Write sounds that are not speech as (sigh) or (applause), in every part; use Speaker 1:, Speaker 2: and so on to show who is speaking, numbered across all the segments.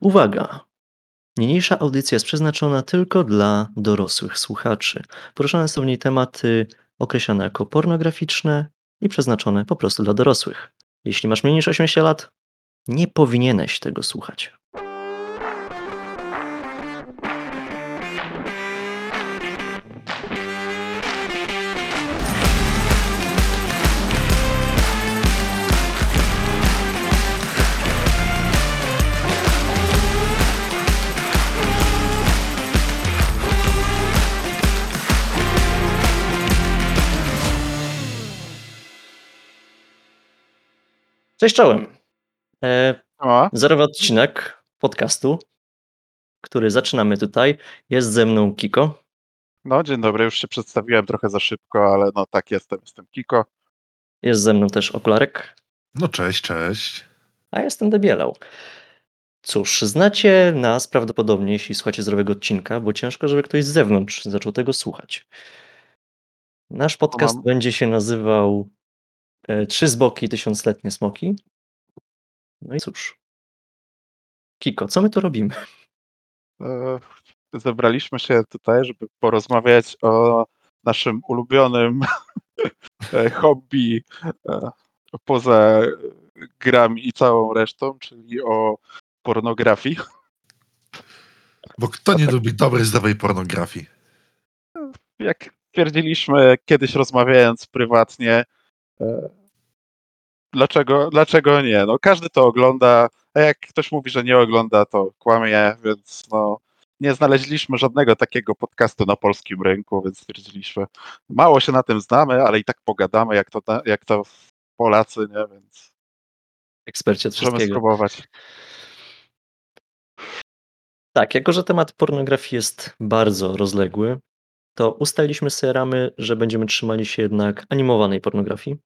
Speaker 1: Uwaga! Niniejsza audycja jest przeznaczona tylko dla dorosłych słuchaczy. Poruszane są w niej tematy określone jako pornograficzne i przeznaczone po prostu dla dorosłych. Jeśli masz mniej niż 18 lat, nie powinieneś tego słuchać. Cześć czołem. E, zerowy odcinek podcastu, który zaczynamy tutaj. Jest ze mną Kiko.
Speaker 2: no dzień dobry, już się przedstawiłem trochę za szybko, ale no tak jestem, jestem Kiko.
Speaker 1: Jest ze mną też Okularek.
Speaker 3: No cześć, cześć.
Speaker 1: A jestem Debielał. Cóż, znacie nas prawdopodobnie, jeśli słuchacie zdrowego odcinka, bo ciężko, żeby ktoś z zewnątrz zaczął tego słuchać. Nasz podcast
Speaker 2: mam-
Speaker 1: będzie się nazywał Trzy zboki, tysiącletnie smoki. No i cóż. Kiko, co my tu robimy?
Speaker 2: E, Zebraliśmy się tutaj, żeby porozmawiać o naszym ulubionym (laughs) e, hobby e, poza grami i całą resztą, czyli o pornografii.
Speaker 3: Bo kto nie lubi dobrej, zdrowej pornografii?
Speaker 2: Jak twierdziliśmy kiedyś rozmawiając prywatnie, e, dlaczego, dlaczego nie? No, każdy to ogląda, a jak ktoś mówi, że nie ogląda, to kłamie, więc no, nie znaleźliśmy żadnego takiego podcastu na polskim rynku, więc stwierdziliśmy, mało się na tym znamy, ale i tak pogadamy, jak to, jak to Polacy, nie? Więc
Speaker 1: Ekspercie od
Speaker 2: możemy
Speaker 1: wszystkiego.
Speaker 2: spróbować.
Speaker 1: Tak, jako że temat pornografii jest bardzo rozległy, to ustaliliśmy sobie ramy, że będziemy trzymali się jednak animowanej pornografii.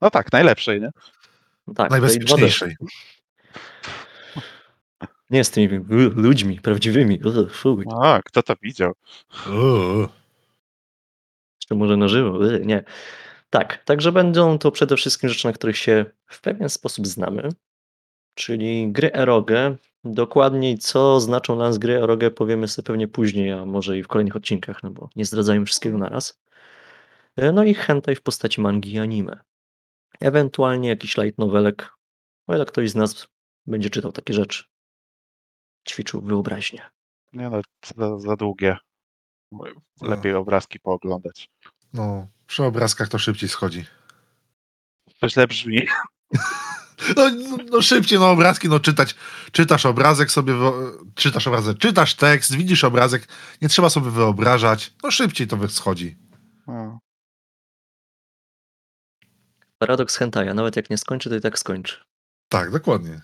Speaker 2: No tak, najlepszej, nie?
Speaker 1: Tak, tej 2D.
Speaker 3: Najbezpieczniejszej.
Speaker 1: Nie z tymi ludźmi prawdziwymi. Fuj.
Speaker 2: A, kto to widział?
Speaker 1: Jeszcze może na żywo. Nie. Tak, także będą to przede wszystkim rzeczy, na których się w pewien sposób znamy, czyli gry erogę. Dokładniej, co znaczą dla nas gry erogę, powiemy sobie pewnie później, a może i w kolejnych odcinkach, no bo nie zdradzajmy wszystkiego naraz. E, No i hentai w postaci mangi i anime. Ewentualnie jakiś light novelek, o ile ktoś z nas będzie czytał takie rzeczy. Ćwiczył wyobraźnię.
Speaker 2: Nie no, za, za długie. Lepiej obrazki pooglądać.
Speaker 3: No, przy obrazkach to szybciej schodzi.
Speaker 2: To źle brzmi. (laughs)
Speaker 3: No, no, no szybciej, no obrazki, no czytać. Czytasz obrazek sobie, czytasz obrazek, czytasz tekst, widzisz obrazek, nie trzeba sobie wyobrażać. No szybciej to schodzi.
Speaker 2: No.
Speaker 1: Paradoks hentaja, nawet jak nie skończy, to i tak skończy.
Speaker 3: Tak, dokładnie.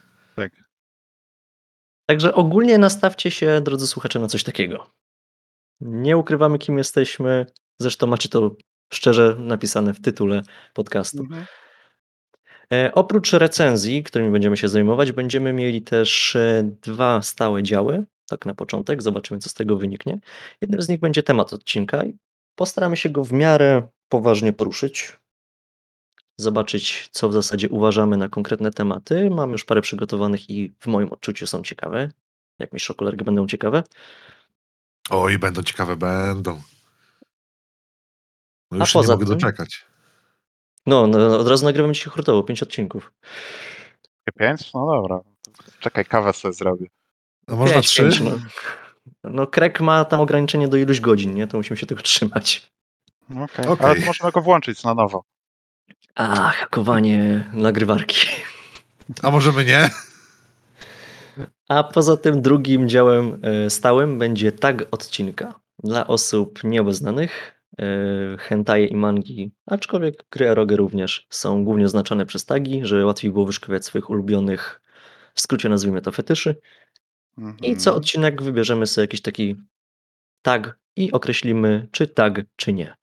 Speaker 1: Także ogólnie nastawcie się, drodzy słuchacze, na coś takiego. Nie ukrywamy, kim jesteśmy. Zresztą macie to szczerze napisane w tytule podcastu.
Speaker 2: Mhm.
Speaker 1: E, oprócz recenzji, którymi będziemy się zajmować, będziemy mieli też e, dwa stałe działy. Tak na początek, zobaczymy, co z tego wyniknie. Jednym z nich będzie temat odcinka i postaramy się go w miarę poważnie poruszyć. Zobaczyć, co w zasadzie uważamy na konkretne tematy. Mam już parę przygotowanych i w moim odczuciu są ciekawe. Jak mi szokolarki będą ciekawe.
Speaker 3: Oj, będą ciekawe, będą. No
Speaker 1: A
Speaker 3: już nie
Speaker 1: poza
Speaker 3: mogę
Speaker 1: tym-
Speaker 3: doczekać.
Speaker 1: No, no, od razu nagrywam dzisiaj hurtowo, pięć odcinków.
Speaker 2: Pięć? No dobra. Czekaj, kawę sobie zrobię.
Speaker 3: No można
Speaker 1: Pięć,
Speaker 3: trzy?
Speaker 1: pięć, no. no, Krek ma tam ograniczenie do iluś godzin, nie? To musimy się tego trzymać.
Speaker 2: Okej.
Speaker 3: Okej.
Speaker 2: Ale to możemy go włączyć na nowo.
Speaker 1: A, hakowanie nagrywarki.
Speaker 3: A możemy nie?
Speaker 1: A poza tym drugim działem e, stałym będzie tag odcinka. Dla osób nieobeznanych e, hentaje i mangi, aczkolwiek gry eroge również są głównie oznaczone przez tagi, żeby łatwiej było wyszukiwać swoich ulubionych, w skrócie nazwijmy to fetyszy. I co
Speaker 2: Mhm.
Speaker 1: odcinek wybierzemy sobie jakiś taki tag i określimy, czy tag, czy nie.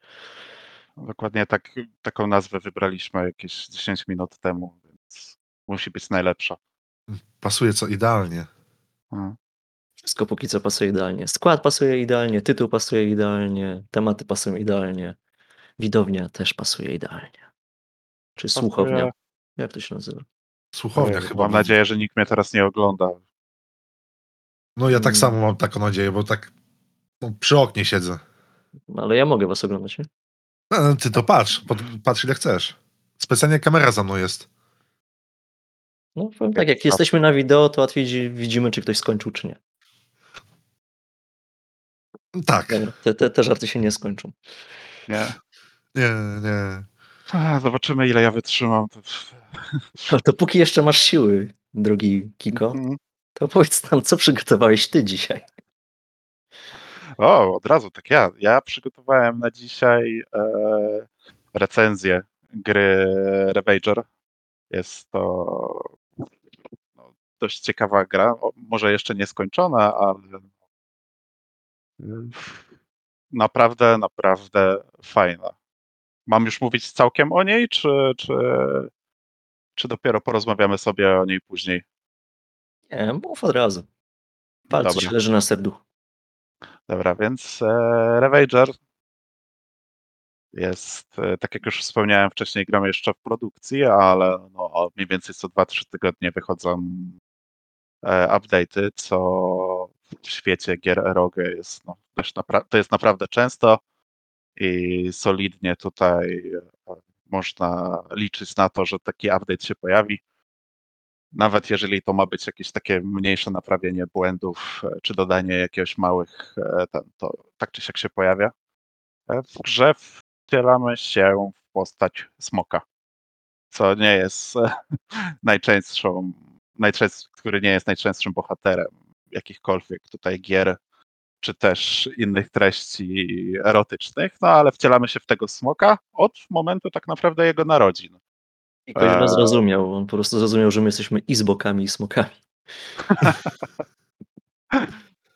Speaker 2: Dokładnie tak, taką nazwę wybraliśmy jakieś 10 minut temu, więc musi być najlepsza.
Speaker 3: Pasuje co idealnie.
Speaker 2: Mhm.
Speaker 1: Wszystko póki co pasuje idealnie. Skład pasuje idealnie, tytuł pasuje idealnie, tematy pasują idealnie, widownia też pasuje idealnie. Czy słuchownia?
Speaker 2: Pasuje-
Speaker 1: Jak to się nazywa?
Speaker 3: Słuchownia chyba.
Speaker 2: Mam
Speaker 3: będzie.
Speaker 2: nadzieję, że nikt mnie teraz nie ogląda.
Speaker 3: No ja tak
Speaker 1: Mm.
Speaker 3: samo mam taką nadzieję, bo tak no, przy oknie siedzę.
Speaker 1: Ale ja mogę was oglądać, nie?
Speaker 3: No, ty to patrz, pod, patrz ile chcesz. Specjalnie kamera za mną jest.
Speaker 1: No powiem tak, jak jesteśmy na wideo, to łatwiej dzi- widzimy, czy ktoś skończył, czy nie.
Speaker 3: Tak,
Speaker 1: Dobra, te, te, te żarty się nie skończą.
Speaker 2: Nie.
Speaker 3: nie, nie.
Speaker 2: A, Zobaczymy, ile ja wytrzymam.
Speaker 1: Ale to póki jeszcze masz siły, drogi Kiko,
Speaker 2: Mhm.
Speaker 1: to powiedz nam, co przygotowałeś ty dzisiaj?
Speaker 2: O, od razu, tak ja. Ja przygotowałem na dzisiaj e, recenzję gry Ravager. Jest to no, dość ciekawa gra. O, może jeszcze nie skończona, ale mm, naprawdę, naprawdę fajna. Mam już mówić całkiem o niej, czy, czy, czy dopiero porozmawiamy sobie o niej później?
Speaker 1: Nie, mów od razu.
Speaker 2: Dobra.
Speaker 1: się leży na serduchu.
Speaker 2: Dobra, więc e, Ravager jest, e, tak jak już wspomniałem wcześniej, gramy jeszcze w produkcji, ale no, mniej więcej co 2-3 tygodnie wychodzą e, update'y, co w świecie gier ROG jest, no, to jest naprawdę często i solidnie tutaj e, można liczyć na to, że taki update się pojawi. Nawet jeżeli to ma być jakieś takie mniejsze naprawienie błędów, e, czy dodanie jakiegoś małych, e, ten, to tak czy siak się pojawia. W grze wcielamy się w postać smoka, co nie jest (laughs) najczęstszą, najczęst, który nie jest najczęstszym bohaterem jakichkolwiek tutaj gier, czy też innych treści erotycznych, no ale wcielamy się w tego smoka od momentu tak naprawdę jego narodzin.
Speaker 1: I ktoś was
Speaker 2: Eee.
Speaker 1: zrozumiał. On po prostu zrozumiał, że my jesteśmy i zbokami, i smokami. (laughs)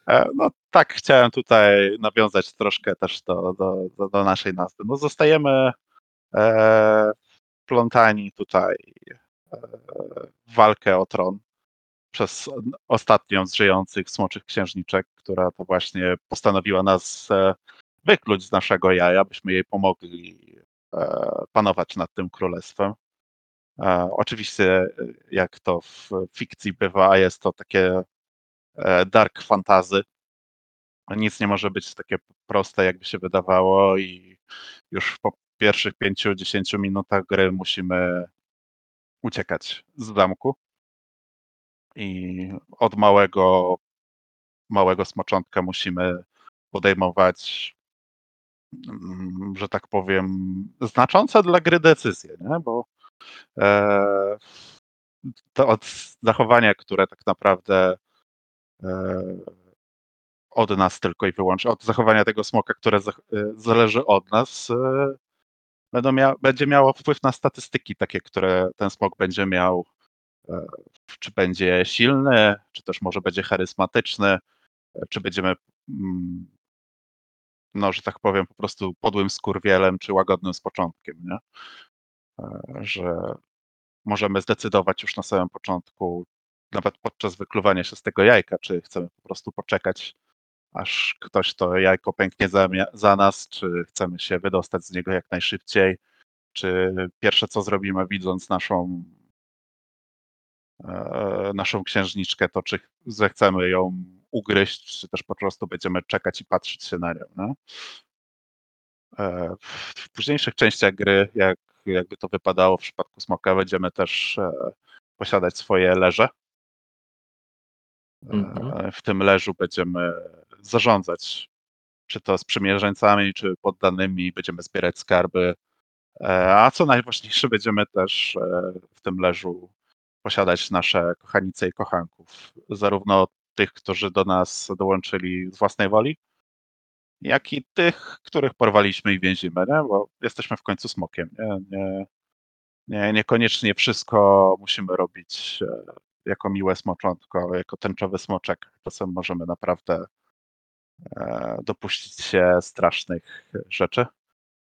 Speaker 2: E, No tak, chciałem tutaj nawiązać troszkę też do, do, do, do naszej nazwy. No zostajemy e, plątani tutaj e, w walkę o tron przez ostatnią z żyjących smoczych księżniczek, która to właśnie postanowiła nas e, wykluć z naszego jaja, byśmy jej pomogli e, panować nad tym królestwem. E, oczywiście, jak to w fikcji bywa, jest to takie dark fantazy. Nic nie może być takie proste, jakby się wydawało, i już po pierwszych 5-10 minutach gry musimy uciekać z zamku. I od małego, małego smoczątka musimy podejmować, mm, że tak powiem, znaczące dla gry decyzje, nie? bo e, to od zachowania, które tak naprawdę e, od nas tylko i wyłącznie, od zachowania tego smoka, które zach- e, zależy od nas, e, mia- będzie miało wpływ na statystyki takie, które ten smok będzie miał. Czy będzie silny, czy też może będzie charyzmatyczny, e, czy będziemy, mm, no, że tak powiem, po prostu podłym skurwielem, czy łagodnym z początkiem, nie? E, Że możemy zdecydować już na samym początku, nawet podczas wykluwania się z tego jajka, czy chcemy po prostu poczekać, aż ktoś to jajko pęknie za, za nas, czy chcemy się wydostać z niego jak najszybciej, czy pierwsze co zrobimy, widząc naszą, naszą księżniczkę, to czy zechcemy ją ugryźć, czy też po prostu będziemy czekać i patrzeć się na nią. No? E, w- późniejszych częściach gry, jak, jakby to wypadało w przypadku smoka, będziemy też e, posiadać swoje leże.
Speaker 1: Mhm.
Speaker 2: E, W tym leżu będziemy zarządzać, czy to sprzymierzeńcami, czy poddanymi, będziemy zbierać skarby. E, A co najważniejsze, będziemy też e, w tym leżu posiadać nasze kochanice i kochanków. Zarówno tych, którzy do nas dołączyli z własnej woli, jak i tych, których porwaliśmy i więzimy, nie? bo jesteśmy w końcu smokiem. Nie? Nie, nie, niekoniecznie wszystko musimy robić e, jako miłe smoczątko, jako tęczowy smoczek. Czasem możemy naprawdę e, dopuścić się strasznych rzeczy.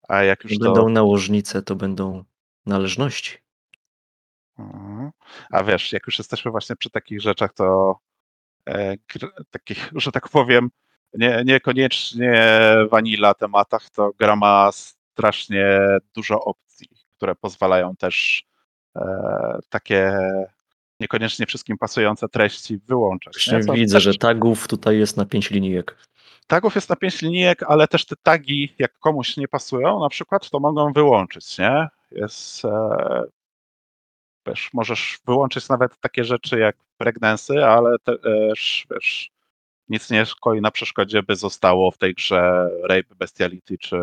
Speaker 2: A jak już
Speaker 1: Nie
Speaker 2: to...
Speaker 1: będą nałożnice, to będą należności.
Speaker 2: Mhm. A wiesz, jak już jesteśmy właśnie przy takich rzeczach, to e, takich, że tak powiem, nie, niekoniecznie vanilla tematach, to gra ma strasznie dużo opcji, które pozwalają też e, takie niekoniecznie wszystkim pasujące treści wyłączać. Co
Speaker 1: widzę,
Speaker 2: też-
Speaker 1: że tagów tutaj jest na 5 linijek.
Speaker 2: Tagów jest na pięć linijek, ale też te tagi, jak komuś nie pasują, na przykład, to mogą wyłączyć, nie? Jest, e, wiesz, możesz wyłączyć nawet takie rzeczy jak pregnancy, ale też, wiesz, nic nie stoi na przeszkodzie, by zostało w tej grze rape, bestiality czy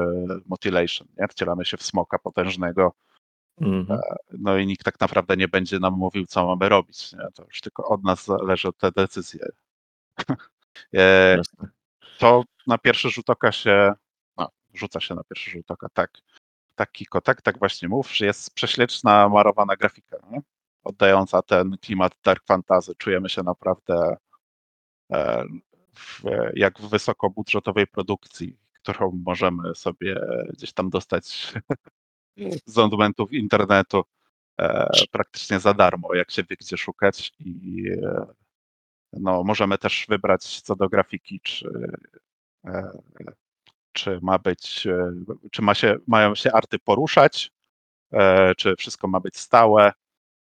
Speaker 2: mutilation, nie? Wcielamy się w smoka potężnego,
Speaker 1: Mhm.
Speaker 2: no i nikt tak naprawdę nie będzie nam mówił, co mamy robić, nie? To już tylko od nas zależy te decyzje. (laughs) E, to na pierwszy rzut oka się, no, rzuca się na pierwszy rzut oka, tak, tak Kiko, tak, właśnie mów, że jest prześliczna, marowana grafika, nie? oddająca ten klimat dark fantasy. Czujemy się naprawdę e, w, jak w wysokobudżetowej produkcji, którą możemy sobie gdzieś tam dostać z dokumentów internetu e, praktycznie za darmo, jak się wie gdzie szukać i e, no, możemy też wybrać co do grafiki, czy, e, czy ma być, e, czy ma się, mają się arty poruszać, e, czy wszystko ma być stałe.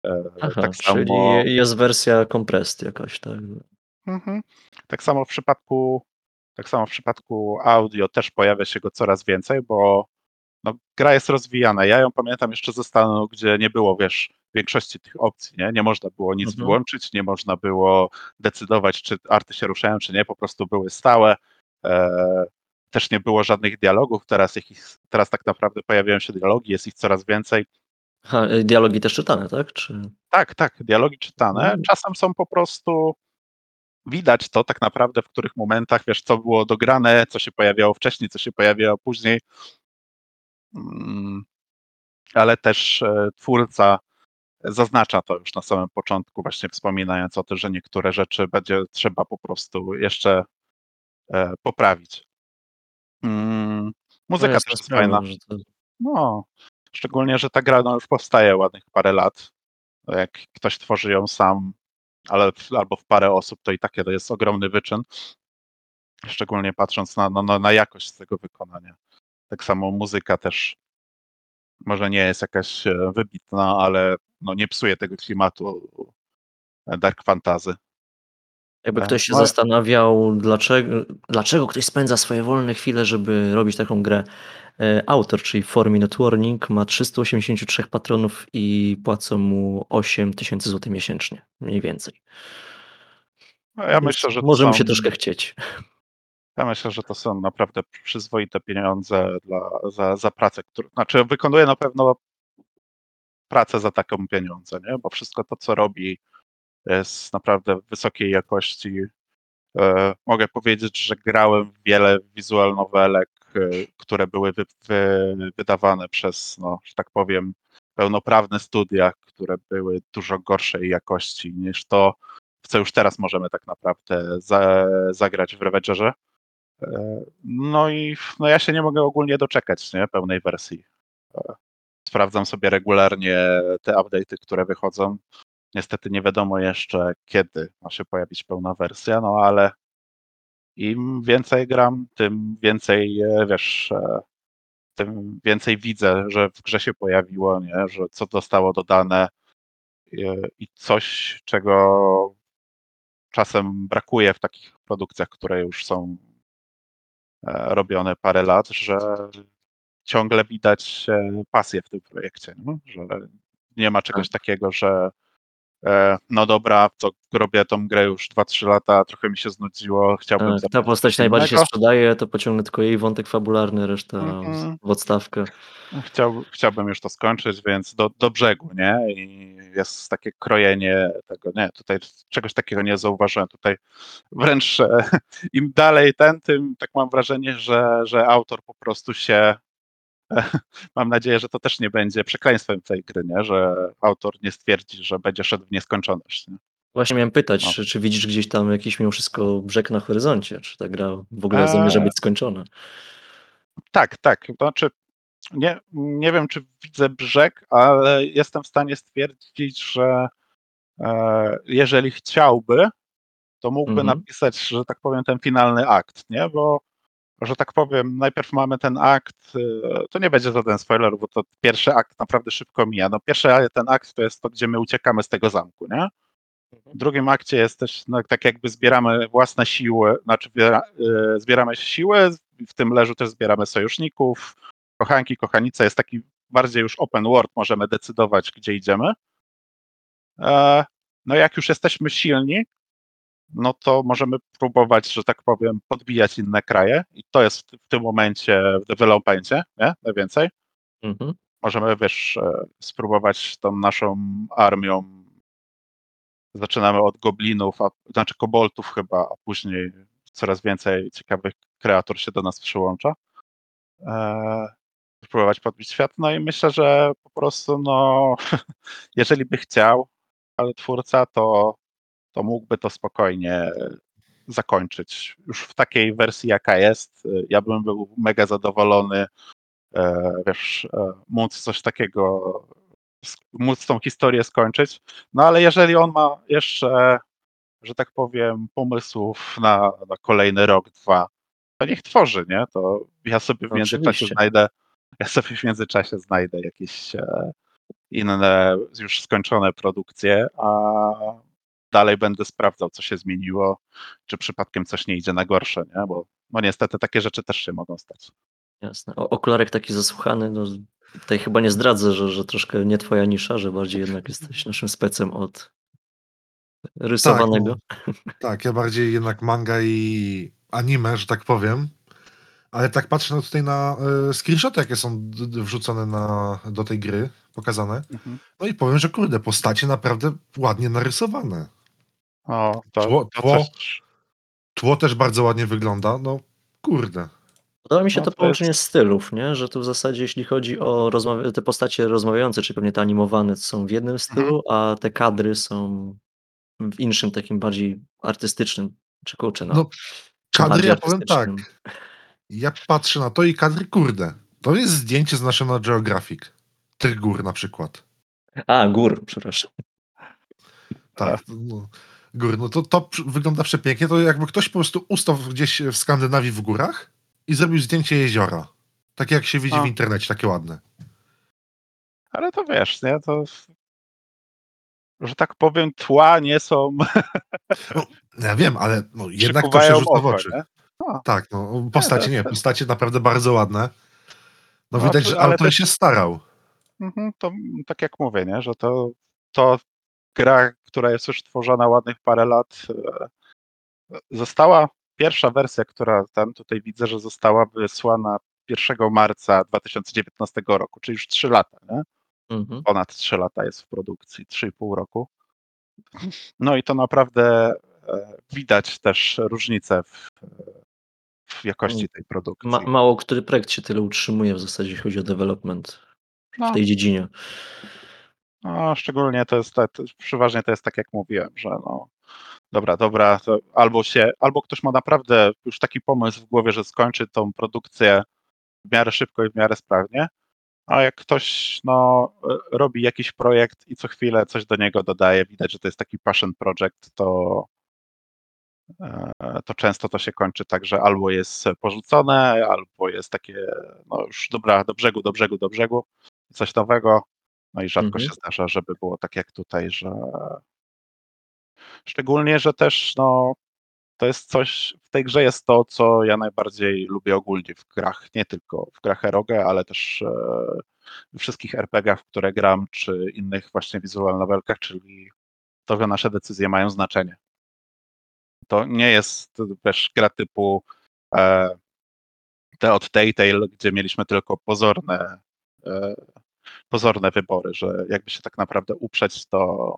Speaker 2: E,
Speaker 1: Aha,
Speaker 2: tak
Speaker 1: czyli
Speaker 2: samo,
Speaker 1: jest wersja compressed jakaś, tak?
Speaker 2: Mhm. tak samo w przypadku tak samo w przypadku audio też pojawia się go coraz więcej, bo no, gra jest rozwijana. Ja ją pamiętam jeszcze ze stanu, gdzie nie było, wiesz, większości tych opcji, nie? Nie można było nic
Speaker 1: Mhm.
Speaker 2: wyłączyć, nie można było decydować, czy arty się ruszają, czy nie, po prostu były stałe. E, też nie było żadnych dialogów, teraz, ich, teraz tak naprawdę pojawiają się dialogi, jest ich coraz więcej.
Speaker 1: Aha, y, dialogi też czytane, tak? Czy...
Speaker 2: Tak, tak, dialogi czytane.
Speaker 1: Mm.
Speaker 2: Czasem są po prostu. Widać to tak naprawdę, w których momentach, wiesz, co było dograne, co się pojawiało wcześniej, co się pojawiało później. Mm, Ale też e, twórca zaznacza to już na samym początku, właśnie wspominając o tym, że niektóre rzeczy będzie trzeba po prostu jeszcze e, poprawić. Mm, Muzyka też jest fajna.
Speaker 1: to...
Speaker 2: No, szczególnie, że ta gra no, już powstaje ładnych parę lat. Jak ktoś tworzy ją sam, ale w- albo w parę osób, to i takie to jest ogromny wyczyn. Szczególnie patrząc na, na, na- na jakość tego wykonania. Tak samo muzyka też może nie jest jakaś e, wybitna, ale no, nie psuje tego klimatu e, dark fantasy.
Speaker 1: Jakby
Speaker 2: Tak,
Speaker 1: ktoś się
Speaker 2: no
Speaker 1: zastanawiał, dlaczego, dlaczego ktoś spędza swoje wolne chwile, żeby robić taką grę. E, Autor, czyli 4 Minute Warning, ma 383 patronów i płacą mu 8 tysięcy złotych miesięcznie, mniej więcej.
Speaker 2: No, ja myślę, że
Speaker 1: Może mu się troszkę chcieć.
Speaker 2: Ja myślę, że to są naprawdę przyzwoite pieniądze dla, za, za pracę, którą, znaczy wykonuje na pewno pracę za taką pieniądze, nie? bo wszystko to, co robi, jest naprawdę wysokiej jakości. E, mogę powiedzieć, że grałem wiele wizual nowelek, e, które były wy, wy, wydawane przez, no, że tak powiem, pełnoprawne studia, które były dużo gorszej jakości niż to, w co już teraz możemy tak naprawdę za, zagrać w Ravagerze. E, No i no ja się nie mogę ogólnie doczekać nie, pełnej wersji. Sprawdzam sobie regularnie te update'y, które wychodzą. Niestety nie wiadomo jeszcze, kiedy ma się pojawić pełna wersja, no ale im więcej gram, tym więcej, e, wiesz, e, tym więcej widzę, że w grze się pojawiło, nie, że co zostało dodane e, i coś, czego czasem brakuje w takich produkcjach, które już są robione parę lat, że ciągle widać pasję w tym projekcie, no? że nie ma czegoś takiego, że no dobra, to robię tą grę już 2-3 lata, trochę mi się znudziło, chciałbym
Speaker 1: Tak, ta postać najbardziej się sprzedaje, to pociągnę tylko jej wątek fabularny, reszta
Speaker 2: Mhm.
Speaker 1: w odstawkę.
Speaker 2: Chciał, chciałbym już to skończyć, więc do, do brzegu, nie? I jest takie krojenie tego, nie, tutaj czegoś takiego nie zauważyłem. Tutaj wręcz e, im dalej ten, tym tak mam wrażenie, że, że autor po prostu się. (laughs) Mam nadzieję, że to też nie będzie przekleństwem tej gry, nie? że autor nie stwierdzi, że będzie szedł w nieskończoność. Nie?
Speaker 1: Właśnie miałem pytać,
Speaker 2: No.
Speaker 1: czy, czy widzisz gdzieś tam jakiś mimo wszystko brzeg na horyzoncie? Czy ta gra w ogóle
Speaker 2: Eee.
Speaker 1: zamierza być skończona?
Speaker 2: Tak, tak. Znaczy, nie, nie wiem, czy widzę brzeg, ale jestem w stanie stwierdzić, że e, jeżeli chciałby, to mógłby
Speaker 1: Mhm.
Speaker 2: napisać, że tak powiem, ten finalny akt, nie? Bo, że tak powiem, najpierw mamy ten akt, e, to nie będzie żaden spoiler, bo to pierwszy akt naprawdę szybko mija. No pierwszy ten akt to jest to, gdzie my uciekamy z tego zamku, nie? W drugim akcie jest też no, tak jakby zbieramy własne siły, znaczy zbiera, y, zbieramy siły, w tym leżu też zbieramy sojuszników, kochanki, kochanice. Jest taki bardziej już open world, możemy decydować, gdzie idziemy. E, no jak już jesteśmy silni, no to możemy próbować, że tak powiem, podbijać inne kraje i to jest w tym momencie w developmentie, nie? Najwięcej.
Speaker 1: Mhm.
Speaker 2: Możemy, wiesz, e, spróbować tą naszą armią. Zaczynamy od goblinów, a, znaczy koboltów chyba, a później coraz więcej ciekawych kreatur się do nas przyłącza. E, spróbować podbić świat. No i myślę, że po prostu, no, (laughs) jeżeli by chciał, ale twórca, to, to mógłby to spokojnie zakończyć. Już w takiej wersji, jaka jest, ja bym był mega zadowolony, e, wiesz, e, móc coś takiego, móc tą historię skończyć. No ale jeżeli on ma jeszcze, że tak powiem, pomysłów na, na kolejny rok, dwa, to niech tworzy, nie? To ja sobie w międzyczasie
Speaker 1: Oczywiście.
Speaker 2: znajdę, ja sobie w międzyczasie znajdę jakieś e, inne już skończone produkcje, a dalej będę sprawdzał, co się zmieniło, czy przypadkiem coś nie idzie na gorsze, nie? Bo no niestety takie rzeczy też się mogą stać.
Speaker 1: Jasne. O, okularek taki zasłuchany, no tutaj chyba nie zdradzę, że, że troszkę nie twoja nisza, że bardziej jednak jesteś naszym specem od rysowanego.
Speaker 3: Tak, ja bardziej jednak manga i anime, że tak powiem. Ale tak patrzę no tutaj na y, screenshoty, jakie są wrzucone na, do tej gry, pokazane.
Speaker 2: Mhm.
Speaker 3: No i powiem, że kurde, postacie naprawdę ładnie narysowane.
Speaker 2: O, to,
Speaker 3: Tło-
Speaker 2: to
Speaker 3: tło-
Speaker 2: też,
Speaker 3: Tło też bardzo ładnie wygląda. No kurde.
Speaker 1: Podoba mi się
Speaker 2: No,
Speaker 1: to
Speaker 2: to
Speaker 1: połączenie
Speaker 2: jest-
Speaker 1: stylów, nie? że tu w zasadzie jeśli chodzi o te postacie rozmawiające, czy pewnie te animowane są w jednym stylu, a te kadry są w innym takim bardziej artystycznym, czy kurczę, no.
Speaker 3: No, Kadry, ja powiem tak. Ja patrzę na to i kadry, kurde. To jest zdjęcie z National Geographic. Tych gór na przykład.
Speaker 1: A, gór, przepraszam.
Speaker 3: Tak. No, gór, no to, to wygląda przepięknie. To jakby ktoś po prostu ustał gdzieś w Skandynawii w górach i zrobił zdjęcie jeziora. Takie jak się widzi
Speaker 2: A.
Speaker 3: w internecie, takie ładne.
Speaker 2: ale to wiesz, nie? To, że tak powiem, tła nie są, (laughs)
Speaker 3: Ja wiem, ale no, jednak to się rzuca w oczy.
Speaker 2: nie?
Speaker 3: Tak, no postacie nie, postacie naprawdę bardzo ładne. No,
Speaker 2: No,
Speaker 3: widać, że autor
Speaker 2: też-
Speaker 3: się starał.
Speaker 2: Mhm, to tak jak mówię, nie? że to, to gra, która jest już tworzona ładnych parę lat, e, została, pierwsza wersja, która tam tutaj widzę, że została wysłana 1 marca 2019 roku, czyli już 3 lata, nie?
Speaker 1: Mhm.
Speaker 2: ponad 3 lata jest w produkcji, 3,5 roku. No i to naprawdę e, widać też różnicę w, w jakości tej produkcji.
Speaker 1: Ma, mało który projekt się tyle utrzymuje w zasadzie, jeśli chodzi o development w
Speaker 2: No.
Speaker 1: tej dziedzinie.
Speaker 2: No, szczególnie to jest, przeważnie to jest tak, jak mówiłem, że no, dobra, dobra, albo się, albo ktoś ma naprawdę już taki pomysł w głowie, że skończy tą produkcję w miarę szybko i w miarę sprawnie, a jak ktoś no, e, robi jakiś projekt i co chwilę coś do niego dodaje, widać, że to jest taki passion project, to, e, to często to się kończy tak, że albo jest porzucone, albo jest takie, no już dobra, do brzegu, do brzegu, do brzegu, coś nowego, no i rzadko
Speaker 1: Mhm.
Speaker 2: się zdarza, żeby było tak jak tutaj, że szczególnie, że też no, to jest coś, w tej grze jest to, co ja najbardziej lubię ogólnie w grach, nie tylko w grach Erogę, ale też e, we wszystkich RPGach, w które gram, czy innych właśnie visual novelkach, czyli to, że nasze decyzje mają znaczenie. To nie jest, wiesz, gra typu e, te od Telltale, gdzie mieliśmy tylko pozorne, e, pozorne wybory, że jakby się tak naprawdę uprzeć, to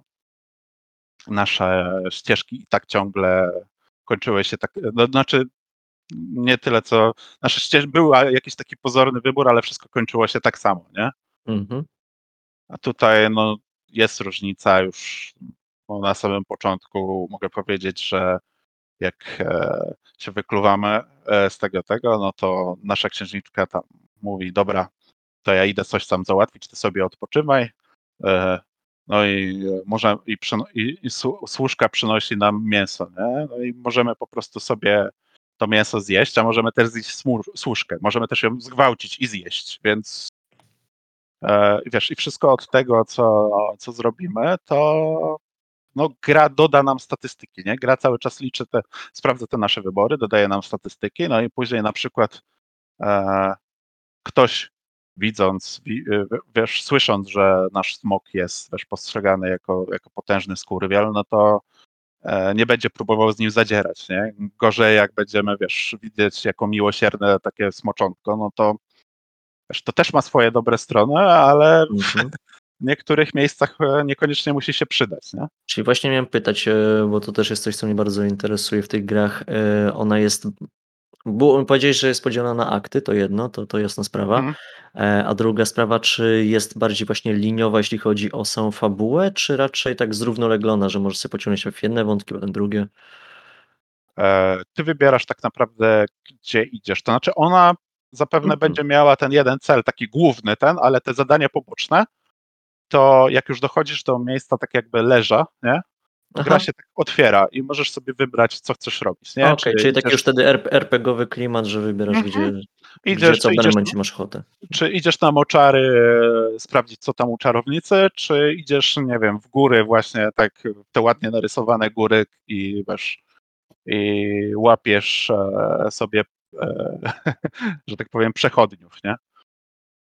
Speaker 2: nasze ścieżki i tak ciągle kończyły się tak, no, znaczy nie tyle co, nasze ścieżki, był jakiś taki pozorny wybór, ale wszystko kończyło się tak samo, nie?
Speaker 1: Mhm.
Speaker 2: A tutaj no, jest różnica już no, na samym początku mogę powiedzieć, że jak e, się wykluwamy e, z tego tego, no to nasza księżniczka tam mówi, dobra, to ja idę coś tam załatwić, ty sobie odpoczywaj. E, no i e, może i, i, i słu- służka przynosi nam mięso, nie? No i możemy po prostu sobie to mięso zjeść, a możemy też zjeść służkę, możemy też ją zgwałcić i zjeść, więc e, wiesz, i wszystko od tego, co, co zrobimy, to no, gra doda nam statystyki, nie? Gra cały czas liczy te, sprawdza te nasze wybory, dodaje nam statystyki, no i później na przykład e, ktoś widząc, wi, e, wiesz, słysząc, że nasz smok jest wiesz, postrzegany jako, jako potężny skurwiel, no to e, nie będzie próbował z nim zadzierać, nie? Gorzej jak będziemy, wiesz, widzieć jako miłosierne takie smoczątko, no to wiesz, to też ma swoje dobre strony, ale
Speaker 1: Mhm.
Speaker 2: w niektórych miejscach e, niekoniecznie musi się przydać, nie?
Speaker 1: Czyli właśnie miałem pytać, e, bo to też jest coś, co mnie bardzo interesuje w tych grach. Ona jest. Było, powiedziałeś, że jest podzielona na akty, to jedno, to, to jasna sprawa.
Speaker 2: Mhm.
Speaker 1: E, A druga sprawa, czy jest bardziej właśnie liniowa, jeśli chodzi o samą fabułę, czy raczej tak zrównoleglona, że możesz sobie pociągnąć w jedne wątki, potem drugie?
Speaker 2: E, Ty wybierasz tak naprawdę, gdzie idziesz. To znaczy, ona zapewne
Speaker 1: Mhm.
Speaker 2: będzie miała ten jeden cel, taki główny ten, ale te zadania poboczne, to jak już dochodzisz do miejsca tak jakby leża, nie? To gra
Speaker 1: Aha.
Speaker 2: się tak otwiera i możesz sobie wybrać, co chcesz robić, nie?
Speaker 1: Okej, czyli taki już wtedy RP RPG-owy klimat, że wybierasz,
Speaker 2: Mhm.
Speaker 1: gdzie, gdzie
Speaker 2: idziesz,
Speaker 1: co
Speaker 2: czy,
Speaker 1: w danym
Speaker 2: idziesz,
Speaker 1: momencie masz ochotę.
Speaker 2: czy idziesz na moczary e, sprawdzić, co tam u czarownicy, czy idziesz, nie wiem, w góry właśnie, tak te ładnie narysowane góry i wiesz, i łapiesz e, sobie, e, (laughs) że tak powiem, przechodniów, nie?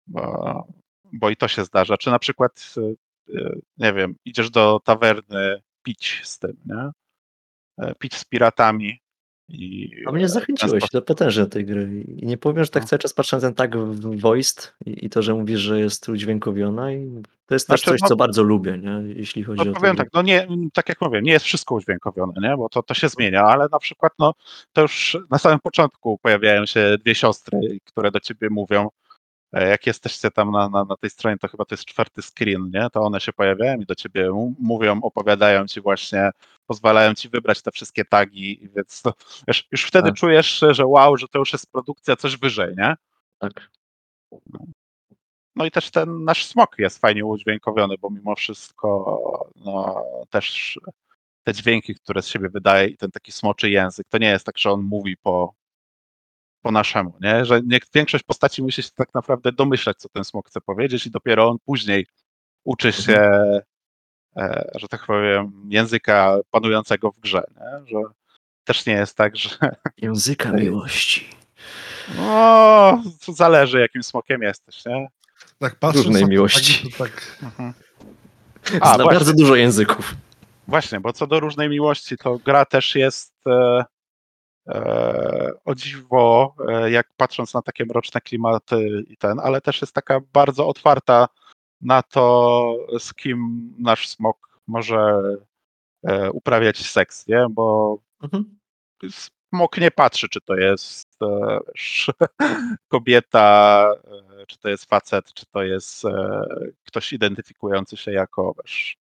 Speaker 2: Bo, bo i to się zdarza. Czy na przykład, e, e, nie wiem, idziesz do tawerny pić z tym, nie? E, Pić z piratami i
Speaker 1: A mnie zachęciłeś do potężnie tej gry. I nie powiem, że tak
Speaker 2: No.
Speaker 1: cały czas patrzę na ten tag w- voiced i, i to, że mówisz, że jest udźwiękowiona i to jest też
Speaker 2: Znaczy,
Speaker 1: coś,
Speaker 2: no-
Speaker 1: co bardzo lubię, nie? jeśli chodzi
Speaker 2: No
Speaker 1: o
Speaker 2: powiem tak, no nie, tak jak mówię, nie jest wszystko udźwiękowione, nie? bo to, to się zmienia, ale na przykład no, to już na samym początku pojawiają się dwie siostry, które do ciebie mówią, jak jesteście tam na, na, na tej stronie, to chyba to jest czwarty screen, nie? to one się pojawiają i do ciebie mówią, opowiadają ci właśnie, pozwalają ci wybrać te wszystkie tagi, więc to, wiesz, już wtedy
Speaker 1: Tak.
Speaker 2: czujesz, że wow, że to już jest produkcja coś wyżej, nie?
Speaker 1: Tak.
Speaker 2: No i też ten nasz smok jest fajnie udźwiękowiony, bo mimo wszystko no, też te dźwięki, które z siebie wydaje i ten taki smoczy język, to nie jest tak, że on mówi po, po naszemu, nie? Że nie, większość postaci musi się tak naprawdę domyślać, co ten smok chce powiedzieć i dopiero on później uczy się, e, że tak powiem, języka panującego w grze, nie? Że też nie jest tak, że (laughs)
Speaker 1: Języka miłości.
Speaker 2: no, to zależy jakim smokiem jesteś, nie?
Speaker 3: Tak
Speaker 1: Różnej miłości.
Speaker 3: to tak,
Speaker 2: Mhm.
Speaker 1: Zna
Speaker 2: A, właśnie.
Speaker 1: bardzo dużo języków.
Speaker 2: Właśnie, bo co do różnej miłości, to gra też jest e, o dziwo, e, jak patrząc na takie mroczne klimaty i ten, ale też jest taka bardzo otwarta na to, z kim nasz smok może e, uprawiać seks, nie? Bo
Speaker 1: Mhm.
Speaker 2: smok nie patrzy, czy to jest e, wiesz, (laughs) kobieta, e, czy to jest facet, czy to jest e, ktoś identyfikujący się jako wiesz,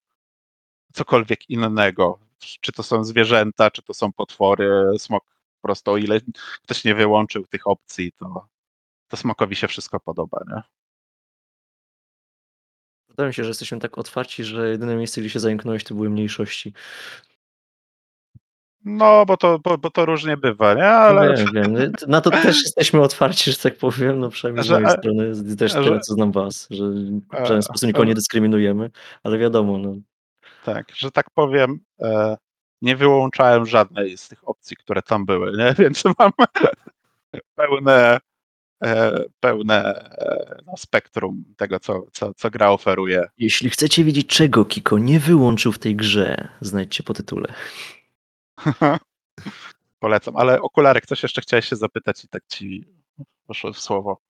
Speaker 2: cokolwiek innego. Czy to są zwierzęta, czy to są potwory. Smok prostu, o ile ktoś nie wyłączył tych opcji, to, to smokowi się wszystko podoba, nie?
Speaker 1: Wydaje mi się, że jesteśmy tak otwarci, że jedyne miejsce, gdzie się zająknąłeś, to były mniejszości.
Speaker 2: No, bo to, bo, bo to różnie bywa, nie?
Speaker 1: No
Speaker 2: Ale
Speaker 1: Wiem, wiem. Na to też (laughs) jesteśmy otwarci, że tak powiem, no przynajmniej z
Speaker 2: Że-
Speaker 1: mojej strony, z- też
Speaker 2: że-
Speaker 1: tyle, co znam was, że w
Speaker 2: E,
Speaker 1: żaden sposób nikogo
Speaker 2: e.
Speaker 1: nie dyskryminujemy, ale wiadomo, no,
Speaker 2: tak, że tak powiem, e, nie wyłączałem żadnej z tych opcji, które tam były, nie? (laughs) Więc mam pełne, e, pełne e, no, spektrum tego, co, co, co gra oferuje.
Speaker 1: Jeśli chcecie wiedzieć, czego Kiko nie wyłączył w tej grze, znajdźcie po tytule. (laughs)
Speaker 2: Polecam. Ale okularek, coś jeszcze chciałeś się zapytać i tak ci poszło w słowo.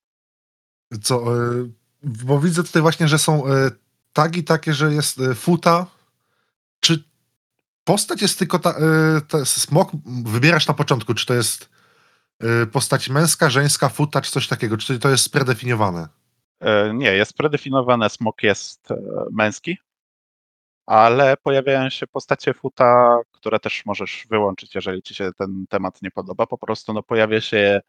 Speaker 3: co, e, bo widzę tutaj właśnie, że są tagi takie, że jest futa. Postać jest tylko ta, ta smok, wybierasz na początku, czy to jest e, postać męska, żeńska, futa, czy coś takiego, czy to jest predefiniowane?
Speaker 2: E, Nie, jest predefiniowane, smok jest e, męski, ale pojawiają się postacie futa, które też możesz wyłączyć, jeżeli ci się ten temat nie podoba. Po prostu no, pojawia się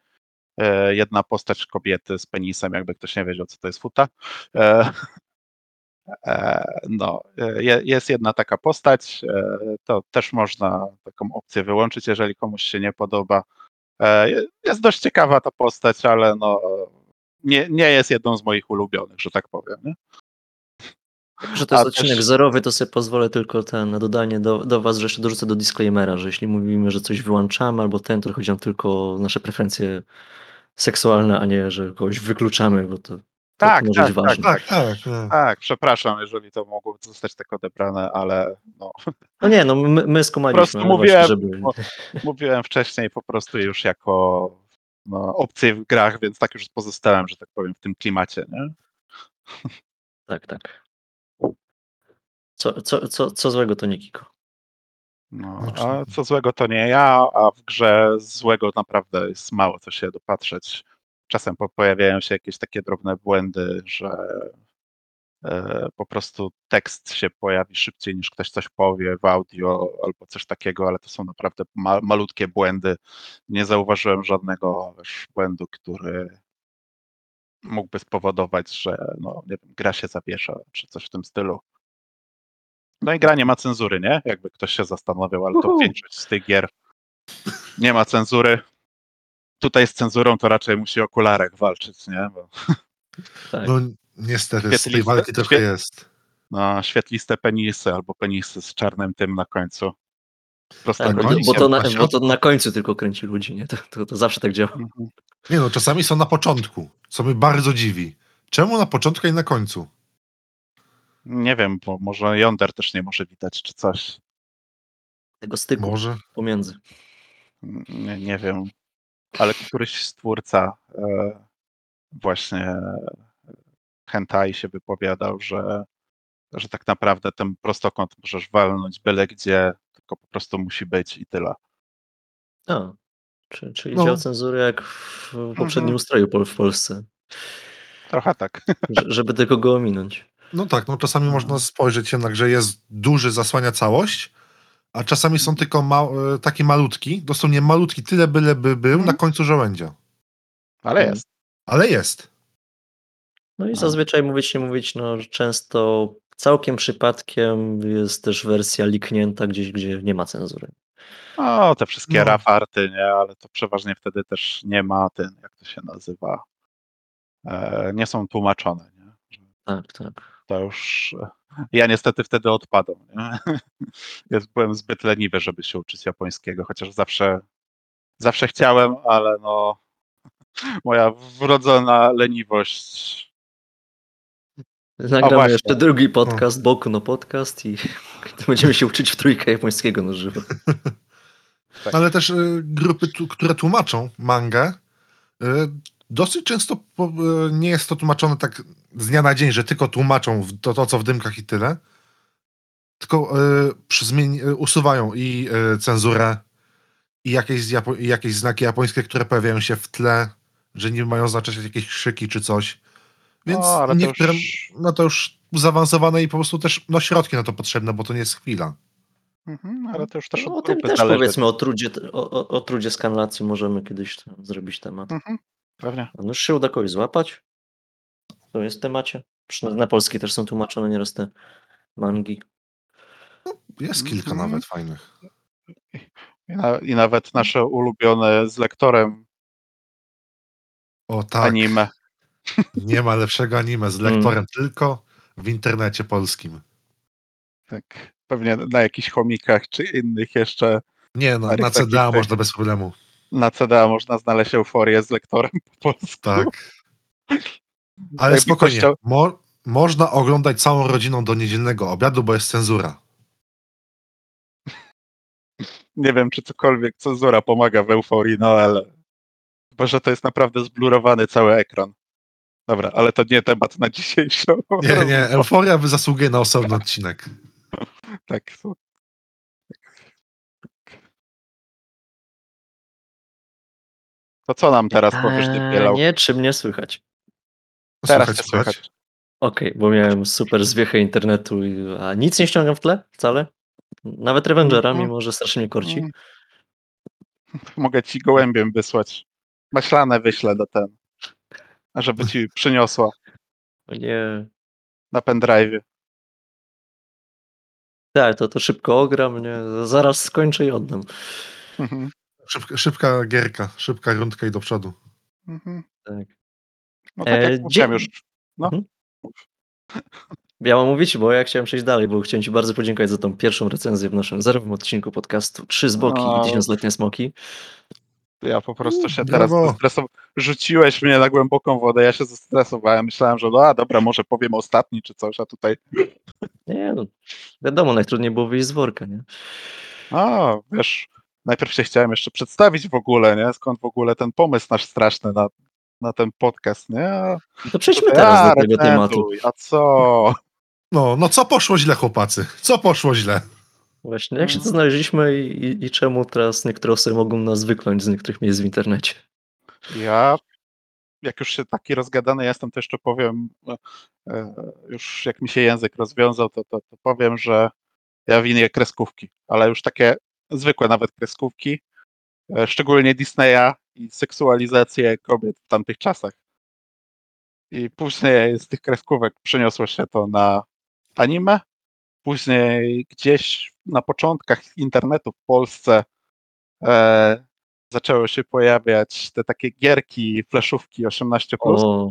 Speaker 2: e, jedna postać kobiety z penisem, jakby ktoś nie wiedział, co to jest futa. E, No, e, je- jest jedna taka postać, e, to też można taką opcję wyłączyć, jeżeli komuś się nie podoba. Je- Jest dość ciekawa ta postać, ale no, nie, nie jest jedną z moich ulubionych, że tak powiem. Nie?
Speaker 1: Że to jest
Speaker 2: A
Speaker 1: odcinek
Speaker 2: też-
Speaker 1: zerowy, to sobie pozwolę tylko ten, na dodanie do, do was, że jeszcze dorzucę do disclaimera, że jeśli mówimy, że coś wyłączamy albo ten, to chodzi nam tylko o nasze preferencje seksualne, a nie, że kogoś wykluczamy, bo to,
Speaker 2: Tak, tak, tak.
Speaker 3: Tak, tak. nie.
Speaker 2: Tak, przepraszam, jeżeli to mogło zostać tak odebrane, ale no,
Speaker 1: No nie, no my, my
Speaker 2: po
Speaker 1: skumaliśmy.
Speaker 2: prostu
Speaker 1: ale
Speaker 2: mówiłem,
Speaker 1: właśnie, żeby...
Speaker 2: mówiłem wcześniej po prostu już jako no, opcję w grach, więc tak już pozostałem, że tak powiem, w tym klimacie. Nie?
Speaker 1: Tak, tak. Co, co, co, co złego to nie Kiko?
Speaker 2: No,
Speaker 3: Znaczy-
Speaker 2: a co złego to nie ja, a w grze złego naprawdę jest mało co się dopatrzeć. Czasem po- pojawiają się jakieś takie drobne błędy, że e, po prostu tekst się pojawi szybciej niż ktoś coś powie w audio albo coś takiego, ale to są naprawdę ma malutkie błędy. Nie zauważyłem żadnego wiesz, błędu, który mógłby spowodować, że no, nie wiem, gra się zawiesza czy coś w tym stylu. No i gra nie ma cenzury, nie? Jakby ktoś się zastanawiał, ale to
Speaker 1: Uhu.
Speaker 2: większość z tych gier nie ma cenzury. Tutaj z cenzurą to raczej musi o okularach walczyć, nie? Bo,
Speaker 1: Tak.
Speaker 3: No niestety, z tej walki trochę jest.
Speaker 2: no, świetliste penisy albo penisy z czarnym tym na końcu.
Speaker 1: Tak, bo, to na, bo to na końcu tylko kręci ludzi, nie? To, to, to zawsze tak działa.
Speaker 2: Mhm.
Speaker 3: Nie no, czasami są na początku, co mnie bardzo dziwi. Czemu na początku i na końcu?
Speaker 2: Nie wiem, bo może Yonder też nie może widać, czy coś.
Speaker 1: Tego styku
Speaker 3: Może?
Speaker 1: pomiędzy.
Speaker 2: Nie, nie wiem. Ale któryś stwórca e, właśnie hentai się wypowiadał, że, że tak naprawdę ten prostokąt możesz walnąć byle gdzie, tylko po prostu musi być i tyle.
Speaker 1: A, czy, czyli
Speaker 3: No.
Speaker 1: dział cenzury jak w poprzednim
Speaker 2: Mhm.
Speaker 1: ustroju pol w Polsce,
Speaker 2: Trochę tak.
Speaker 1: że- żeby tylko go ominąć.
Speaker 3: No tak, no czasami można spojrzeć jednak, że jest duży, zasłania całość, a czasami są tylko ma, e, taki malutki, dosłownie malutki, tyle byle by był
Speaker 2: Mhm.
Speaker 3: na końcu żołędzia.
Speaker 2: Ale
Speaker 1: Mhm.
Speaker 2: jest.
Speaker 3: Ale jest.
Speaker 1: No i zazwyczaj mówić, nie mówić, no często całkiem przypadkiem jest też wersja liknięta gdzieś, gdzie nie ma cenzury.
Speaker 2: O, te wszystkie
Speaker 3: No.
Speaker 2: rafarty, nie? Ale to przeważnie wtedy też nie ma ten, jak to się nazywa, e, nie są tłumaczone, nie? Że
Speaker 1: Tak, tak.
Speaker 2: To już. Ja niestety wtedy odpadłem. Nie? (laughs) Jest, byłem zbyt leniwy, żeby się uczyć japońskiego, chociaż zawsze, zawsze chciałem, ale no. (laughs) Moja wrodzona leniwość.
Speaker 1: Nagramy jeszcze drugi podcast, Boku no podcast i (laughs) będziemy się uczyć w trójkę japońskiego na żywo.
Speaker 2: Tak.
Speaker 3: Ale też y, grupy, tu, które tłumaczą mangę, y, dosyć często y, nie jest to tłumaczone tak z dnia na dzień, że tylko tłumaczą to, to co w dymkach i tyle. Tylko y, usuwają i y, cenzurę, i jakieś, japo- i jakieś znaki japońskie, które pojawiają się w tle, że nie mają znaczyć jakieś krzyki czy coś. Więc
Speaker 2: No, ale to
Speaker 3: niektóre,
Speaker 2: już-
Speaker 3: no to już zaawansowane i po prostu też no, środki na to potrzebne, bo to nie jest chwila.
Speaker 2: Mhm, ale to już też
Speaker 1: No, o tym też powiedzmy, o trudzie, o, o, o trudzie skanlacji możemy kiedyś tam zrobić temat.
Speaker 2: Mhm, pewnie.
Speaker 1: A no już się uda kogoś złapać. To jest w temacie. Przynajmniej na polski też są tłumaczone nieraz te mangi.
Speaker 3: Jest kilka
Speaker 2: Mhm.
Speaker 3: nawet fajnych.
Speaker 2: I, na, I nawet nasze ulubione z lektorem
Speaker 3: O tak.
Speaker 2: anime. (laughs)
Speaker 3: Nie ma lepszego anime z
Speaker 1: Mm.
Speaker 3: lektorem, tylko w internecie polskim.
Speaker 2: Tak, pewnie na jakichś chomikach czy innych jeszcze
Speaker 3: Nie, no, na CDA można bez problemu.
Speaker 2: Na CDA można znaleźć euforię z lektorem po polsku.
Speaker 3: Tak. (laughs) Ale spokojnie.
Speaker 2: chciał-
Speaker 3: Mo można oglądać całą rodziną do niedzielnego obiadu, bo jest cenzura. (laughs)
Speaker 2: Nie wiem, czy cokolwiek cenzura pomaga w euforii, no ale chyba, że to jest naprawdę zblurowany cały ekran. Dobra, ale to nie temat na dzisiejszą.
Speaker 3: Nie, nie, euforia by zasługuje na osobny odcinek. (laughs)
Speaker 2: Tak. To- co nam teraz powiesz, ty
Speaker 1: Eee,
Speaker 2: Bielał?
Speaker 1: nie, czy mnie słychać?
Speaker 2: Teraz
Speaker 3: Słychać,
Speaker 2: cię
Speaker 3: słychać.
Speaker 2: słychać.
Speaker 1: Okej, bo miałem super zwiechę internetu, i- a nic nie ściągam w tle wcale. Nawet Revengera,
Speaker 2: Mhm.
Speaker 1: mimo że strasznie mnie korci.
Speaker 2: Mm. (laughs) Mogę ci gołębiem wysłać. Maślane wyślę do ten. Żeby ci (laughs) przyniosła
Speaker 1: O Nie.
Speaker 2: na pendrive.
Speaker 1: Tak, to, to szybko ogram, nie? Zaraz skończę i oddam.
Speaker 2: Mhm.
Speaker 3: Szybka, szybka gierka, szybka rundka i do przodu.
Speaker 2: Mhm.
Speaker 1: Tak.
Speaker 2: No tak
Speaker 1: E,
Speaker 2: jak
Speaker 1: dzie-
Speaker 2: już. No.
Speaker 1: Mhm. Ja mam mówić, bo ja chciałem przejść dalej, bo chciałem Ci bardzo podziękować za tą pierwszą recenzję w naszym zerowym odcinku podcastu Trzy z boki
Speaker 2: O.
Speaker 1: i tysiącletnie smoki.
Speaker 2: Ja po prostu się teraz
Speaker 3: brawo.
Speaker 2: zestresowałem. Rzuciłeś mnie na głęboką wodę, ja się zestresowałem. Myślałem, że no a dobra, może powiem ostatni czy coś, a tutaj
Speaker 1: Nie no, wiadomo, najtrudniej było wyjść z worka, nie?
Speaker 2: a wiesz, najpierw się chciałem jeszcze przedstawić w ogóle, nie? Skąd w ogóle ten pomysł nasz straszny na, na ten podcast, nie? A
Speaker 1: To przejdźmy teraz
Speaker 2: a,
Speaker 1: do tego tematu.
Speaker 2: A co?
Speaker 3: No, no co poszło źle, chłopacy? Co poszło źle?
Speaker 1: Właśnie, jak się to znaleźliśmy i, i, i czemu teraz niektóre osoby mogą nas wykląć z niektórych miejsc w internecie?
Speaker 2: Ja, jak już się taki rozgadany jestem, to jeszcze powiem, e, e, już jak mi się język rozwiązał, to, to, to powiem, że ja winię kreskówki, ale już takie zwykłe nawet kreskówki, e, szczególnie Disneya i seksualizację kobiet w tamtych czasach. I później z tych kreskówek przeniosło się to na anime. Później gdzieś na początkach internetu w Polsce e, zaczęły się pojawiać te takie gierki, fleszówki 18+.
Speaker 1: O,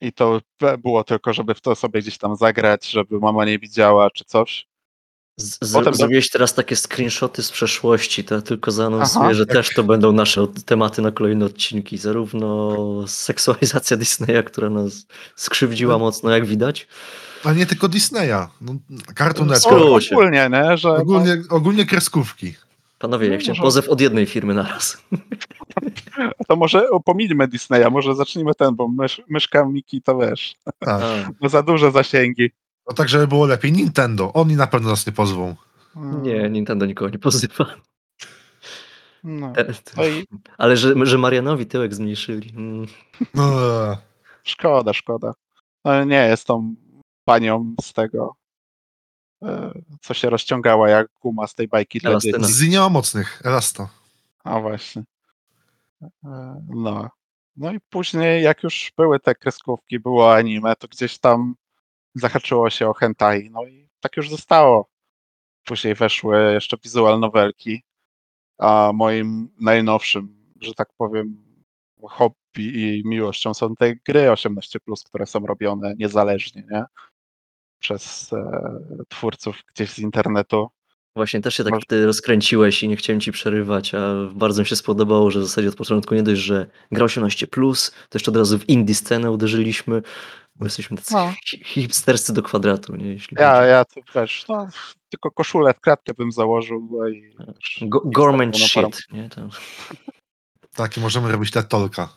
Speaker 2: I to było tylko, żeby w to sobie gdzieś tam zagrać, żeby mama nie widziała czy coś.
Speaker 1: Z, z,
Speaker 2: Potem
Speaker 1: zrobiłeś teraz takie screenshoty z przeszłości, to ja tylko zaanonsuję,
Speaker 2: Aha.
Speaker 1: że też to będą nasze od- tematy na kolejne odcinki. Zarówno seksualizacja Disneya, która nas skrzywdziła
Speaker 3: No.
Speaker 1: mocno, jak widać.
Speaker 3: A nie tylko Disneya. No, Cartoon
Speaker 1: No,
Speaker 3: Network.
Speaker 1: się.
Speaker 2: ogólnie, nie? Że
Speaker 3: Ogólnie, ogólnie kreskówki.
Speaker 1: Panowie,
Speaker 2: No,
Speaker 1: ja chciałem
Speaker 2: może-
Speaker 1: pozew od jednej firmy naraz. (laughs)
Speaker 2: to może pominijmy Disneya, może zacznijmy ten, bo mysz, myszka Miki to wiesz,
Speaker 3: Tak.
Speaker 1: A,
Speaker 2: no za duże zasięgi.
Speaker 3: No tak, żeby było lepiej. Nintendo. Oni na pewno nas nie pozwą.
Speaker 1: nie, Nintendo nikogo nie pozywa.
Speaker 2: No.
Speaker 1: E,
Speaker 2: No
Speaker 1: Ale że, że Marianowi tyłek zmniejszyli. Mm.
Speaker 3: No,
Speaker 2: szkoda, szkoda. No, nie jest tą panią z tego, e, co się rozciągała jak guma z tej bajki
Speaker 1: Elastyna.
Speaker 3: z mocnych. Elasta.
Speaker 2: A właśnie. E, No. No i później, jak już były te kreskówki, było anime, to gdzieś tam zahaczyło się o hentai. No i tak już zostało. Później weszły jeszcze visual novelki, a moim najnowszym, że tak powiem, hobby i miłością są te gry 18+, które są robione niezależnie, nie? Przez e, twórców gdzieś z internetu.
Speaker 1: Właśnie też się tak ty rozkręciłeś i nie chciałem ci przerywać, a bardzo mi się spodobało, że w zasadzie od początku nie dość, że gra 18+, to jeszcze od razu w indie scenę uderzyliśmy, bo jesteśmy tacy
Speaker 2: No.
Speaker 1: hi- hipsterscy do kwadratu, nie? Jeśli
Speaker 2: Ja,
Speaker 1: chodzi.
Speaker 2: ja tu wiesz, no, tylko koszulę w kratkę bym założył no i
Speaker 1: Go-
Speaker 2: i
Speaker 1: Gorman shit, nie? To...
Speaker 3: Tak, i możemy robić te tolka.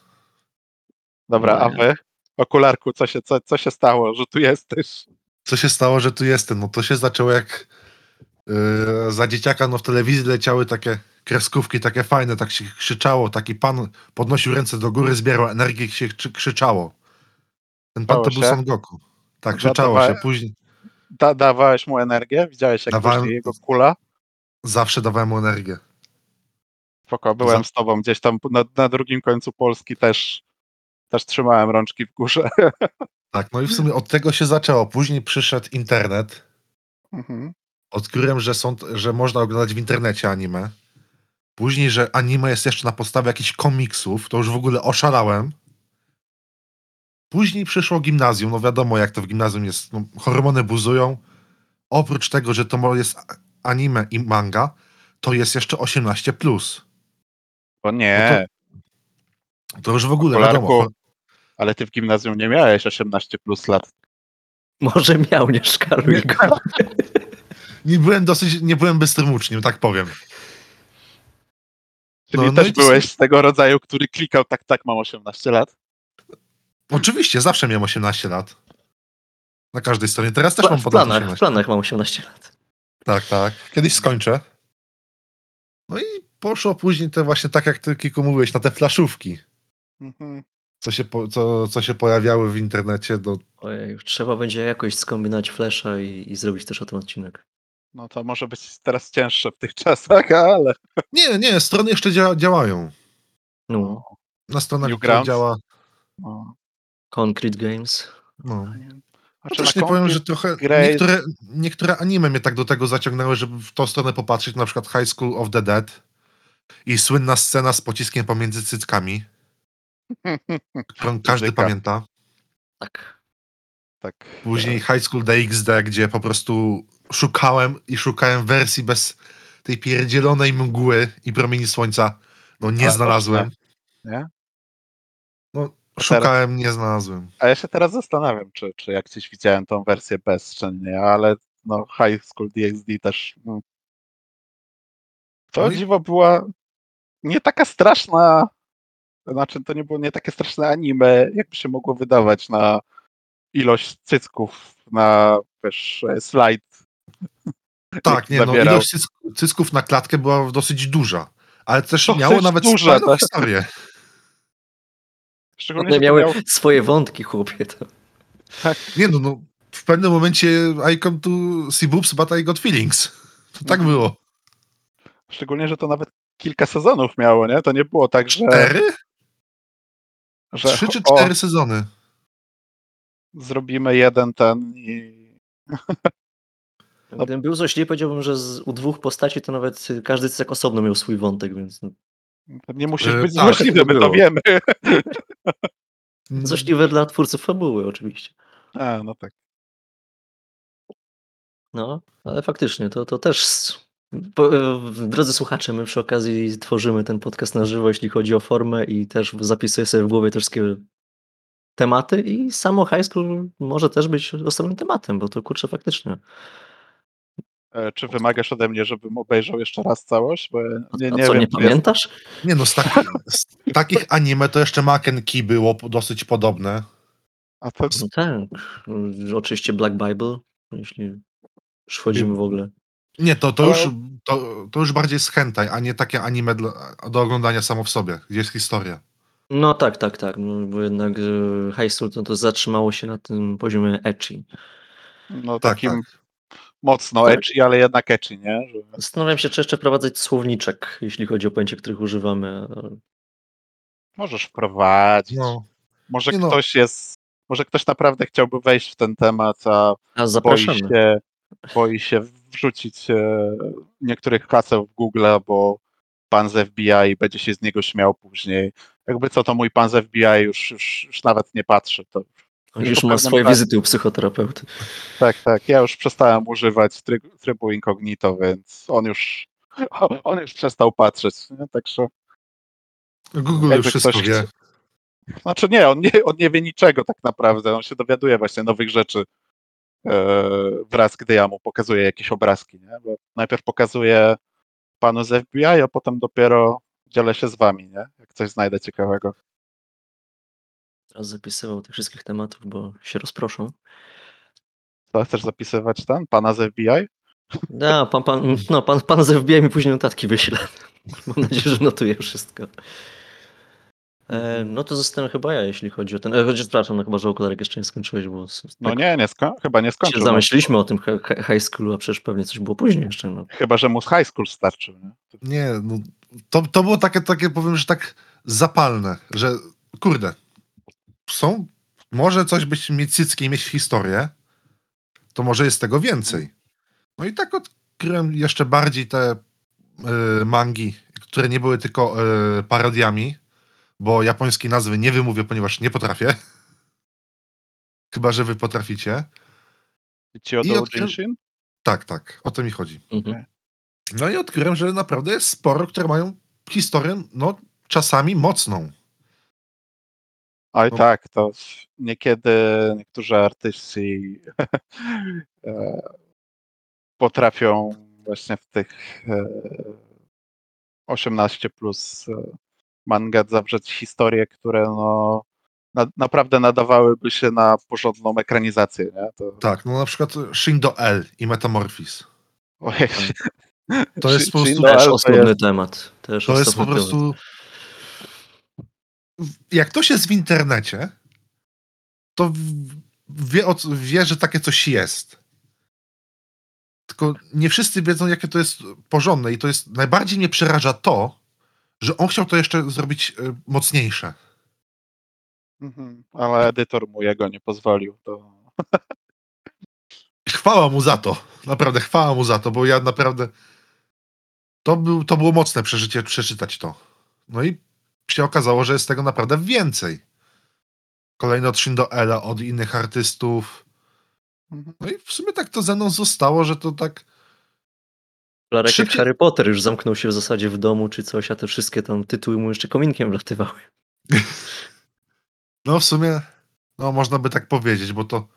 Speaker 2: Dobra, a
Speaker 1: Nie.
Speaker 2: wy? Okularku, co się, co, co się stało, że tu jesteś?
Speaker 3: Co się stało, że tu jestem? No to się zaczęło jak yy, za dzieciaka no w telewizji leciały takie kreskówki, takie fajne, tak się krzyczało, taki pan podnosił ręce do góry, zbierał energię i się krzy- krzyczało. Ten pan to był? Son Goku. Tak, krzyczało się. Później
Speaker 2: Da, dawałeś mu energię? Widziałeś, jak
Speaker 3: Dawałem-
Speaker 2: jego kula?
Speaker 3: zawsze dawałem mu energię.
Speaker 2: Spoko, byłem
Speaker 3: Za-
Speaker 2: z tobą gdzieś tam na, na drugim końcu Polski też, też trzymałem rączki w górze. (laughs)
Speaker 3: Tak, no i w sumie od tego się zaczęło. Później przyszedł internet.
Speaker 2: Mhm.
Speaker 3: Odkryłem, że, są, że można oglądać w internecie anime. Później, że anime jest jeszcze na podstawie jakichś komiksów, to już w ogóle oszalałem. Później przyszło gimnazjum, no wiadomo jak to w gimnazjum jest, no, hormony buzują. Oprócz tego, że to jest anime i manga, to jest jeszcze 18+. Plus.
Speaker 2: O nie,
Speaker 3: To już w ogóle
Speaker 2: Okularku.
Speaker 3: wiadomo.
Speaker 2: ale ty w gimnazjum nie miałeś 18 plus lat.
Speaker 1: Może miał, nie szkaluj go. (laughs)
Speaker 3: Nie byłem dosyć, nie byłem bystrym uczniem, tak powiem.
Speaker 2: Czyli
Speaker 3: No, no
Speaker 2: też
Speaker 3: to
Speaker 2: byłeś z tego rodzaju, który klikał tak, tak, mam 18 lat.
Speaker 3: Oczywiście, zawsze miałem 18 lat. Na każdej stronie. Teraz też mam
Speaker 1: W
Speaker 3: ponad
Speaker 1: planach,
Speaker 3: 18.
Speaker 1: w planach mam 18 lat.
Speaker 3: Tak, tak. Kiedyś skończę. No i poszło później te właśnie tak, jak ty Kiku mówiłeś, na te flaszówki,
Speaker 2: Mhm.
Speaker 3: co się, po, co, co się pojawiały w internecie. No,
Speaker 1: Ojej, trzeba będzie jakoś skombinować flasha i, i zrobić też o tym odcinek.
Speaker 2: No to może być teraz cięższe w tych czasach, (laughs) ale...
Speaker 3: nie, nie, strony jeszcze dzia, działają.
Speaker 1: No,
Speaker 3: Na stronach,
Speaker 2: Newgrounds?
Speaker 3: działa.
Speaker 2: No.
Speaker 1: Concrete Games.
Speaker 3: No.
Speaker 2: A
Speaker 3: No też nie powiem, że trochę
Speaker 2: grę-
Speaker 3: niektóre, niektóre anime mnie tak do tego zaciągnęły, żeby w tą stronę popatrzeć, na przykład High School of the Dead i słynna scena z pociskiem pomiędzy cyckami, (laughs) którą każdy
Speaker 2: Bzyka.
Speaker 3: pamięta.
Speaker 1: Tak.
Speaker 2: tak.
Speaker 3: Później High School DxD, gdzie po prostu szukałem i szukałem wersji bez tej pierdzielonej mgły i promieni słońca. No nie
Speaker 2: A,
Speaker 3: znalazłem.
Speaker 2: Nie?
Speaker 3: No, szukałem, nie znalazłem.
Speaker 2: A ja się teraz zastanawiam, czy, czy jak gdzieś widziałem tą wersję bez, czy nie, ale no High School DxD też. No. To dziwo była nie taka straszna. Znaczy, to nie było nie takie straszne anime, jakby się mogło wydawać na ilość cycków na wiesz, slajd.
Speaker 3: Tak, nie no, ilość cysków na klatkę była dosyć duża. Ale też
Speaker 2: Dosyć
Speaker 3: miało nawet
Speaker 2: duża, tak.
Speaker 3: historię.
Speaker 2: Szczególnie,
Speaker 1: One miały
Speaker 2: miał,
Speaker 1: swoje wątki, chłopie. To.
Speaker 3: Nie no, no, w pewnym momencie I come to see boobs, but I got feelings. To tak
Speaker 2: Mhm.
Speaker 3: było.
Speaker 2: szczególnie, że to nawet kilka sezonów miało, nie? To nie było tak, że.
Speaker 3: Cztery?
Speaker 2: że
Speaker 3: Trzy czy
Speaker 2: o,
Speaker 3: cztery sezony?
Speaker 2: zrobimy jeden ten i.
Speaker 1: Gdybym był złośliwy, powiedziałbym, że z, u dwóch postaci to nawet każdy cyk osobno miał swój wątek, więc no,
Speaker 2: Nie musisz
Speaker 3: E,
Speaker 2: być
Speaker 3: tak,
Speaker 2: złośliwy,
Speaker 1: tak
Speaker 2: my to wiemy. (laughs)
Speaker 1: złośliwe dla twórców fabuły oczywiście.
Speaker 2: A, no tak.
Speaker 1: No, ale faktycznie, to, to też. e, drodzy słuchacze, my przy okazji tworzymy ten podcast na żywo, jeśli chodzi o formę i też zapisuję sobie w głowie te wszystkie tematy i samo high school może też być osobnym tematem, bo to kurczę faktycznie.
Speaker 2: E, Czy wymagasz ode mnie, żebym obejrzał jeszcze raz całość? Bo ja nie,
Speaker 1: A
Speaker 2: nie
Speaker 1: co,
Speaker 2: wiem,
Speaker 1: nie pamiętasz?
Speaker 3: Nie no, z, taki, z takich anime to jeszcze Makenki było po- dosyć podobne.
Speaker 2: Jest... A to,
Speaker 1: No tak, y, oczywiście Black Bible, jeśli już wchodzimy w ogóle.
Speaker 3: Nie, to, to,
Speaker 2: Ale-
Speaker 3: już, to, to już bardziej z hentai, a nie takie anime dla, do oglądania samo w sobie, gdzie jest historia.
Speaker 1: No tak, tak, tak, no, bo jednak y, high school to, to zatrzymało się na tym poziomie ecchi.
Speaker 2: no,
Speaker 3: Tak,
Speaker 2: takim
Speaker 3: tak.
Speaker 2: Mocno
Speaker 1: Tak.
Speaker 2: ecchi, ale jednak ecchi, nie? Że...
Speaker 1: Zastanawiam się, czy jeszcze wprowadzać słowniczek, jeśli chodzi o pojęcia, których używamy.
Speaker 2: Możesz wprowadzić.
Speaker 3: No,
Speaker 2: Może
Speaker 3: Nie no.
Speaker 2: ktoś jest. Może ktoś naprawdę chciałby wejść w ten temat, a
Speaker 1: A
Speaker 2: boi się, boi się wrzucić e, niektórych haseł w Google, bo pan z FBI będzie się z niego śmiał później. Jakby co, to mój pan z FBI już, już, już nawet nie patrzy. To,
Speaker 1: On
Speaker 2: już
Speaker 1: ma swoje wizyty u psychoterapeuty.
Speaker 2: tak, tak. Ja już przestałem używać tryb, trybu incognito, więc on już, (laughs) on już przestał patrzeć. Nie? Także,
Speaker 3: Google
Speaker 2: Jakby
Speaker 3: już wszystko
Speaker 2: ktoś
Speaker 3: wie.
Speaker 2: znaczy nie on, nie, on nie wie niczego tak naprawdę. On się dowiaduje właśnie nowych rzeczy e, wraz, gdy ja mu pokazuję jakieś obrazki. Nie? Bo najpierw pokazuję panu z FBI, a potem dopiero dzielę się z wami, nie? jak coś znajdę ciekawego.
Speaker 1: Teraz zapisywał tych wszystkich tematów, bo się rozproszą.
Speaker 2: Co, chcesz zapisywać ten, pana z FBI?
Speaker 1: Da, pan, pan, no, pan, pan z FBI mi później notatki wyśle. (laughs) Mam nadzieję, że notuje wszystko. E, no to zostanę chyba ja, jeśli chodzi o ten. E, chociaż przepraszam, no chyba, że okularek jeszcze nie skończyłeś, bo
Speaker 2: No
Speaker 1: tak
Speaker 2: nie, nie sko- chyba nie
Speaker 1: się
Speaker 2: skończył. No.
Speaker 1: zamyśliliśmy o tym hi- hi- high schoolu, a przecież pewnie coś było później jeszcze. No.
Speaker 2: Chyba, że mu z high school starczył. Nie?
Speaker 3: Nie, no, to, to było takie, takie, powiem, że tak zapalne, że kurde, są, może coś być, mieć cycki i mieć historię, to może jest tego więcej. No i tak odkryłem jeszcze bardziej te y, mangi, które nie były tylko y, parodiami, bo japońskiej nazwy nie wymówię, ponieważ nie potrafię. (laughs) Chyba, że wy potraficie.
Speaker 2: Chiyodo
Speaker 3: odkry-? Tak, tak, o to mi chodzi.
Speaker 1: Mhm.
Speaker 3: No i odkryłem, że naprawdę jest sporo, które mają historię, no czasami mocną.
Speaker 2: Oj
Speaker 3: No.
Speaker 2: tak, to niekiedy niektórzy artyści (laughs) e, potrafią właśnie w tych e, 18 plus e, mangat zawrzeć historie, które no na, naprawdę nadawałyby się na porządną ekranizację, nie? To,
Speaker 3: Tak, no na przykład Shindo L i Metamorphis.
Speaker 2: ojej,
Speaker 3: To jest po prostu-
Speaker 2: Shindo
Speaker 1: Też osobny temat. Też
Speaker 3: To jest po prostu. Jak ktoś jest w internecie, to wie, wie, że takie coś jest. Tylko nie wszyscy wiedzą, jakie to jest porządne, i to jest najbardziej mnie przeraża to, że on chciał to jeszcze zrobić e, mocniejsze.
Speaker 2: Mhm, ale edytor mu jego nie pozwolił. To... (laughs)
Speaker 3: Chwała mu za to. Naprawdę chwała mu za to, bo ja naprawdę. To, był, to było mocne przeżycie przeczytać to. No i się okazało, że jest tego naprawdę więcej. Kolejny od Shindo Ela, od innych artystów.
Speaker 2: Mhm.
Speaker 3: No i w sumie tak to ze mną zostało, że to tak
Speaker 1: Larek
Speaker 3: Szybciej-
Speaker 1: Harry Potter już zamknął się w zasadzie w domu czy coś, a te wszystkie tam tytuły mu jeszcze kominkiem wlatywały.
Speaker 3: No w sumie, no można by tak powiedzieć, bo to,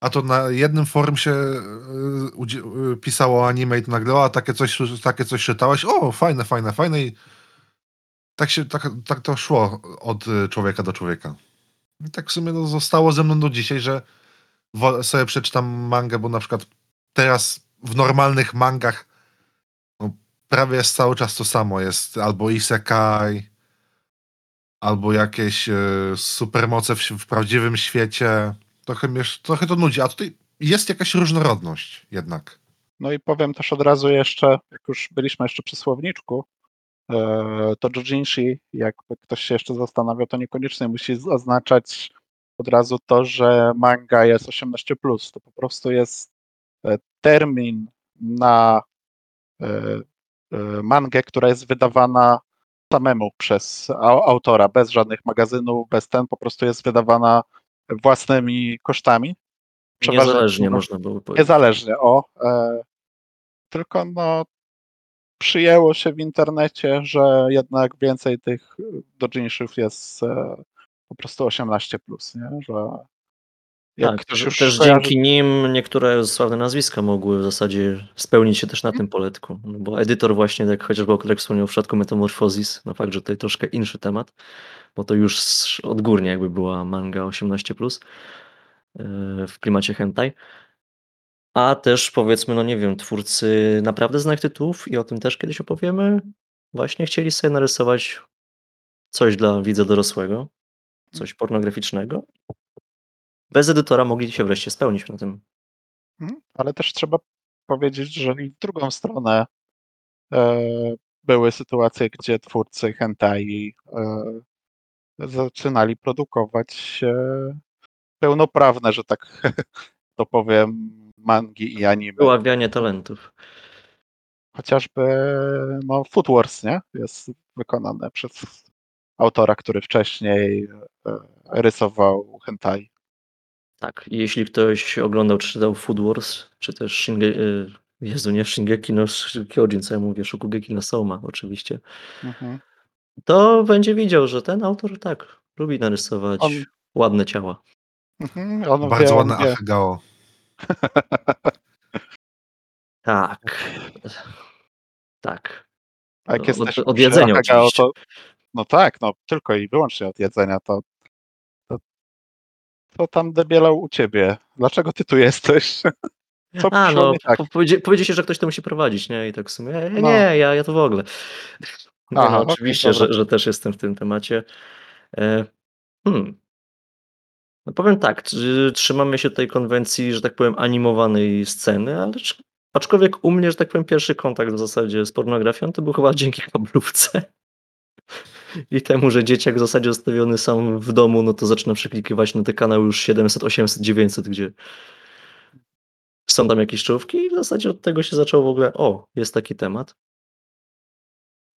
Speaker 3: a to na jednym forum się y, y, pisało anime i to nagle, o, a takie coś, takie coś czytałeś, o, fajne, fajne, fajne i tak się, tak, tak to szło od y, człowieka do człowieka. I tak w sumie no, zostało ze mną do dzisiaj, że sobie przeczytam mangę, bo na przykład teraz w normalnych mangach no, prawie jest cały czas to samo, jest albo isekai, albo jakieś e, supermoce w, w prawdziwym świecie. Trochę, mnie, trochę to nudzi, a tutaj jest jakaś różnorodność jednak.
Speaker 2: No i powiem też od razu jeszcze, jak już byliśmy jeszcze przy słowniczku, to Jojinshi, jakby ktoś się jeszcze zastanawiał, to niekoniecznie musi oznaczać od razu to, że manga jest 18+. To po prostu jest e, termin na e, e, mangę, która jest wydawana samemu przez au- autora, bez żadnych magazynów, bez ten, po prostu jest wydawana własnymi kosztami.
Speaker 1: Niezależnie można było powiedzieć.
Speaker 2: Niezależnie, o. E, tylko no, przyjęło się w internecie, że jednak więcej tych dojinshów jest e, po prostu 18+, plus, nie? Że jak
Speaker 1: Tak, też, dzięki nim niektóre sławne nazwiska mogły w zasadzie spełnić się też na tym poletku. No bo edytor właśnie, tak chociażby jak wspomniał w przypadku Metamorphosis, no fakt, że tutaj troszkę inszy temat, bo to już odgórnie jakby była manga 18+, yy, w klimacie hentai. A też powiedzmy, no nie wiem, twórcy naprawdę znanych tytułów i o tym też kiedyś opowiemy, właśnie chcieli sobie narysować coś dla widza dorosłego, coś pornograficznego. Bez edytora mogli się wreszcie spełnić na tym.
Speaker 2: Mhm. Ale też trzeba powiedzieć, że i w drugą stronę e, były sytuacje, gdzie twórcy hentai e, zaczynali produkować e, pełnoprawne, że tak (laughs) to powiem, mangi i anime.
Speaker 1: Wyławianie talentów.
Speaker 2: Chociażby no, Food Wars, nie? Jest wykonane przez autora, który wcześniej e, rysował hentai.
Speaker 1: Tak, jeśli ktoś oglądał czy czytał Food Wars, czy też Shinge... y, Jezu, nie Shingeki no Kyojin, co ja mówię, Shokugeki no Soma oczywiście,
Speaker 2: Mhm.
Speaker 1: to będzie widział, że ten autor tak, lubi narysować
Speaker 2: On-
Speaker 1: ładne ciała.
Speaker 2: Mhm. On
Speaker 3: Bardzo
Speaker 2: wie,
Speaker 3: ładne
Speaker 2: wie. (laughs)
Speaker 1: Tak. Tak.
Speaker 2: A jak
Speaker 1: Od-
Speaker 2: jesteśmy
Speaker 1: od
Speaker 2: przy
Speaker 1: jedzenia
Speaker 2: to no tak, no tylko i wyłącznie od jedzenia, to, to, to tam debielał u ciebie. Dlaczego ty tu jesteś? Co
Speaker 1: A, no,
Speaker 2: tak?
Speaker 1: po- powiedzie- powiedzieliście, że ktoś to musi prowadzić, nie? I tak w sumie, e,
Speaker 2: No.
Speaker 1: nie, ja, ja to w ogóle.
Speaker 2: Aha,
Speaker 1: no,
Speaker 2: okej,
Speaker 1: oczywiście,
Speaker 2: dobra.
Speaker 1: że, że też jestem w tym temacie. E, hmm. No powiem tak, tr- trzymamy się tej konwencji, że tak powiem, animowanej sceny, ale aczkolwiek u mnie, że tak powiem, pierwszy kontakt w zasadzie z pornografią to był chyba dzięki kablówce. (laughs) I temu, że dzieciak w zasadzie zostawiony sam w domu, no to zaczyna przeklikiwać na te kanały już 700, 800, 900, gdzie są tam jakieś czołówki i w zasadzie od tego się zaczęło w ogóle, o, jest taki temat.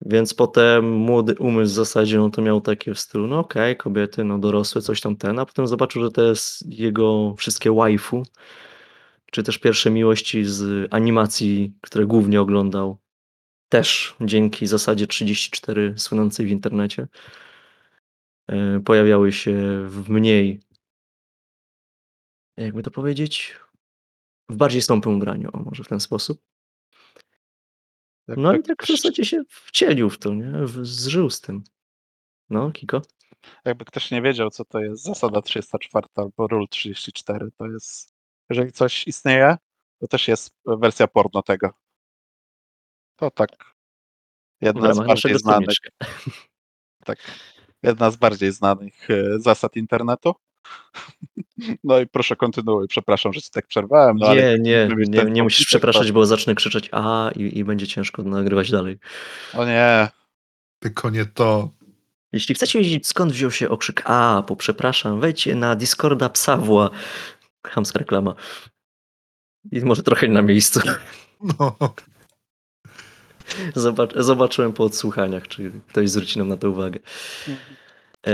Speaker 1: Więc potem młody umysł w zasadzie, no to miał takie w stylu, no okej, kobiety, no dorosłe, coś tam ten, a potem zobaczył, że to jest jego wszystkie waifu, czy też pierwsze miłości z animacji, które głównie oglądał, też dzięki zasadzie 34 słynącej w internecie, e, pojawiały się w mniej, jakby to powiedzieć, w bardziej stąpym ubraniu, może w ten sposób. No i
Speaker 2: Jakby
Speaker 1: tak w zasadzie się wcielił w to, nie? Zżył z tym. No, Kiko?
Speaker 2: Jakby ktoś nie wiedział, co to jest zasada 34 albo rule 34, to jest, jeżeli coś istnieje, to też jest wersja porno tego. To tak. Jedna z bardziej znanych, tak, jedna z bardziej znanych e, zasad internetu. (laughs) No i proszę kontynuuj, przepraszam, że ci tak przerwałem. No, ale
Speaker 1: Nie, nie, nie,
Speaker 2: ten
Speaker 1: nie musisz przepraszać, bo zacznę krzyczeć a i, i będzie ciężko nagrywać dalej.
Speaker 2: O nie,
Speaker 3: Tylko nie to.
Speaker 1: Jeśli chcecie wiedzieć skąd wziął się okrzyk a, po przepraszam, wejdźcie na Discorda Psawła. Chamska reklama. I może trochę na miejscu.
Speaker 3: No.
Speaker 1: Zobacz, zobaczyłem po odsłuchaniach, czy ktoś zwróci nam na to uwagę. E,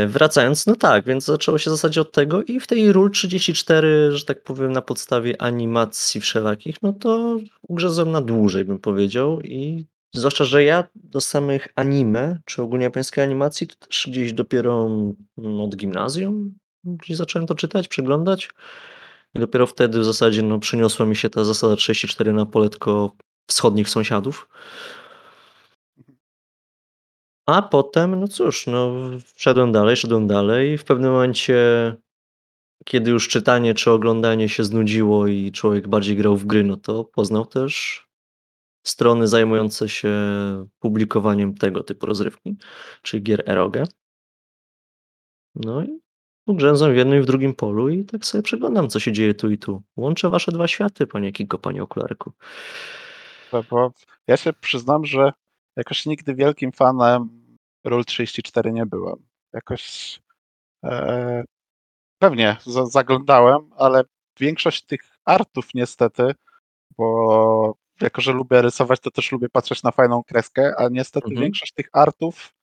Speaker 1: Wracając, no tak, więc zaczęło się w zasadzie od tego i w tej Rule 34, że tak powiem, na podstawie animacji wszelakich, no to ugrzezłem na dłużej, bym powiedział. I zwłaszcza, że ja do samych anime, czy ogólnie japońskiej animacji, to też gdzieś dopiero mm, od gimnazjum gdzieś zacząłem to czytać, przeglądać. I dopiero wtedy w zasadzie no, przyniosła mi się ta zasada 34 na poletko wschodnich sąsiadów. A potem, no cóż, no, szedłem dalej, szedłem dalej. W pewnym momencie, kiedy już czytanie czy oglądanie się znudziło i człowiek bardziej grał w gry, no to poznał też strony zajmujące się publikowaniem tego typu rozrywki, czyli gier eroge. No i ugrzęzłem w jednym i w drugim polu i tak sobie przeglądam, co się dzieje tu i tu. Łączę wasze dwa światy, panie Kiko, panie okularku.
Speaker 2: Ja się przyznam, że jakoś nigdy wielkim fanem Rule 34 nie byłem. Jakoś e, pewnie za, zaglądałem, ale większość tych artów niestety, bo jako, że lubię rysować, to też lubię patrzeć na fajną kreskę, a niestety
Speaker 1: Mhm.
Speaker 2: większość tych artów,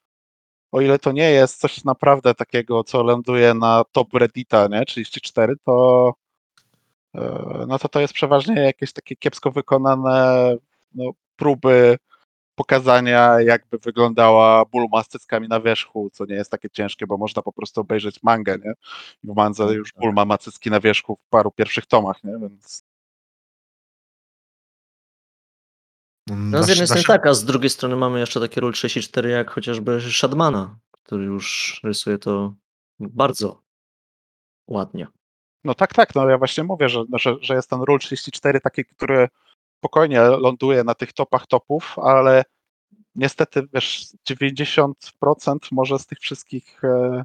Speaker 2: o ile to nie jest coś naprawdę takiego, co ląduje na top Reddita, nie, 34, to e, no to to jest przeważnie jakieś takie kiepsko wykonane no, próby pokazania, jakby wyglądała Bulma z cyckami na wierzchu, co nie jest takie ciężkie, bo można po prostu obejrzeć mangę, nie? W mandze już Bulma ma cycki na wierzchu w paru pierwszych tomach, nie? Więc
Speaker 1: No z jednej strony tak, a z drugiej strony mamy jeszcze takie Rule 34 jak chociażby Shadmana, który już rysuje to bardzo ładnie.
Speaker 2: no tak, tak, no ja właśnie mówię, że, że, że jest ten Rule 34 taki, który spokojnie ląduje na tych topach topów, ale niestety, wiesz, 90% może z tych wszystkich e,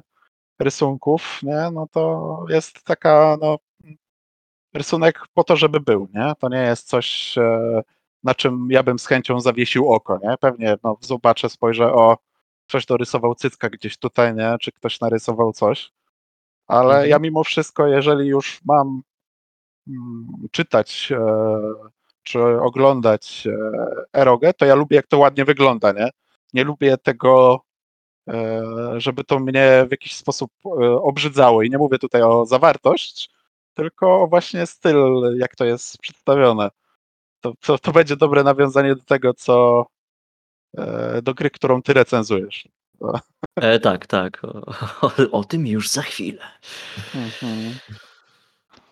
Speaker 2: rysunków, nie, no to jest taka, no, rysunek po to, żeby był, nie? To nie jest coś, e, na czym ja bym z chęcią zawiesił oko, nie? Pewnie, no, zobaczę, spojrzę, o, ktoś dorysował cycka gdzieś tutaj, nie? Czy ktoś narysował coś, ale
Speaker 1: Mhm.
Speaker 2: ja mimo wszystko, jeżeli już mam mm, czytać e, czy oglądać e, erogę, to ja lubię, jak to ładnie wygląda, nie? Nie lubię tego, e, żeby to mnie w jakiś sposób e, obrzydzało. I nie mówię tutaj o zawartość, tylko właśnie styl, jak to jest przedstawione. To, to, to będzie dobre nawiązanie do tego, co do gry, którą ty recenzujesz.
Speaker 1: E, tak, tak. O, o, o tym już za chwilę.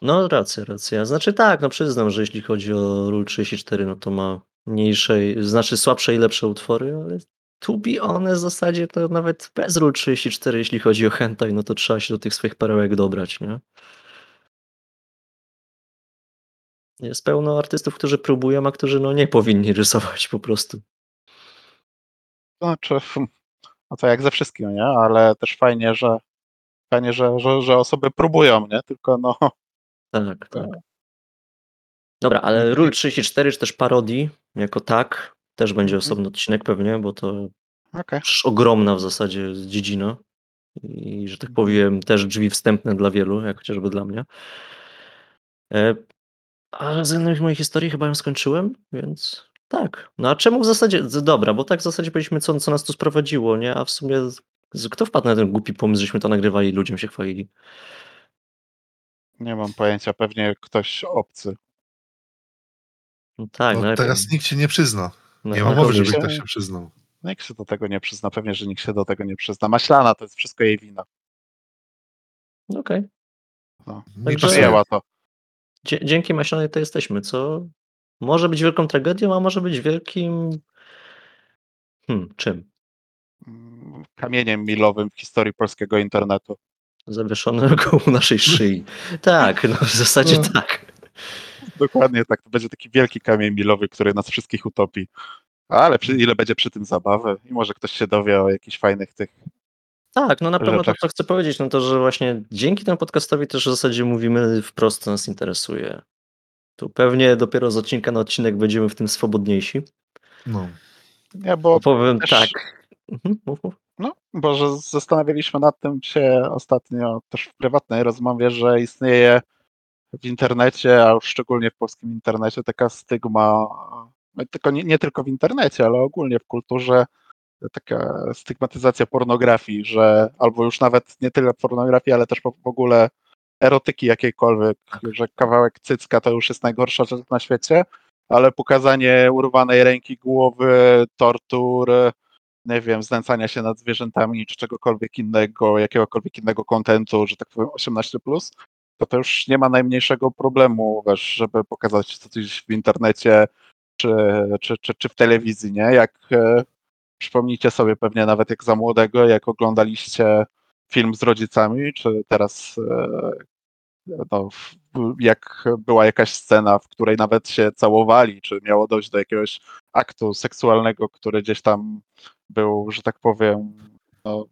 Speaker 1: No racja, racja. Znaczy tak, no przyznam, że jeśli chodzi o Rule 34, no to ma mniejsze, znaczy słabsze i lepsze utwory, ale to be honest, w zasadzie to nawet bez Rule 34, jeśli chodzi o hentai, no to trzeba się do tych swoich perełek dobrać, nie? Jest pełno artystów, którzy próbują, a którzy no nie powinni rysować po prostu.
Speaker 2: Znaczy, no to jak ze wszystkim, nie? Ale też fajnie, że fajnie, że, że, że osoby próbują, nie? Tylko no,
Speaker 1: Tak, tak. Dobra, ale Rule 34 czy też parodii jako tak, też będzie
Speaker 2: Mhm.
Speaker 1: osobny odcinek pewnie, bo to
Speaker 2: okej.
Speaker 1: przecież ogromna w zasadzie dziedzina i że tak
Speaker 2: Mhm.
Speaker 1: powiem też drzwi wstępne dla wielu, jak chociażby dla mnie. E, A z jednej mojej historii chyba ją skończyłem, więc tak. No a czemu w zasadzie, dobra, bo tak w zasadzie powiedzieliśmy, co, co nas tu sprowadziło, nie? A w sumie z- kto wpadł na ten głupi pomysł, żeśmy to nagrywali i ludziom się chwalili?
Speaker 2: Nie mam pojęcia, pewnie ktoś obcy.
Speaker 1: No tak,
Speaker 3: No,
Speaker 1: no,
Speaker 3: teraz nikt się nie przyzna.
Speaker 1: no,
Speaker 3: Nie ma
Speaker 1: no,
Speaker 3: mowy, żeby
Speaker 1: się.
Speaker 3: ktoś się przyznał.
Speaker 2: Nikt się do tego nie przyzna, pewnie, że nikt się do tego nie przyzna. Maślana to jest wszystko jej wina.
Speaker 1: Okej.
Speaker 2: No.
Speaker 1: Także-
Speaker 3: pasuje.
Speaker 2: Przyjęła to.
Speaker 1: Dzie- Dzięki Maślanej to jesteśmy, co może być wielką tragedią, a może być wielkim... Hmm, czym?
Speaker 2: Mm, Kamieniem milowym w historii polskiego internetu.
Speaker 1: Zawieszonym (laughs) koło naszej szyi. Tak, no w zasadzie
Speaker 2: No.
Speaker 1: tak.
Speaker 2: Dokładnie tak. To będzie taki wielki kamień milowy, który nas wszystkich utopi. Ale przy, ile będzie przy tym zabawy i może ktoś się dowie o jakichś fajnych tych.
Speaker 1: Tak, no na pewno to, co chcę powiedzieć, no to, że właśnie dzięki temu podcastowi też w zasadzie mówimy wprost, co nas interesuje. Tu pewnie dopiero z odcinka na odcinek będziemy w tym swobodniejsi.
Speaker 3: No.
Speaker 2: Nie, bo,
Speaker 1: Powiem
Speaker 2: też-
Speaker 1: tak. Mhm, mów, mów.
Speaker 2: Bo że zastanawialiśmy nad tym się ostatnio też w prywatnej rozmowie, że istnieje w internecie, a już szczególnie w polskim internecie, taka stygma, tylko nie, nie tylko w internecie, ale ogólnie w kulturze taka stygmatyzacja pornografii, że albo już nawet nie tyle pornografii, ale też w ogóle erotyki jakiejkolwiek, że kawałek cycka to już jest najgorsza rzecz na świecie, ale pokazanie urwanej ręki, głowy, tortur, nie wiem, znęcania się nad zwierzętami czy czegokolwiek innego, jakiegokolwiek innego kontentu, że tak powiem 18+, to to już nie ma najmniejszego problemu, wiesz, żeby pokazać coś w internecie czy, czy, czy, czy w telewizji, nie? Jak e, przypomnijcie sobie pewnie nawet jak za młodego, jak oglądaliście film z rodzicami, czy teraz e, no, jak była jakaś scena, w której nawet się całowali, czy miało dojść do jakiegoś aktu seksualnego, który gdzieś tam był, że tak powiem, no,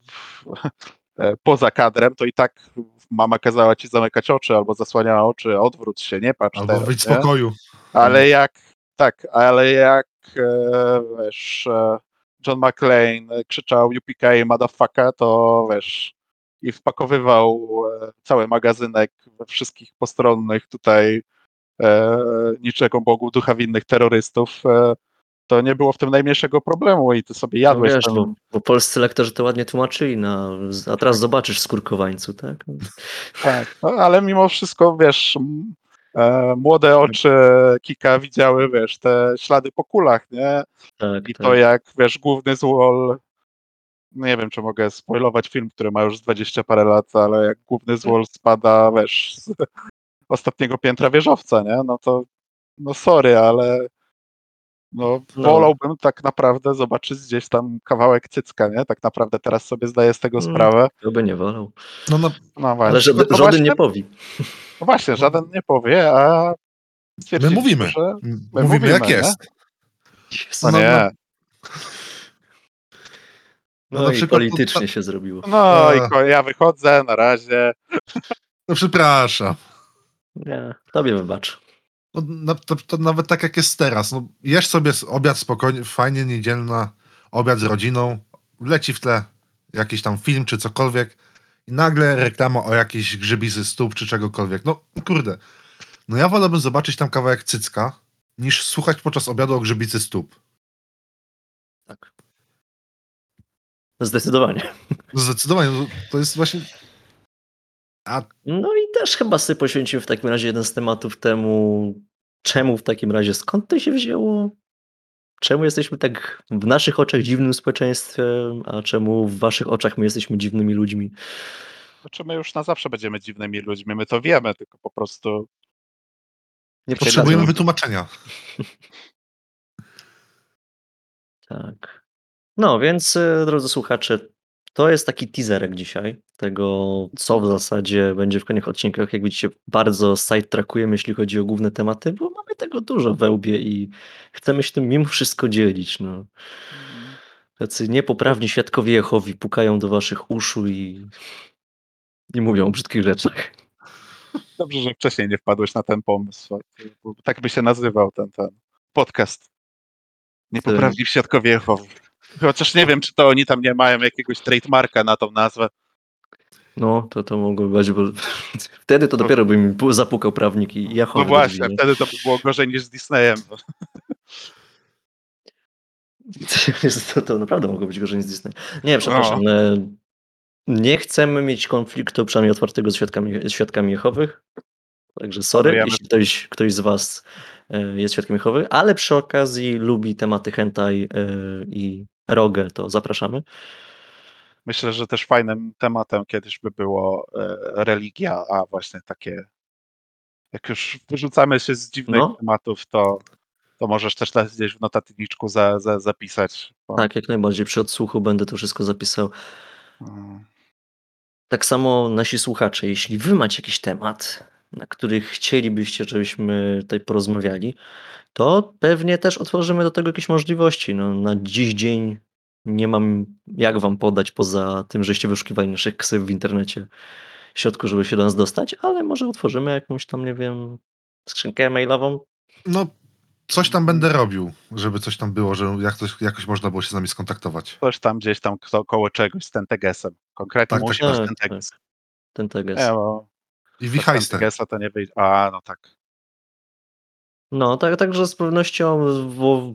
Speaker 2: (laughs) e, poza kadrem, to i tak mama kazała ci zamykać oczy albo zasłaniała oczy, odwróć się, nie patrz
Speaker 3: Albo
Speaker 2: teraz,
Speaker 3: wyjdź z pokoju.
Speaker 2: Ale jak, tak, ale jak e, wiesz, e, John McClane krzyczał UPK motherfucker, to wiesz, i wpakowywał cały magazynek we wszystkich postronnych tutaj e, niczego Bogu ducha winnych terrorystów, e, to nie było w tym najmniejszego problemu i ty sobie
Speaker 1: No
Speaker 2: jadłeś
Speaker 1: wiesz,
Speaker 2: ten,
Speaker 1: bo, bo polscy lektorzy to ładnie tłumaczyli, no, a teraz zobaczysz skórkowańcu, tak?
Speaker 2: Tak, no, ale mimo wszystko, wiesz, e, młode oczy Kika widziały, wiesz, te ślady po kulach, nie?
Speaker 1: Tak,
Speaker 2: I
Speaker 1: tak.
Speaker 2: to jak, wiesz, główny złol, no nie wiem, czy mogę spoilować film, który ma już 20 parę lat, ale jak główny złol spada, wiesz, z ostatniego piętra wieżowca, nie? No to, no sorry, ale no,
Speaker 1: No.
Speaker 2: wolałbym tak naprawdę zobaczyć gdzieś tam kawałek cycka, nie? Tak naprawdę teraz sobie zdaję z tego
Speaker 1: Mm.
Speaker 2: sprawę.
Speaker 1: Kto by nie wolał.
Speaker 3: No, no,
Speaker 2: No właśnie,
Speaker 1: Ale żaden,
Speaker 2: no
Speaker 1: żaden
Speaker 2: właśnie,
Speaker 1: nie powie.
Speaker 2: No właśnie, żaden nie powie, a
Speaker 3: my mówimy.
Speaker 2: że
Speaker 3: Mówimy,
Speaker 2: mówimy,
Speaker 3: jak
Speaker 2: nie?
Speaker 3: jest.
Speaker 2: no
Speaker 3: No,
Speaker 2: nie.
Speaker 1: No,
Speaker 3: No na
Speaker 1: i
Speaker 3: przykład to-
Speaker 1: politycznie się zrobiło.
Speaker 2: No i ja wychodzę, na razie.
Speaker 3: No przepraszam.
Speaker 1: Nie, tobie wybacz.
Speaker 3: No, to, to nawet tak jak jest teraz. No, jesz sobie obiad spokojnie, fajnie, niedzielna, obiad z rodziną, leci w tle jakiś tam film czy cokolwiek i nagle reklama o jakiejś grzybizy stóp czy czegokolwiek. No kurde. No ja wolałbym zobaczyć tam kawałek cycka, niż słuchać podczas obiadu o grzybicy stóp.
Speaker 1: Tak. Zdecydowanie.
Speaker 3: Zdecydowanie, no, to jest właśnie... A
Speaker 1: No i też chyba sobie poświęcił w takim razie jeden z tematów temu, czemu w takim razie, skąd to się wzięło? Czemu jesteśmy tak w naszych oczach dziwnym społeczeństwem, a czemu w waszych oczach my jesteśmy dziwnymi ludźmi?
Speaker 2: Znaczy my już na zawsze będziemy dziwnymi ludźmi, my to wiemy, tylko po prostu
Speaker 1: Nie
Speaker 3: potrzebujemy
Speaker 1: potrzebujemy.
Speaker 3: wytłumaczenia. (laughs)
Speaker 1: Tak. No, więc e, drodzy słuchacze, to jest taki teaserek dzisiaj tego, co w zasadzie będzie w kolejnych odcinkach. Jak widzicie, bardzo sidetrackujemy, jeśli chodzi o główne tematy, bo mamy tego dużo we łbie i chcemy się tym mimo wszystko dzielić. No. Tacy niepoprawni świadkowie Jehowi pukają do waszych uszu i, i mówią o brzydkich rzeczach.
Speaker 2: dobrze, że wcześniej nie wpadłeś na ten pomysł. bo Tak by się nazywał ten, ten podcast. Niepoprawni świadkowie Jehowy. Chociaż nie wiem, czy to oni tam nie mają jakiegoś trademarka na tą nazwę.
Speaker 1: No, to to mogło być, bo (laughs) wtedy to dopiero by mi pu- zapukał prawnik i Jehowy.
Speaker 2: No
Speaker 1: do
Speaker 2: właśnie,
Speaker 1: drzwi,
Speaker 2: wtedy to by było gorzej niż z Disneyem. (laughs)
Speaker 1: To, to naprawdę mogło być gorzej niż Disney. Nie, przepraszam. e, Nie chcemy mieć konfliktu, przynajmniej otwartego z świadkami, świadkami Jehowych. Także sorry, jeśli ktoś, ktoś z was e, jest świadkiem Jehowy, ale przy okazji lubi tematy hentai e, i erogę, to zapraszamy.
Speaker 2: Myślę, że też fajnym tematem kiedyś by było e, religia, a właśnie takie, jak już wyrzucamy się z dziwnych
Speaker 1: No.
Speaker 2: tematów, to, to możesz też gdzieś w notatniczku za, za, zapisać. Bo,
Speaker 1: Tak, jak najbardziej. Przy odsłuchu będę to wszystko zapisał.
Speaker 2: mm,
Speaker 1: Tak samo nasi słuchacze, jeśli wy macie jakiś temat, na który chcielibyście, żebyśmy tutaj porozmawiali, to pewnie też otworzymy do tego jakieś możliwości. No, na dziś dzień nie mam jak wam podać poza tym, żeście wyszukiwali naszych ksyw w internecie środku, żeby się do nas dostać, ale może otworzymy jakąś tam, nie wiem, skrzynkę mailową.
Speaker 3: No, coś tam będę robił, żeby coś tam było, że jak coś, jakoś można było się z nami skontaktować.
Speaker 2: Coś tam gdzieś tam ko- koło czegoś z Tentegesem. Konkretnie
Speaker 3: Tak,
Speaker 2: musi
Speaker 1: tak,
Speaker 2: być
Speaker 1: tak.
Speaker 2: Tenteges.
Speaker 1: Ten teges.
Speaker 2: Nie, bo
Speaker 3: I.
Speaker 2: Tentegesa to nie wyjdzie. A, no tak.
Speaker 1: No, tak, także z pewnością, bo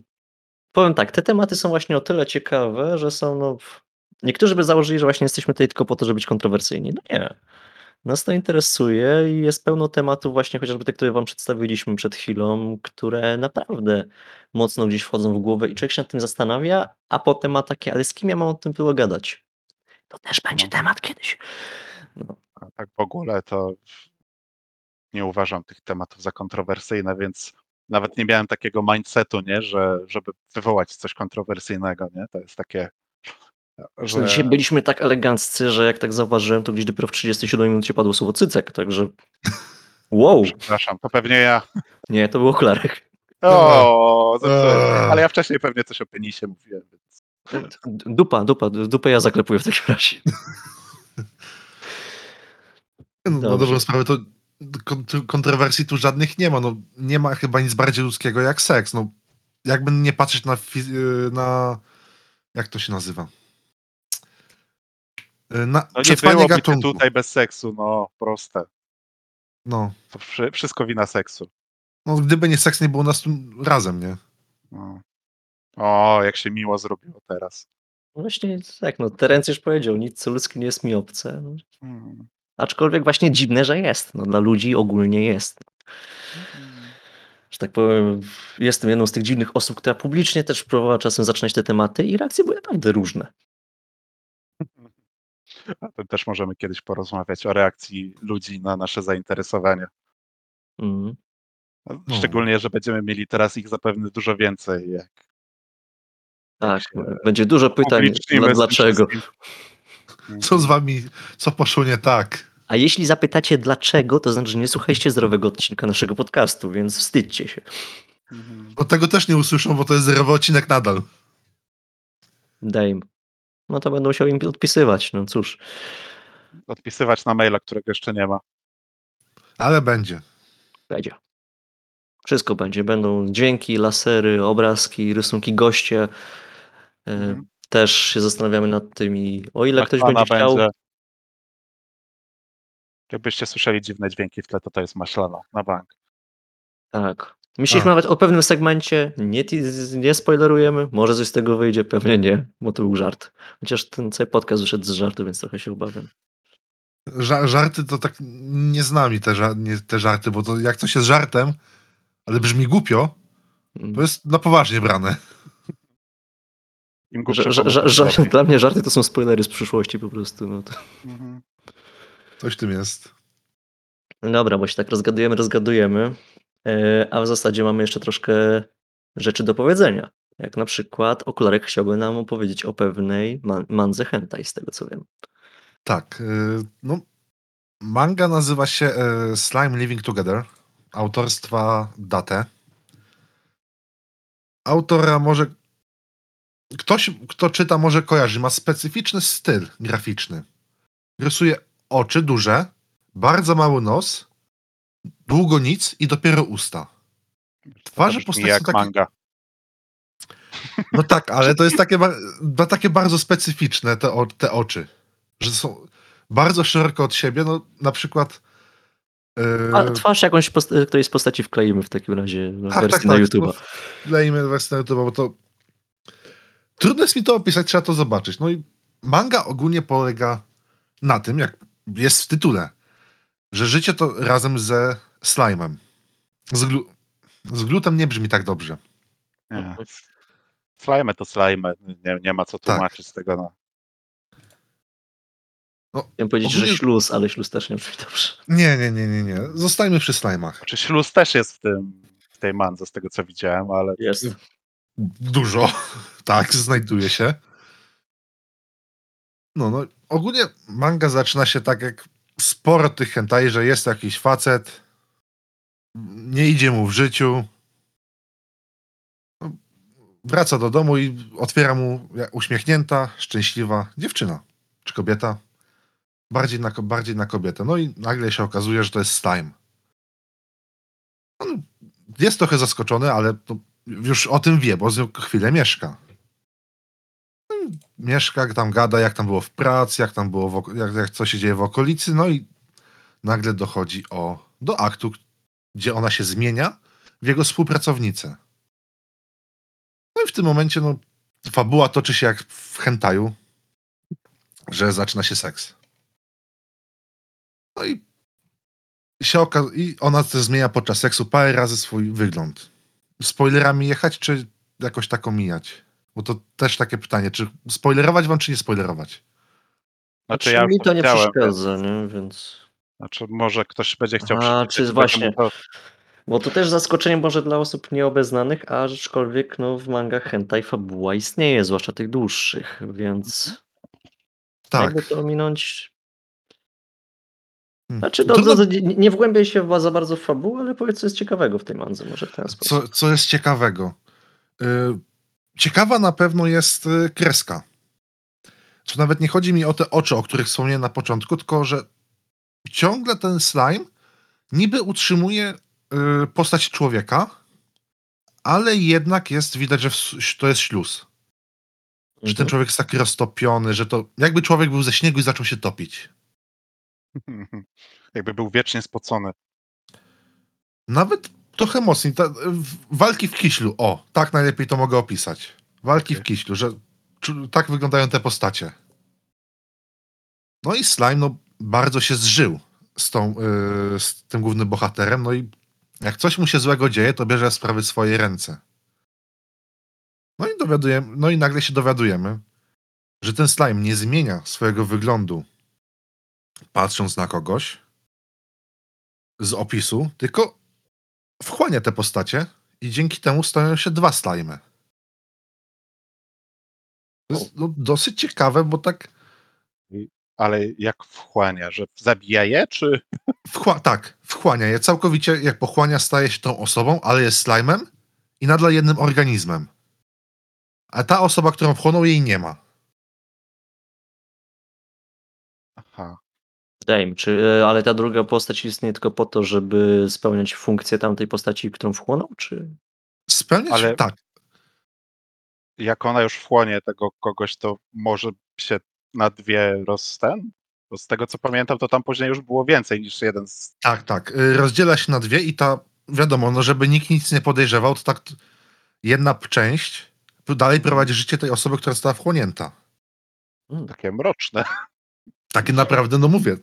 Speaker 1: powiem tak, te tematy są właśnie o tyle ciekawe, że są no niektórzy by założyli, że właśnie jesteśmy tutaj tylko po to, żeby być kontrowersyjni. No nie. Nas to interesuje i jest pełno tematów właśnie, chociażby te, które wam przedstawiliśmy przed chwilą, które naprawdę mocno gdzieś wchodzą w głowę i człowiek się nad tym zastanawia, a potem ma takie: „Ale z kim ja mam o tym było gadać?” To też będzie
Speaker 2: No.
Speaker 1: temat kiedyś. No.
Speaker 2: Tak w ogóle to nie uważam tych tematów za kontrowersyjne, więc nawet nie miałem takiego mindsetu, nie, że żeby wywołać coś kontrowersyjnego, nie? To jest takie, że
Speaker 1: dzisiaj byliśmy tak eleganccy, że jak tak zauważyłem, to gdzieś dopiero w 37 minucie padło słowo cycek, także wow!
Speaker 2: przepraszam, to pewnie ja.
Speaker 1: Nie, to był okularek.
Speaker 2: O, ale ja wcześniej pewnie coś o penisie mówiłem, więc
Speaker 1: dupa, dupa, dupę ja zaklepuję w takim razie.
Speaker 3: No,
Speaker 1: Dobrze.
Speaker 3: dobrą sprawę to kont- kontrowersji tu żadnych nie ma. No, nie ma chyba nic bardziej ludzkiego jak seks. No, jakby nie patrzeć na, y, na jak to się nazywa? Y, Na
Speaker 2: no nie cię
Speaker 3: gatunku.
Speaker 2: tutaj bez seksu, no proste.
Speaker 3: No,
Speaker 2: To wszy- wszystko wina seksu.
Speaker 3: no, gdyby nie seks, nie było nas tu razem, nie?
Speaker 2: No. O, jak się miło zrobiło teraz.
Speaker 1: No Właśnie tak, no Terenc już powiedział, nic co ludzkie nie jest mi obce. No.
Speaker 2: Hmm.
Speaker 1: Aczkolwiek właśnie dziwne, że jest. No, dla ludzi ogólnie jest. Że tak powiem, jestem jedną z tych dziwnych osób, która publicznie też próbowała czasem zaczynać te tematy i reakcje były naprawdę różne.
Speaker 2: A to też możemy kiedyś porozmawiać o reakcji ludzi na nasze zainteresowania.
Speaker 1: Mhm.
Speaker 3: No.
Speaker 2: Szczególnie, że będziemy mieli teraz ich zapewne dużo więcej. Jak
Speaker 1: Tak,
Speaker 2: się
Speaker 1: będzie dużo pytań, dlaczego.
Speaker 3: Co z wami, co poszło nie tak?
Speaker 1: A jeśli zapytacie dlaczego, to znaczy, że nie słuchaliście zdrowego odcinka naszego podcastu, więc wstydźcie się.
Speaker 3: Bo tego też nie usłyszą, bo to jest zerowy odcinek nadal.
Speaker 1: Daj im. No to będą musiał im odpisywać, no cóż.
Speaker 2: Odpisywać na maila, którego jeszcze nie ma.
Speaker 3: Ale będzie.
Speaker 1: Będzie. Wszystko będzie. Będą dźwięki, lasery, obrazki, rysunki goście. E,
Speaker 2: Mhm.
Speaker 1: Też się zastanawiamy nad tymi, o ile ktoś
Speaker 2: Maślana
Speaker 1: będzie chciał.
Speaker 2: będzie. Jakbyście słyszeli dziwne dźwięki w tle, to to jest maślana na bank.
Speaker 1: Tak. Myśleliśmy
Speaker 3: A.
Speaker 1: nawet o pewnym segmencie. Nie, nie spoilerujemy. Może coś z tego wyjdzie, pewnie nie, bo to był żart. Chociaż ten cały podcast wyszedł z żartu, więc trochę się obawiam.
Speaker 3: Ża- żarty to tak nie z nami te, ża- nie, te żarty, bo to jak coś jest żartem, ale brzmi głupio,
Speaker 1: Mm.
Speaker 3: to jest na poważnie brane.
Speaker 2: Im
Speaker 1: dla mnie żarty to są spoilery z przyszłości po prostu. No to...
Speaker 2: Mhm.
Speaker 3: Coś w tym jest.
Speaker 1: Dobra, bo się tak rozgadujemy, rozgadujemy, e, a w zasadzie mamy jeszcze troszkę rzeczy do powiedzenia. Jak na przykład okularek chciałby nam opowiedzieć o pewnej man- mandze hentai, z tego co wiem.
Speaker 3: Tak. y, No, manga nazywa się y, Slime Living Together. Autorstwa Date. Autora może. Ktoś, kto czyta, może kojarzy. Ma specyficzny styl graficzny. Rysuje oczy duże, bardzo mały nos, długo nic i dopiero usta. Twarze postaci
Speaker 2: jak
Speaker 3: są takie-
Speaker 2: manga.
Speaker 3: No tak, ale to jest takie, ba- ba- takie bardzo specyficzne te, o, te oczy, że są bardzo szeroko od siebie, no na przykład yy,
Speaker 1: A twarz jakąś, post- którejś z postaci wkleimy w takim razie w
Speaker 3: tak,
Speaker 1: wersji
Speaker 3: tak,
Speaker 1: na
Speaker 3: tak,
Speaker 1: YouTube'a.
Speaker 3: no, wlejmy wersję na YouTube, bo to trudno jest mi to opisać, trzeba to zobaczyć. No i manga ogólnie polega na tym, jak jest w tytule, że życie to razem ze slime'em. Z, glu- z glutem nie brzmi tak dobrze.
Speaker 2: Nie. Slime to slime. Nie, nie ma co
Speaker 3: Tak.
Speaker 2: tłumaczyć z tego. No.
Speaker 1: Chciałem powiedzieć, że
Speaker 3: Ogólnie-
Speaker 1: śluz, ale śluz też nie brzmi dobrze.
Speaker 3: Nie, nie, nie, nie, nie. Zostajmy przy slime'ach.
Speaker 2: Znaczy śluz też jest w, tym, w tej mandze, z tego co widziałem, ale
Speaker 1: Jest.
Speaker 3: Dużo, tak, znajduje się. No, no, ogólnie manga zaczyna się tak jak sporo tych hentai, że jest jakiś facet, nie idzie mu w życiu, no, wraca do domu i otwiera mu uśmiechnięta, szczęśliwa dziewczyna, czy kobieta, bardziej na, bardziej na kobietę. No i nagle się okazuje, że to jest slime. On jest trochę zaskoczony, ale już o tym wie, bo z nią chwilę mieszka. Mieszka, tam gada, jak tam było w pracy, jak tam było, w, jak, jak co się dzieje w okolicy, no i nagle dochodzi o, do aktu, gdzie ona się zmienia w jego współpracownicę. No i w tym momencie, no, fabuła toczy się jak w hentaju, że zaczyna się seks. No i się i ona też zmienia podczas seksu parę razy swój wygląd. Spoilerami jechać, czy jakoś tak omijać? Bo to też takie pytanie, czy spoilerować wam, czy nie spoilerować?
Speaker 2: Znaczy,
Speaker 1: Znaczy,
Speaker 2: ja
Speaker 1: mi to nie przeszkadza, nie? Więc...
Speaker 2: Znaczy, może ktoś będzie chciał
Speaker 1: A, czy właśnie-
Speaker 2: To,
Speaker 1: Bo to też zaskoczenie może dla osób nieobeznanych, a aczkolwiek no, w mangach hentai fabuła istnieje, zwłaszcza tych dłuższych, więc
Speaker 3: Tak.
Speaker 1: jakby to ominąć...
Speaker 3: Hmm.
Speaker 1: Znaczy,
Speaker 3: To
Speaker 1: no,
Speaker 3: dla-
Speaker 1: nie, wgłębiaj się w- za bardzo w fabułę, ale powiedz, co jest ciekawego w tej mandze, może w ten sposób.
Speaker 3: Co, co jest ciekawego? Y, Ciekawa na pewno jest y, kreska. To nawet nie chodzi mi o te oczy, o których wspomniałem na początku, tylko że ciągle ten slime niby utrzymuje y, postać człowieka, ale jednak jest widać, że to jest śluz. Że ten
Speaker 1: Mhm.
Speaker 3: człowiek jest taki roztopiony, że to jakby człowiek był ze śniegu i zaczął się topić. (laughs)
Speaker 2: jakby był wiecznie spocony.
Speaker 3: Nawet trochę mocniej. Ta, w- walki w kiślu. O, tak najlepiej to mogę opisać. Walki w
Speaker 2: Okej.
Speaker 3: kiślu, że tak wyglądają te postacie. No i Slime no, bardzo się zżył z, tą, yy, z tym głównym bohaterem. No i jak coś mu się złego dzieje, to bierze sprawy w swoje ręce. No i dowiadujemy, no i nagle się dowiadujemy, że ten slime nie zmienia swojego wyglądu patrząc na kogoś z opisu, tylko wchłania te postacie i dzięki temu stają się dwa slimy. To jest no, dosyć ciekawe, bo tak
Speaker 2: Ale jak wchłania, że zabija je, czy
Speaker 3: wchła- tak, wchłania je całkowicie, jak pochłania, staje się tą osobą, ale jest slimem i nadal jednym organizmem. A ta osoba, którą wchłonął, jej nie ma.
Speaker 1: Wydaje mi, czy, e, ale ta druga postać istnieje tylko po to, żeby spełniać funkcję tamtej postaci, którą wchłonął, czy...
Speaker 3: Spełniać?
Speaker 2: Ale-
Speaker 3: Tak.
Speaker 2: jak ona już wchłonie tego kogoś, to może się na dwie rozsten? Bo z tego co pamiętam, to tam później już było więcej niż jeden z...
Speaker 3: Tak, tak. Y, Rozdziela się na dwie i ta, wiadomo, no żeby nikt nic nie podejrzewał, to tak jedna część dalej prowadzi życie tej osoby, która została wchłonięta.
Speaker 1: Hmm.
Speaker 2: takie mroczne.
Speaker 3: Takie naprawdę, no mówię,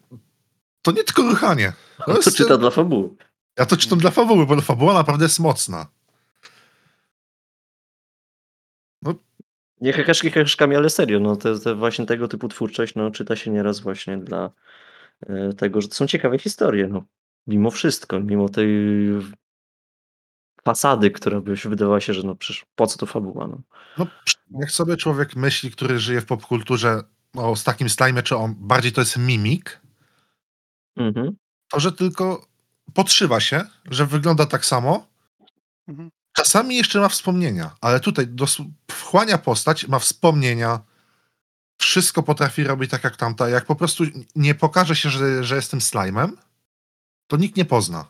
Speaker 3: to nie tylko ruchanie. To
Speaker 1: To
Speaker 3: jest,
Speaker 1: czyta dla fabuły.
Speaker 3: Ja to czytam dla fabuły, bo fabuła naprawdę jest mocna.
Speaker 1: Nie heheszki heheszkami, ale serio, no te, te właśnie tego typu twórczość, no czyta się nieraz właśnie dla e, tego, że to są ciekawe historie, no. Mimo wszystko, mimo tej fasady, która by się wydawała się, że no przecież po co to fabuła, no.
Speaker 3: No, jak sobie człowiek myśli, który żyje w popkulturze, no, z takim slime, czy on bardziej to jest mimik,
Speaker 1: Mhm.
Speaker 3: to że tylko podszywa się, że wygląda tak samo.
Speaker 2: Mhm.
Speaker 3: Czasami jeszcze ma wspomnienia, ale tutaj dos- wchłania postać, ma wspomnienia, wszystko potrafi robić tak jak tamta. Jak po prostu nie pokaże się, że, że jestem slime'em, to nikt nie pozna.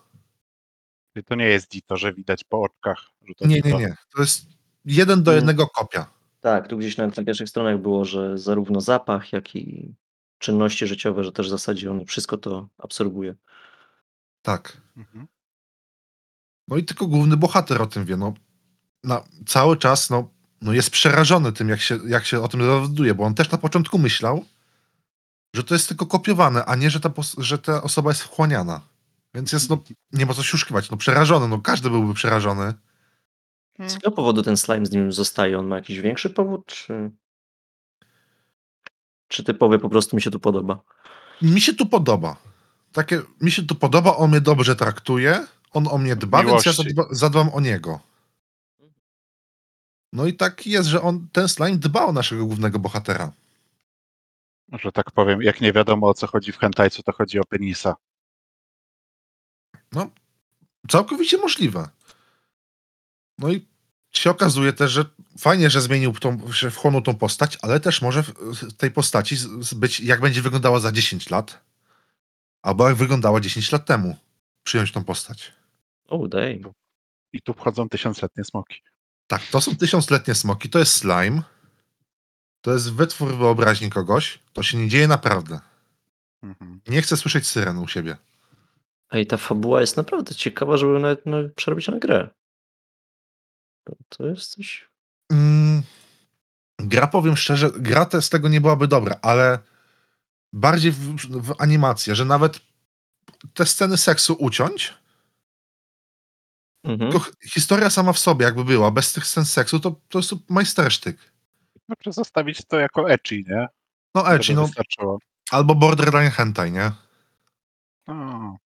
Speaker 2: To nie jest Dito, że widać po oczkach. Że to
Speaker 3: Nie, nie,
Speaker 2: Dito.
Speaker 3: nie. To jest jeden do
Speaker 1: Mm.
Speaker 3: jednego kopia.
Speaker 1: Tak, tu gdzieś nawet na pierwszych stronach było, że zarówno zapach, jak i czynności życiowe, że też w zasadzie on wszystko to absorbuje.
Speaker 3: Tak.
Speaker 2: Mhm.
Speaker 3: No i tylko główny bohater o tym wie. No, na, cały czas no, no jest przerażony tym, jak się, jak się o tym dowiaduje, bo on też na początku myślał, że to jest tylko kopiowane, a nie, że ta, że ta osoba jest wchłaniana. Więc jest, no, nie ma co się oszukiwać, no przerażony, no każdy byłby przerażony.
Speaker 1: Z jakiego powodu ten slime z nim zostaje? On ma jakiś większy powód, czy... Czy typowy po prostu mi się tu podoba?
Speaker 3: Mi się tu podoba. Takie, mi się tu podoba, on mnie dobrze traktuje, on o mnie dba, więc ja
Speaker 2: Miłości.
Speaker 3: zadba, zadbam o niego. No i tak jest, że on, ten slime dba o naszego głównego bohatera.
Speaker 2: Że tak powiem, jak nie wiadomo o co chodzi w hentajcu, to chodzi o penisa.
Speaker 3: Całkowicie możliwe. No i się okazuje też, że fajnie, że zmienił tą, że wchłonął tą postać, ale też może w tej postaci być, jak będzie wyglądała za 10 lat, albo jak wyglądała 10 lat temu. Przyjąć tą postać.
Speaker 1: O, daj.
Speaker 2: I tu wchodzą tysiącletnie smoki.
Speaker 3: Tak, to są tysiącletnie smoki, to jest slime, to jest wytwór wyobraźni kogoś, to się nie dzieje naprawdę.
Speaker 2: Mhm.
Speaker 3: Nie chcę słyszeć syren u siebie.
Speaker 1: Ej, ta fabuła jest naprawdę ciekawa, żeby nawet no, przerobić na grę. To, to jest coś...
Speaker 3: Mm, gra, powiem szczerze, gra te, z tego nie byłaby dobra, ale bardziej w, w animację, że nawet te sceny seksu uciąć,
Speaker 1: Mhm.
Speaker 3: historia sama w sobie jakby była, bez tych scen seksu, to to jest majstersztyk.
Speaker 2: Znaczy zostawić to jako ecchi, nie?
Speaker 3: No ecchi, no,
Speaker 2: wystarczyło.
Speaker 3: albo borderline hentai, nie?
Speaker 2: O,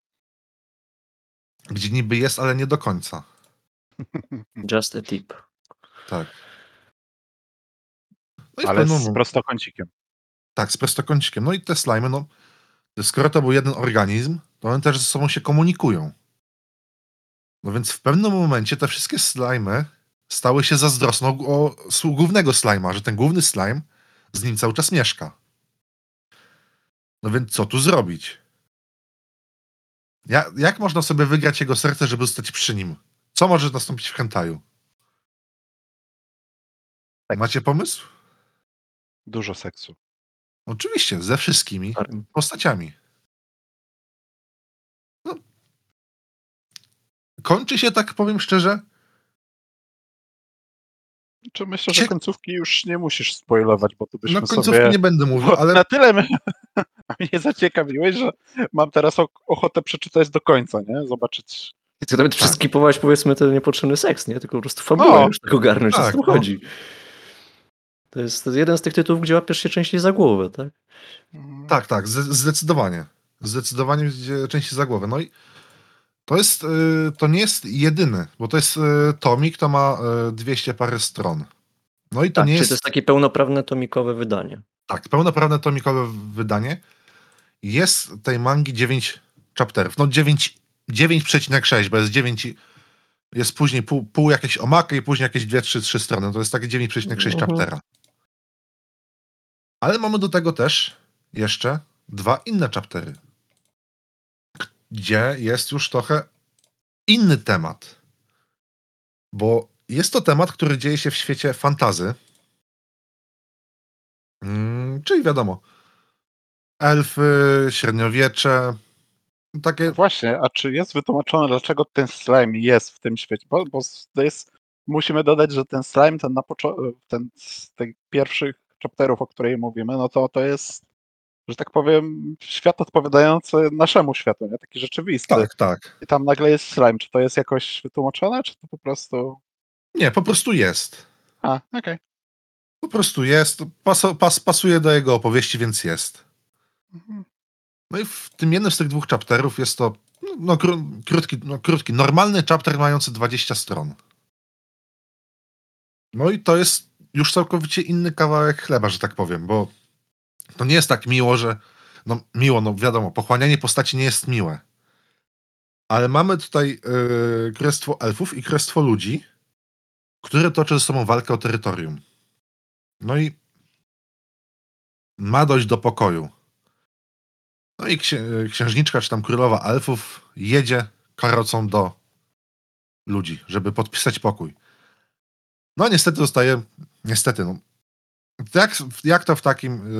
Speaker 3: Gdzie niby jest, ale nie do końca.
Speaker 1: Just a tip.
Speaker 3: Tak. No
Speaker 2: ale z prostokącikiem.
Speaker 3: Tak, z prostokącikiem. No i te slimy, no, skoro to był jeden organizm, to one też ze sobą się komunikują. No więc w pewnym momencie te wszystkie slimy stały się zazdrosne o, o głównego slima, że ten główny slime z nim cały czas mieszka. No więc co tu zrobić? Ja, jak można sobie wygrać jego serce, żeby zostać przy nim? Co może nastąpić w hentaju?
Speaker 2: Tak.
Speaker 3: Macie pomysł?
Speaker 2: Dużo seksu.
Speaker 3: Oczywiście, ze wszystkimi
Speaker 1: Parem.
Speaker 3: postaciami. No. Kończy się, tak powiem szczerze,
Speaker 2: Czy myślę, że
Speaker 3: Cie-
Speaker 2: końcówki już nie musisz spoilować, bo tu byśmy
Speaker 3: no końcówki
Speaker 2: sobie...
Speaker 3: nie będę mówił,
Speaker 2: Bo
Speaker 3: ale
Speaker 2: Na tyle mnie, (laughs) zaciekawiłeś, że mam teraz ochotę przeczytać do końca, nie? Zobaczyć.
Speaker 1: I ty nawet
Speaker 3: Tak.
Speaker 1: przeskipować powiedzmy ten niepotrzebny seks, nie? Tylko po prostu fabułę już tak ogarnąć, o
Speaker 3: Tak,
Speaker 1: co tu
Speaker 3: no.
Speaker 1: chodzi. To jest, jeden z tych tytułów, gdzie łapiesz się częściej za głowę, tak?
Speaker 3: tak, tak, zde- zdecydowanie. Zdecydowanie częściej za głowę. No i to jest, y, to nie jest jedyny, bo to jest y, tomik, to ma y, 200 parę stron. No i to
Speaker 1: tak,
Speaker 3: nie jest,
Speaker 1: to jest takie pełnoprawne tomikowe wydanie.
Speaker 3: tak, pełnoprawne tomikowe wydanie. Jest tej mangi 9 chapterów, no 9, 9,6, bo jest 9 i- jest później pół, pół jakieś omaka i później jakieś 2, 3, 3 strony. To jest takie 9,6
Speaker 1: Mhm.
Speaker 3: chaptera. Ale mamy do tego też jeszcze dwa inne chaptery, gdzie jest już trochę inny temat. Bo jest to temat, który dzieje się w świecie fantazy. Mm, czyli wiadomo, elfy, średniowiecze, takie
Speaker 2: Właśnie, a czy jest wytłumaczone, dlaczego ten slime jest w tym świecie? Bo, bo to jest, musimy dodać, że ten slime, ten, na ten z tych pierwszych chapterów, o której mówimy, no to to jest, że tak powiem, świat odpowiadający naszemu światu, nie? taki rzeczywisty.
Speaker 3: tak, tak.
Speaker 2: I tam nagle jest slime. Czy to jest jakoś wytłumaczone, czy to po prostu...
Speaker 3: Nie, po prostu jest.
Speaker 2: A, okej.
Speaker 3: Po prostu jest. Pas, pas, pasuje do jego opowieści, więc jest.
Speaker 2: Mhm.
Speaker 3: No i w tym jednym z tych dwóch chapterów jest to no, no, kró- krótki, no, krótki, normalny chapter mający 20 stron. No i to jest już całkowicie inny kawałek chleba, że tak powiem, bo to nie jest tak miło, że no miło, no wiadomo, pochłanianie postaci nie jest miłe. Ale mamy tutaj yy, królestwo elfów i królestwo ludzi, które toczy ze sobą walkę o terytorium. No i ma dojść do pokoju. No i księ- księżniczka, czy tam królowa elfów jedzie karocą do ludzi, żeby podpisać pokój. No niestety zostaje, niestety, no, jak, jak to w takim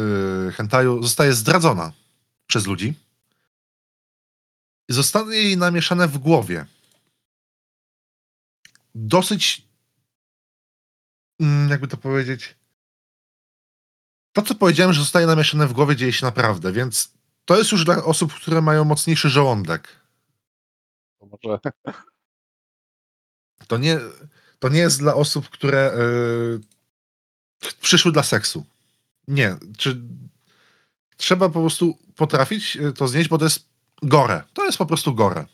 Speaker 3: yy, hentaju, zostaje zdradzona przez ludzi zostanie jej namieszane w głowie. Dosyć, mm, jakby to powiedzieć, to co powiedziałem, że zostaje namieszane w głowie dzieje się naprawdę, więc to jest już dla osób, które mają mocniejszy żołądek.
Speaker 2: To może... (laughs)
Speaker 3: To nie, to nie jest dla osób, które yy, przyszły dla seksu. Nie. Czy trzeba po prostu potrafić y, to znieść, bo to jest gore. To jest po prostu gore.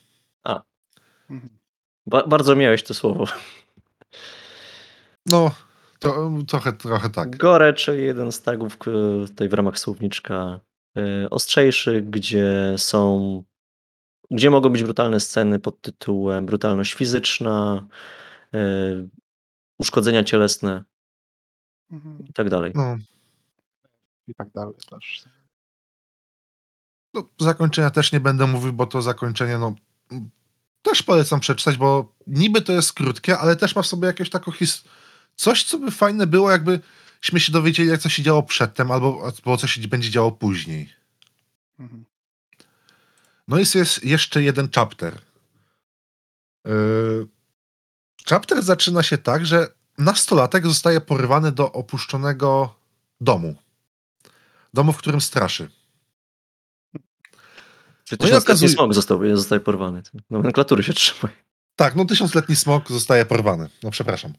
Speaker 2: Mhm.
Speaker 1: Ba bardzo miałeś to słowo.
Speaker 3: No, to, trochę, trochę tak.
Speaker 1: Gore, czyli jeden z tagów k- tutaj w ramach słowniczka y, ostrzejszych, gdzie są, gdzie mogą być brutalne sceny pod tytułem brutalność fizyczna, y, uszkodzenia cielesne
Speaker 2: Mhm.
Speaker 1: i tak dalej.
Speaker 3: No,
Speaker 2: I tak dalej też.
Speaker 3: no, zakończenia też nie będę mówił, bo to zakończenie, no, też polecam przeczytać, bo niby to jest krótkie, ale też ma w sobie jakieś taką his... Coś, co by fajne było, jakbyśmy się dowiedzieli, jak co się działo przedtem, albo, albo co się będzie działo później.
Speaker 2: Mhm.
Speaker 3: No jest, jest jeszcze jeden chapter. Yy, chapter zaczyna się tak, że nastolatek zostaje porywany do opuszczonego domu. Domu, w którym straszy.
Speaker 1: Czy
Speaker 3: No
Speaker 1: tysiącletni
Speaker 3: okazuje-
Speaker 1: smok został, zostaje porwany. Nomenklatury się trzymaj.
Speaker 3: Tak, no tysiącletni smok zostaje porwany. No przepraszam.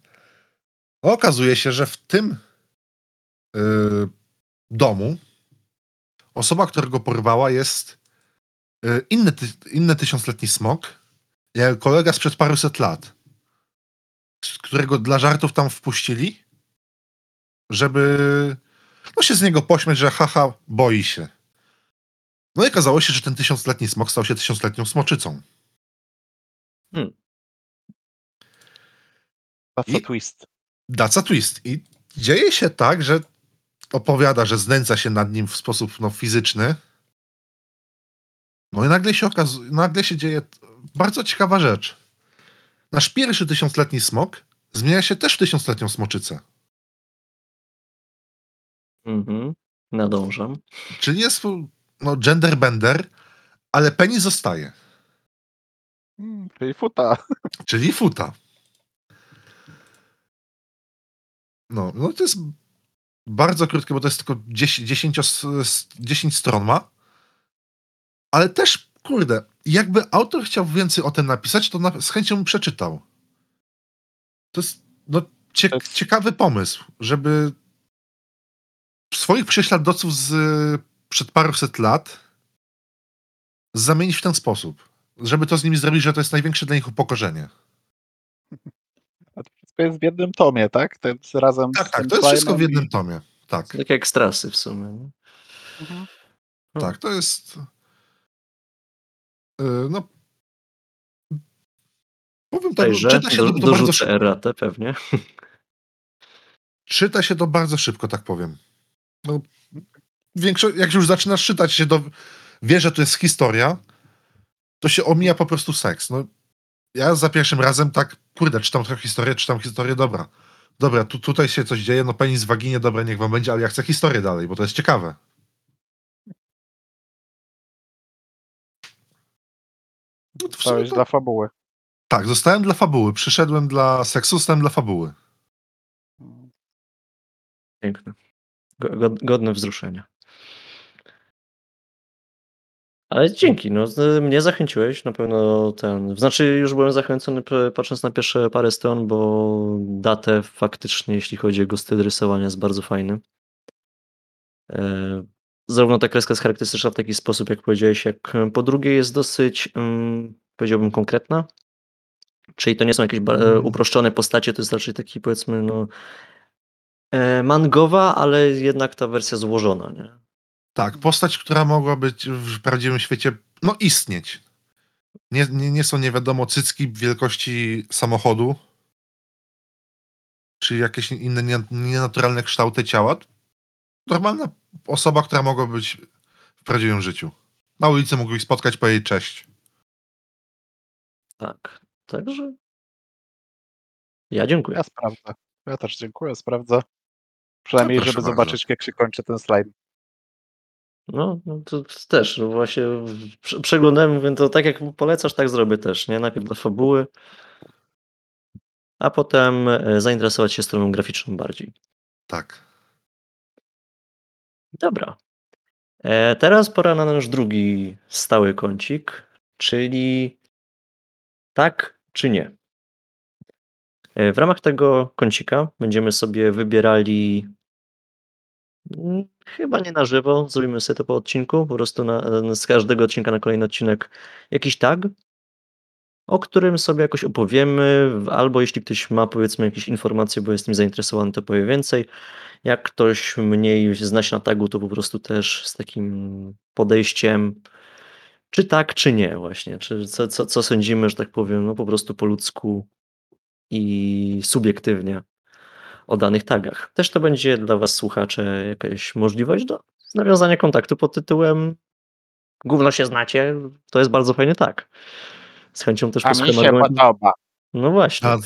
Speaker 3: Okazuje się, że w tym yy, domu osoba, która go porwała jest yy, inny, ty, inny tysiącletni smok, jak kolega sprzed paruset lat, którego dla żartów tam wpuścili, żeby no się z niego pośmiać, że haha, boi się. No i okazało się, że ten tysiącletni smok stał się tysiącletnią smoczycą.
Speaker 2: That's a
Speaker 3: I-
Speaker 2: twist.
Speaker 3: That's a twist. I dzieje się tak, że opowiada, że znęca się nad nim w sposób no, fizyczny. No i nagle się okazuje, nagle się dzieje bardzo ciekawa rzecz. Nasz pierwszy tysiącletni smok zmienia się też w tysiącletnią smoczycę.
Speaker 1: Mhm. Nadążam.
Speaker 3: Czyli jest no, gender bender, ale Penny zostaje.
Speaker 2: Mm, Czyli futa.
Speaker 3: Czyli futa. No, no to jest bardzo krótkie, bo to jest tylko 10, 10, 10 stron ma. Ale też, kurde, jakby autor chciał więcej o tym napisać, to na, z chęcią bym przeczytał. To jest no, cie,
Speaker 2: To jest-
Speaker 3: ciekawy pomysł, żeby swoich prześladowców z przed paruset lat zamienić w ten sposób. Żeby to z nimi zrobić, że to jest największe dla nich upokorzenie.
Speaker 2: Wszystko jest w jednym tomie, tak? Jest razem
Speaker 3: Tak, tak, to jest wszystko w jednym
Speaker 2: i-
Speaker 3: tomie. Tak,
Speaker 1: Tak jak strasy w sumie. nie?
Speaker 2: Mhm.
Speaker 3: Tak, to jest. Yy, No. Powiem tak, no,
Speaker 1: Także
Speaker 3: czyta się
Speaker 1: do,
Speaker 3: to, to bardzo szybko.
Speaker 1: erratę pewnie. (laughs)
Speaker 3: Czyta się to bardzo szybko, tak powiem. No, większość, jak już zaczynasz czytać się do. Wie, że to jest historia, to się omija po prostu seks. No, ja za pierwszym razem tak, kurde, czytam trochę historię, czytam historię, dobra. Dobra, tu, tutaj się coś dzieje, no penis w waginie, dobra, niech wam będzie, ale ja chcę historię dalej, bo to jest ciekawe. No to to-
Speaker 2: dla fabuły.
Speaker 3: Tak, zostałem dla fabuły. Przyszedłem dla seksu, zostałem dla fabuły.
Speaker 1: Piękne. Go- go- Godne wzruszenia. Ale dzięki, no z- mnie zachęciłeś na pewno ten, znaczy już byłem zachęcony p- patrząc na pierwsze parę stron, bo datę faktycznie, jeśli chodzi o jego styl rysowania jest bardzo fajny. E, Zarówno ta kreska jest charakterystyczna w taki sposób, jak powiedziałeś, jak po drugie jest dosyć, mm, powiedziałbym, konkretna. Czyli to nie są jakieś ba- e,
Speaker 3: Mm.
Speaker 1: uproszczone postacie, to jest raczej taki powiedzmy, no e, mangowa, ale jednak ta wersja złożona, nie?
Speaker 3: Tak, postać, która mogła być w prawdziwym świecie, no istnieć. Nie, nie, nie są nie wiadomo cycki wielkości samochodu, czy jakieś inne nie- nienaturalne kształty ciała. Normalna osoba, która mogła być w prawdziwym życiu. Na ulicy mógł ich spotkać, powiedzieć cześć.
Speaker 1: Tak. Także ja dziękuję.
Speaker 2: Ja sprawdzę. Ja też dziękuję, sprawdzę. Przynajmniej,
Speaker 3: No
Speaker 2: żeby
Speaker 3: bardzo.
Speaker 2: zobaczyć, jak się kończy ten slajd.
Speaker 1: No, no to też no właśnie prze- przeglądałem, mówię, to tak jak polecasz, tak zrobię też, nie? Najpierw dla fabuły, a potem e, zainteresować się stroną graficzną bardziej.
Speaker 3: Tak.
Speaker 1: Dobra. E, teraz pora na nasz drugi stały kącik, czyli tak czy nie. E, W ramach tego kącika będziemy sobie wybierali mm, chyba nie na żywo, zrobimy sobie to po odcinku, po prostu na, z każdego odcinka na kolejny odcinek jakiś tag, o którym sobie jakoś opowiemy, albo jeśli ktoś ma powiedzmy jakieś informacje, bo jestem zainteresowany, to powie więcej. Jak ktoś mniej zna się na tagu, to po prostu też z takim podejściem, czy tak, czy nie, właśnie. Czy co, co, co sądzimy, że tak powiem, no po prostu po ludzku i subiektywnie o danych tagach. Też to będzie dla Was, słuchacze, jakaś możliwość do nawiązania kontaktu pod tytułem Gówno się znacie, to jest bardzo fajny tak. Z chęcią też
Speaker 2: A mi się podoba.
Speaker 1: No właśnie.
Speaker 3: A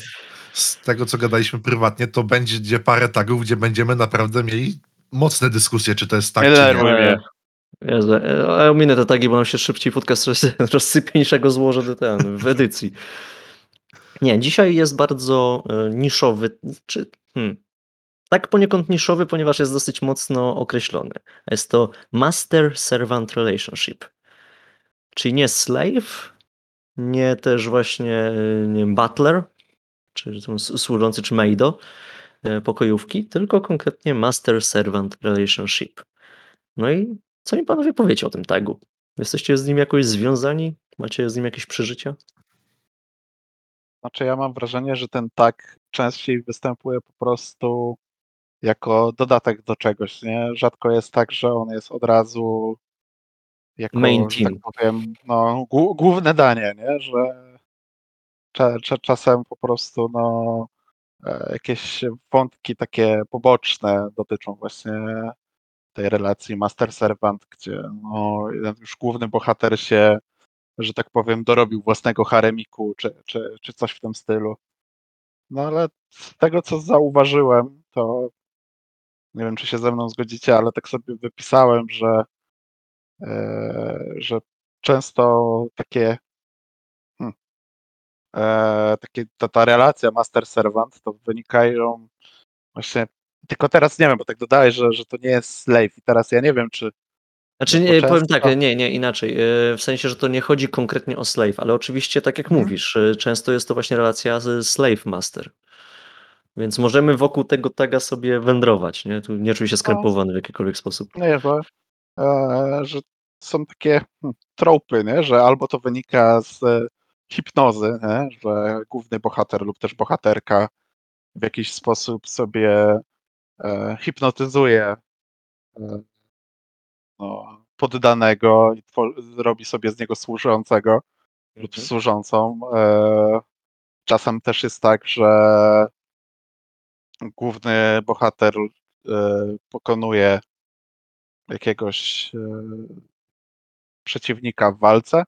Speaker 3: z tego, co gadaliśmy prywatnie, to będzie parę tagów, gdzie będziemy naprawdę mieli mocne dyskusje, czy to jest tak,
Speaker 2: Nie
Speaker 3: czy nie.
Speaker 1: Jezu, e, ja ominę te tagi, bo nam się szybciej podcast roz- (laughs) rozsypie niż ja go złożę do ten, w edycji. Nie, dzisiaj jest bardzo e, niszowy, czy hmm, tak poniekąd niszowy, ponieważ jest dosyć mocno określony. Jest to Master-Servant Relationship. Czyli nie slave, nie też właśnie e, nie wiem, butler, czy służący, czy maido e, pokojówki, tylko konkretnie Master-Servant Relationship. No i co mi panowie powiecie o tym tagu? Jesteście z nim jakoś związani? Macie z nim jakieś przeżycia?
Speaker 2: Znaczy ja mam wrażenie, że ten tak częściej występuje po prostu jako dodatek do czegoś, nie? Rzadko jest tak, że on jest od razu jako,
Speaker 1: Main
Speaker 2: że tak
Speaker 1: team.
Speaker 2: powiem, no, głó- główne danie, nie? Że cza, cza, czasem po prostu no, e, jakieś wątki takie poboczne dotyczą właśnie tej relacji master-servant, gdzie no, już główny bohater się, że tak powiem, dorobił własnego haremiku, czy, czy, czy coś w tym stylu. No ale z tego, co zauważyłem, to nie wiem, czy się ze mną zgodzicie, ale tak sobie wypisałem, że, e, że często takie, hmm, e, takie ta, ta relacja master-servant to wynikają właśnie, tylko teraz nie wiem, bo tak dodałeś, że, że to nie jest slave i teraz ja nie wiem, czy
Speaker 1: Znaczy,
Speaker 2: No bo
Speaker 1: nie, powiem tak, nie, nie, inaczej. e, W sensie, że to nie chodzi konkretnie o slave, ale oczywiście, tak jak
Speaker 2: Mhm.
Speaker 1: mówisz, e, często jest to właśnie relacja z slave master. Więc możemy wokół tego taga sobie wędrować, nie? Tu nie czuję się skrępowany w jakikolwiek sposób.
Speaker 2: Nie, że, e, że są takie hmm, tropy, nie? że albo to wynika z e, hipnozy, nie? że główny bohater lub też bohaterka w jakiś sposób sobie e, hipnotyzuje no, poddanego i robi sobie z niego służącego lub
Speaker 1: Mhm.
Speaker 2: służącą. E, czasem też jest tak, że główny bohater e, pokonuje jakiegoś e, przeciwnika w walce.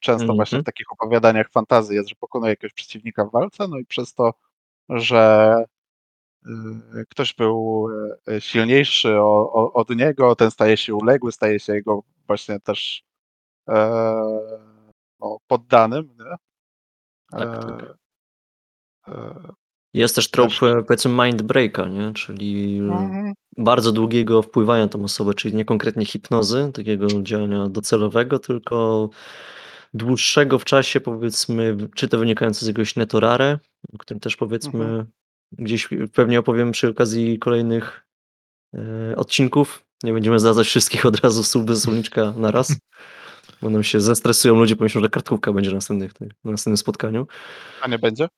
Speaker 2: Często
Speaker 1: Mhm.
Speaker 2: właśnie w takich opowiadaniach fantazji jest, że pokonuje jakiegoś przeciwnika w walce, no i przez to, że ktoś był e, silniejszy o, o, od niego, ten staje się uległy, staje się jego właśnie też e, no, poddanym. Nie?
Speaker 1: Tak,
Speaker 2: E,
Speaker 1: tak.
Speaker 2: e,
Speaker 1: Jest też trop, e, powiedzmy, mind breaka, nie? Czyli e,
Speaker 2: mhm.
Speaker 1: bardzo długiego wpływania na tą osobę, czyli nie konkretnie hipnozy, takiego działania docelowego, tylko dłuższego w czasie, powiedzmy, czy to wynikające z jakiegoś netorare, o którym też powiedzmy
Speaker 2: Mhm.
Speaker 1: Gdzieś pewnie opowiem przy okazji kolejnych e, odcinków. Nie będziemy zdradzać wszystkich od razu słów bez słowniczka na raz, bo nam się zestresują ludzie, pomyślą, że kartkówka będzie na, następnych, na następnym spotkaniu.
Speaker 2: A nie będzie?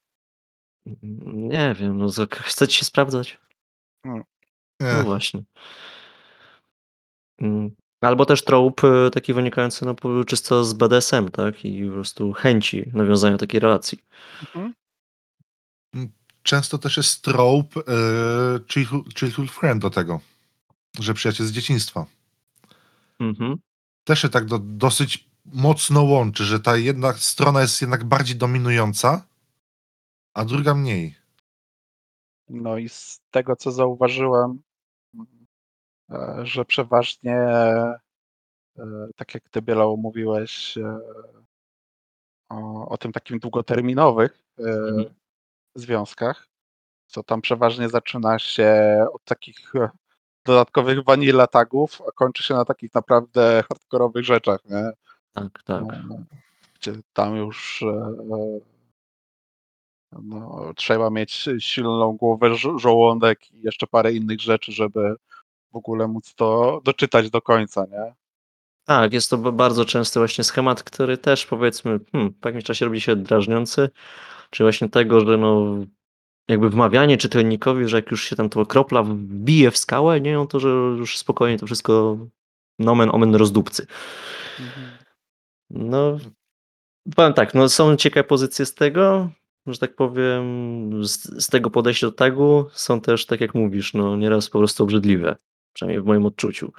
Speaker 1: Nie wiem, no chcecie się sprawdzać? No
Speaker 3: Nie.
Speaker 1: właśnie. Mm. Albo też trope e, taki wynikający no, czysto z BDSM, tak? I po prostu chęci nawiązania takiej relacji.
Speaker 2: Mhm.
Speaker 3: Często też jest trope yy, childhood, friend do tego, że przyjaciel z dzieciństwa.
Speaker 1: Mhm.
Speaker 3: Też się tak do, dosyć mocno łączy, że ta jedna strona jest jednak bardziej dominująca, a druga mniej.
Speaker 2: No i z tego, co zauważyłem, e, że przeważnie, e, tak jak ty Bielał mówiłeś o, o tym takim długoterminowych
Speaker 1: Mhm.
Speaker 2: Związkach, to tam przeważnie zaczyna się od takich e, dodatkowych vanilla tagów, a kończy się na takich naprawdę hardkorowych rzeczach, nie?
Speaker 1: Tak, tak.
Speaker 2: No, Gdzie tam już e, no, trzeba mieć silną głowę, żo- żołądek i jeszcze parę innych rzeczy, żeby w ogóle móc to doczytać do końca, nie?
Speaker 1: Tak, jest to b- bardzo częsty właśnie schemat, który też powiedzmy hmm, w jakimś czasie robi się drażniący, czy właśnie tego, że no jakby wmawianie czytelnikowi, że jak już się tam to kropla wbije w skałę, nie, no to że już spokojnie to wszystko nomen omen rozdupcy. No, powiem tak, no są ciekawe pozycje z tego, że tak powiem, z, z tego podejścia do tagu są też, tak jak mówisz, no nieraz po prostu obrzydliwe, przynajmniej w moim odczuciu.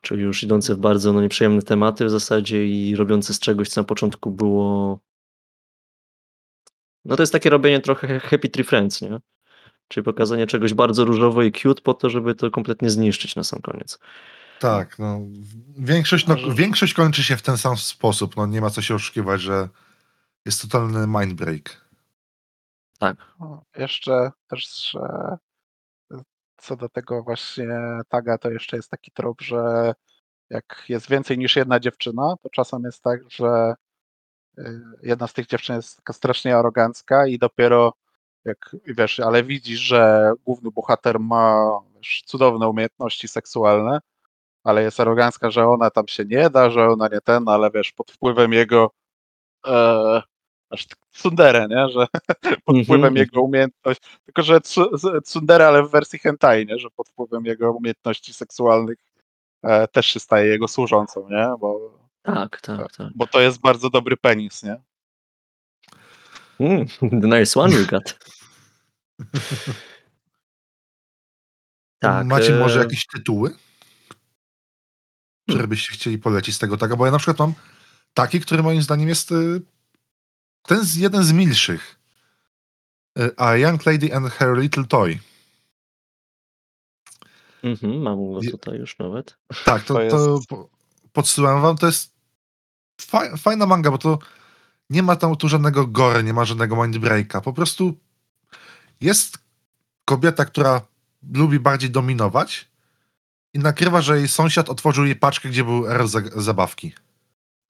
Speaker 1: Czyli już idące w bardzo no, nieprzyjemne tematy w zasadzie i robiące z czegoś, co na początku było. No to jest takie robienie trochę Happy Tree Friends, nie? Czyli pokazanie czegoś bardzo różowo i cute po to, żeby to kompletnie zniszczyć na sam koniec.
Speaker 3: Tak, no. Większość, no, większość kończy się w ten sam sposób. No, nie ma co się oszukiwać, że jest totalny mind break.
Speaker 1: Tak.
Speaker 2: Jeszcze też że co do tego właśnie taga, to jeszcze jest taki trop, że jak jest więcej niż jedna dziewczyna, to czasem jest tak, że y, jedna z tych dziewczyn jest taka strasznie arogancka i dopiero jak wiesz, ale widzisz, że główny bohater ma wiesz, cudowne umiejętności seksualne, ale jest arogancka, że ona tam się nie da, że ona nie ten, ale wiesz, pod wpływem jego e, aż tak tsundere, nie? Że (laughs) pod wpływem jego umiejętności, tylko że tsundere, ale w wersji hentai, nie? Że pod wpływem jego umiejętności seksualnych e, też się staje jego służącą, nie? Bo,
Speaker 1: Tak, tak, tak.
Speaker 2: bo to jest bardzo dobry penis, nie?
Speaker 1: Mm, (laughs) the nice one you got. Tak.
Speaker 3: Macie
Speaker 1: e,
Speaker 3: może jakieś tytuły, które byście chcieli polecić z tego taga? Bo ja na przykład mam taki, który moim zdaniem jest y, ten z jeden z milszych. Y, A Young Lady and Her Little Toy.
Speaker 1: Mhm, mam go tutaj już nawet.
Speaker 3: Tak, to,
Speaker 2: To
Speaker 3: to,
Speaker 2: jest-
Speaker 3: po- podsyłam wam. To jest fa- fajna manga, bo to nie ma tam tu żadnego gore, nie ma żadnego mindbreaka. Po prostu jest kobieta, która lubi bardziej dominować i nakrywa, że jej sąsiad otworzył jej paczkę, gdzie był R za- zabawki.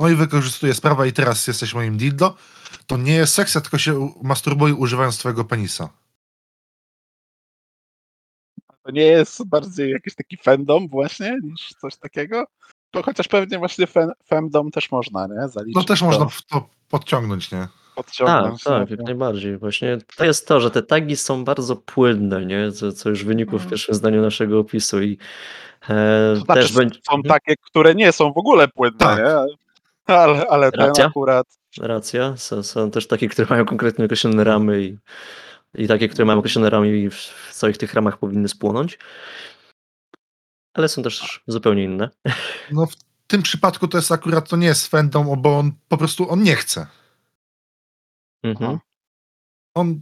Speaker 3: No i wykorzystuje sprawę i teraz jesteś moim dildo. To nie jest seks, tylko się masturbuję używając twojego penisa.
Speaker 2: To nie jest bardziej jakiś taki fandom właśnie, niż coś takiego? To chociaż pewnie właśnie fe- femdom też można, nie? Zaliczyć
Speaker 3: No też
Speaker 2: to,
Speaker 3: można w to podciągnąć, nie?
Speaker 1: Tak,
Speaker 2: podciągnąć.
Speaker 1: tak,
Speaker 2: nie?
Speaker 1: jak najbardziej. Właśnie to jest to, że te tagi są bardzo płynne, nie? Co, co już wynikło w
Speaker 2: Mhm.
Speaker 1: pierwszym zdaniu naszego opisu i e,
Speaker 2: To znaczy,
Speaker 1: też będzie...
Speaker 2: są takie, które nie są w ogóle płynne,
Speaker 3: Tak.
Speaker 2: nie? (laughs) Ale, ale ten
Speaker 1: Racja.
Speaker 2: akurat
Speaker 1: Racja. Są, są też takie, które mają konkretnie określone ramy i, i takie, które mają określone ramy i w, w całych tych ramach powinny spłonąć. Ale są też zupełnie inne. (laughs)
Speaker 3: No w tym przypadku to jest akurat, to nie jest fandom, bo on po prostu, on nie chce.
Speaker 1: Mhm.
Speaker 3: On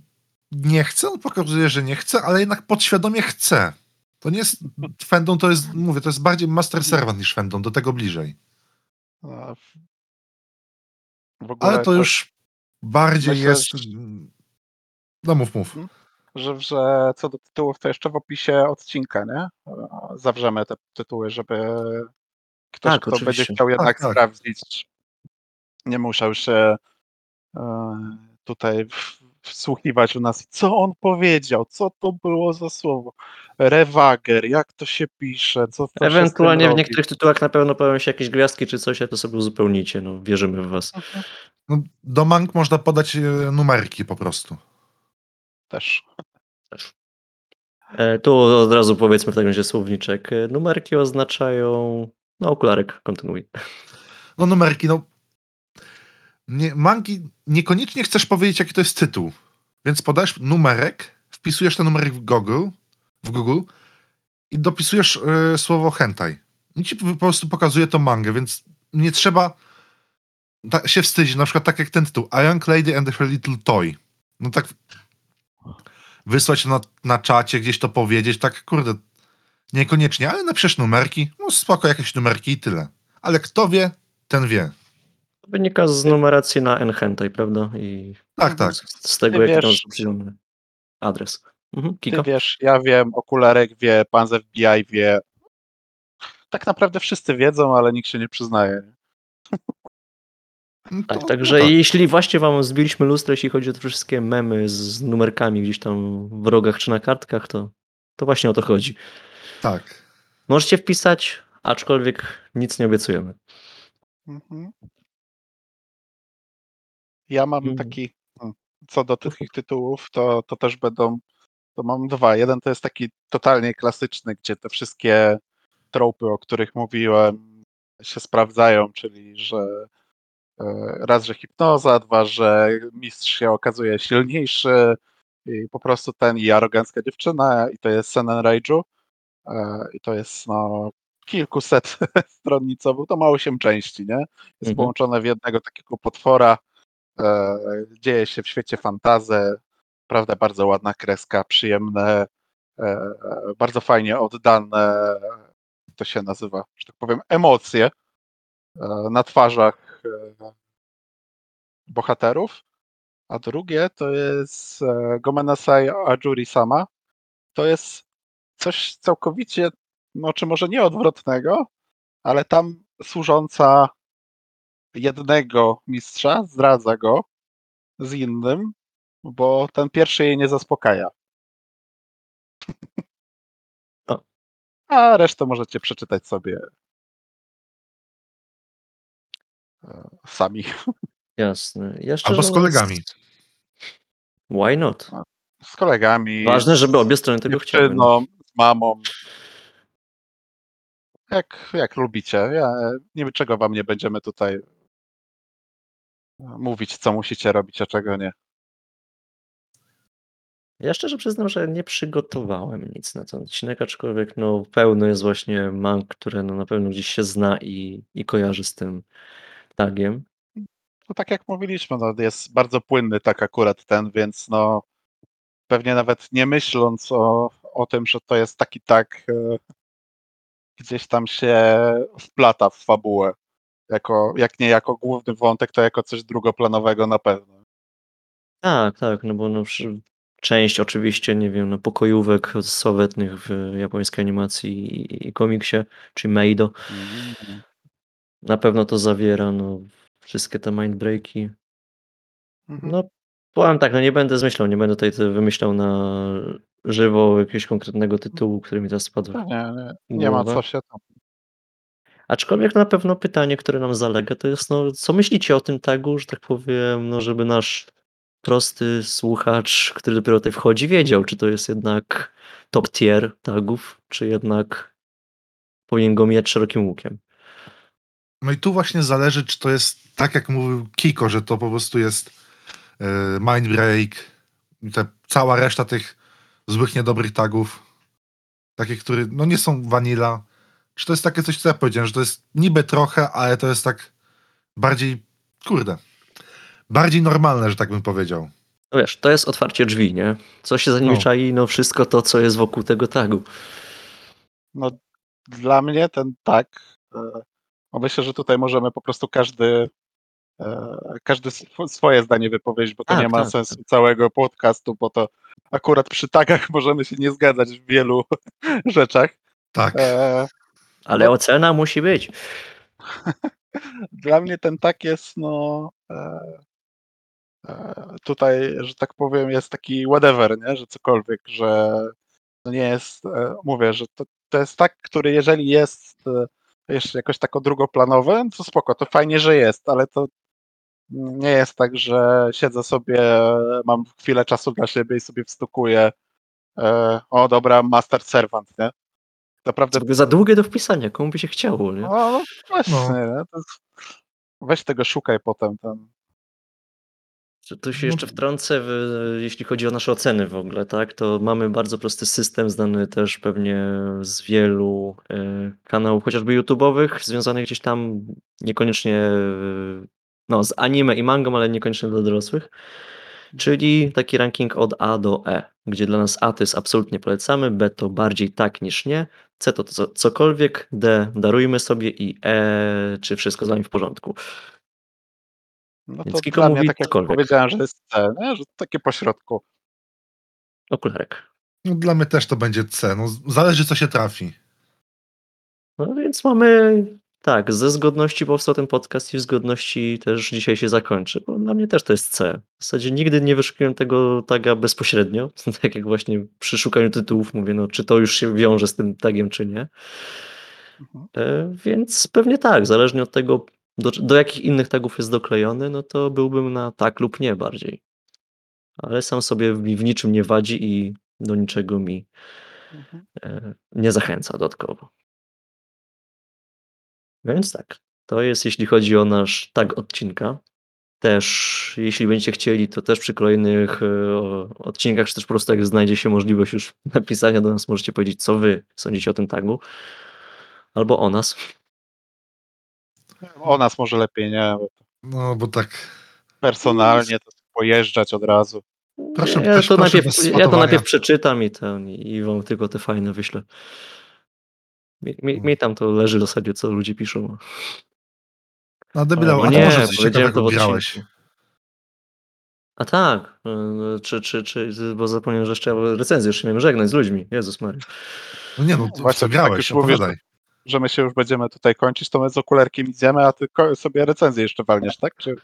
Speaker 3: nie chce, on pokazuje, że nie chce, ale jednak podświadomie chce. To nie jest fandom, to jest, mówię, to jest bardziej master servant niż fandom, do tego bliżej.
Speaker 2: W- w ogóle
Speaker 3: Ale to już bardziej
Speaker 2: myślę,
Speaker 3: jest... No mów, mów.
Speaker 2: że, że co do tytułów, to jeszcze w opisie odcinka, nie? Zawrzemy te tytuły, żeby ktoś,
Speaker 1: Tak,
Speaker 2: kto będzie
Speaker 1: oczywiście.
Speaker 2: chciał jednak
Speaker 3: tak.
Speaker 2: sprawdzić, nie musiał się e, tutaj w- wsłuchiwać u nas. Co on powiedział? Co to było za słowo? Rewager, jak to się pisze? Co to
Speaker 1: Ewentualnie w niektórych tytułach na pewno pojawią się jakieś gwiazdki czy coś, a to sobie uzupełnicie. No, wierzymy w was.
Speaker 2: Mhm.
Speaker 3: No, do mang można podać e, numerki po prostu.
Speaker 2: Też.
Speaker 1: E, tu od razu powiedzmy w takim razie słowniczek. E, Numerki oznaczają... No, okularek, kontynuuj.
Speaker 3: No numerki, no... Nie, mangi niekoniecznie chcesz powiedzieć, jaki to jest tytuł. Więc podajesz numerek, wpisujesz ten numerek w Google, w Google i dopisujesz e, słowo hentai. I ci po prostu pokazuje to mangę, więc nie trzeba ta, się wstydzić. Na przykład tak jak ten tytuł, A Young Lady and Her Little Toy. No tak wysłać na, na czacie, gdzieś to powiedzieć, tak kurde, niekoniecznie, ale napiszesz numerki, no spoko, jakieś numerki i tyle. Ale kto wie, ten wie.
Speaker 1: To wynika z numeracji na Enhentai, prawda? I
Speaker 3: Tak, tak.
Speaker 1: z, z tego,
Speaker 2: Ty
Speaker 1: jaki tam
Speaker 2: wiesz-
Speaker 1: jest opcjonalny adres. Mhm,
Speaker 2: Ty wiesz, ja wiem, okularek wie, pan z FBI wie. Tak naprawdę wszyscy wiedzą, ale nikt się nie przyznaje.
Speaker 3: No
Speaker 1: Tak,
Speaker 3: to-
Speaker 1: także
Speaker 3: no tak.
Speaker 1: jeśli właśnie wam zbiliśmy lustro, jeśli chodzi o te wszystkie memy z numerkami gdzieś tam w rogach czy na kartkach, to, to właśnie o to chodzi.
Speaker 3: tak.
Speaker 1: Możecie wpisać, aczkolwiek nic nie obiecujemy.
Speaker 2: Mhm. Ja mam
Speaker 1: Mm.
Speaker 2: taki, mm, co do tych tytułów, to, to też będą, to mam dwa. Jeden to jest taki totalnie klasyczny, gdzie te wszystkie tropy, o których mówiłem, się sprawdzają, czyli że e, raz, że hipnoza, dwa, że mistrz się okazuje silniejszy i po prostu ten i arogancka dziewczyna i to jest Senen Raiju e, i to jest no kilkuset (laughs) stronnicowy, to ma osiem części, nie? Jest
Speaker 1: Mhm.
Speaker 2: połączone w jednego takiego potwora, e, dzieje się w świecie fantazy, prawda, bardzo ładna kreska, przyjemne, e, bardzo fajnie oddane, to się nazywa, że tak powiem, emocje e, na twarzach bohaterów. a drugie to jest Gomenasai Ajuri Sama. To jest coś całkowicie, no czy może nie odwrotnego, ale tam służąca jednego mistrza zdradza go z innym, bo ten pierwszy jej nie zaspokaja.
Speaker 1: O.
Speaker 2: A resztę możecie przeczytać sobie e, sami.
Speaker 1: Jasne. Ja
Speaker 3: Albo z
Speaker 1: mówiąc-
Speaker 3: kolegami.
Speaker 1: Why not?
Speaker 2: Z kolegami.
Speaker 1: Ważne, żeby obie strony tego chciały.
Speaker 2: dziewczyną, z mamą. Jak, jak lubicie. Ja, niczego wam nie będziemy tutaj e, mówić, co musicie robić, a czego nie.
Speaker 1: Ja szczerze przyznam, że nie przygotowałem nic na ten odcinek, aczkolwiek no, pełno jest właśnie mang, które no, na pewno gdzieś się zna i, i kojarzy z tym tagiem.
Speaker 2: No tak jak mówiliśmy, no, jest bardzo płynny tak akurat ten, więc no pewnie nawet nie myśląc o, o tym, że to jest taki tak e, gdzieś tam się wplata w fabułę. Jako, jak nie jako główny wątek, to jako coś drugoplanowego na pewno.
Speaker 1: Tak, tak, no bo no, część oczywiście, nie wiem, no, pokojówek sławetnych w japońskiej animacji i, i komiksie, czy Meido,
Speaker 2: Mm.
Speaker 1: na pewno to zawiera, no, wszystkie te mindbreaki.
Speaker 2: Mhm.
Speaker 1: No, powiem tak, no nie będę zmyślał, nie będę tutaj wymyślał na żywo jakiegoś konkretnego tytułu, który mi teraz spadł.
Speaker 2: Nie, nie, nie ma co się tam.
Speaker 1: Aczkolwiek na pewno pytanie, które nam zalega, to jest, no, co myślicie o tym tagu, że tak powiem, no, żeby nasz prosty słuchacz, który dopiero tutaj wchodzi, wiedział, czy to jest jednak top tier tagów, czy jednak powinien go mijać szerokim łukiem.
Speaker 3: No i tu właśnie zależy, czy to jest tak, jak mówił Kiko, że to po prostu jest e, Mindbreak, i te, cała reszta tych złych, niedobrych tagów, takie, które no nie są vanilla. Czy to jest takie coś, co ja powiedziałem, że to jest niby trochę, ale to jest tak bardziej, kurde, bardziej normalne, że tak bym powiedział.
Speaker 1: No wiesz, to jest otwarcie drzwi, nie? Co się za nimi
Speaker 3: No.
Speaker 1: czai? No wszystko to, co jest wokół tego tagu.
Speaker 2: No, dla mnie ten tak. e, no myślę, że tutaj możemy po prostu każdy, e, każdy sw- swoje zdanie wypowiedzieć, bo to
Speaker 1: Tak,
Speaker 2: nie ma
Speaker 1: tak,
Speaker 2: sensu całego podcastu, bo to akurat przy tagach możemy się nie zgadzać w wielu (laughs) rzeczach.
Speaker 3: Tak.
Speaker 2: E,
Speaker 1: Ale ocena musi być. (laughs)
Speaker 2: Dla mnie ten tak jest, no. E, e, tutaj, że tak powiem, jest taki whatever, nie? że cokolwiek, że to nie jest. E, mówię, że to, to jest tak, który jeżeli jest e, jeszcze jakoś tako drugoplanowy, no to spoko, to fajnie, że jest, ale to nie jest tak, że siedzę sobie, mam chwilę czasu dla siebie i sobie wstukuję. E, o dobra, master servant, nie? Naprawdę
Speaker 1: za długie do wpisania, komu by się chciało, nie?
Speaker 2: no, no właśnie,
Speaker 3: No.
Speaker 2: jest, weź tego szukaj potem. Ten.
Speaker 1: Że Tu się jeszcze wtrącę, w, jeśli chodzi o nasze oceny w ogóle, tak? To mamy bardzo prosty system, znany też pewnie z wielu e, kanałów, chociażby YouTube'owych, związanych gdzieś tam niekoniecznie e, no, z anime i mangą, ale niekoniecznie dla dorosłych. Czyli taki ranking od A do E, gdzie dla nas A to jest absolutnie polecamy, B to bardziej tak niż nie, C to co, cokolwiek, D darujmy sobie i E czy wszystko z wami w porządku.
Speaker 2: No
Speaker 1: Więc
Speaker 2: to
Speaker 1: Kiko
Speaker 2: dla mnie,
Speaker 1: mówi
Speaker 2: tak jak
Speaker 1: cokolwiek.
Speaker 2: powiedziałem, że jest C, nie? że takie pośrodku.
Speaker 1: Okularek.
Speaker 3: No, dla mnie też to będzie C. No, zależy, co się trafi.
Speaker 1: No więc mamy, tak, ze zgodności powstał ten podcast i w zgodności też dzisiaj się zakończy, bo dla mnie też to jest C. W zasadzie nigdy nie wyszukiłem tego taga bezpośrednio, (laughs) tak jak właśnie przy szukaniu tytułów mówię, no czy to już się wiąże z tym tagiem, czy nie.
Speaker 2: Mhm.
Speaker 1: E, Więc pewnie tak, zależnie od tego, do, do jakich innych tagów jest doklejony, no to byłbym na tak lub nie bardziej. Ale sam sobie w, w niczym nie wadzi i do niczego mi
Speaker 2: Mhm.
Speaker 1: e, nie zachęca dodatkowo. Więc tak, to jest jeśli chodzi o nasz tag odcinka. Też, jeśli będziecie chcieli, to też przy kolejnych e, o- odcinkach, czy też po prostu jak znajdzie się możliwość już (laughs) napisania do nas, możecie powiedzieć, co wy sądzicie o tym tagu. Albo o nas.
Speaker 2: O nas może lepiej, nie?
Speaker 3: No, bo tak.
Speaker 2: personalnie to pojeżdżać od razu.
Speaker 3: Proszę-
Speaker 1: ja,
Speaker 3: też
Speaker 1: to
Speaker 3: proszę
Speaker 1: najpierw, ja to najpierw przeczytam i, ten, i wam tylko te fajne wyślę. Mi, mi, mi tam to leży w zasadzie, co ludzie piszą.
Speaker 3: No, debila,
Speaker 1: Albo
Speaker 3: a
Speaker 1: nie,
Speaker 3: może coś ciekawego grałeś.
Speaker 1: A tak, yy, czy, czy, czy, bo zapomniałem, że jeszcze recenzję jeszcze miałem żegnać z ludźmi. Jezus Mary.
Speaker 3: No nie, no to
Speaker 2: Właśnie, tak
Speaker 3: grałeś,
Speaker 2: już mówisz,
Speaker 3: opowiadaj.
Speaker 2: Że my się już będziemy tutaj kończyć, to my z okularkiem idziemy, a ty sobie recenzję jeszcze walniesz, tak? Czy...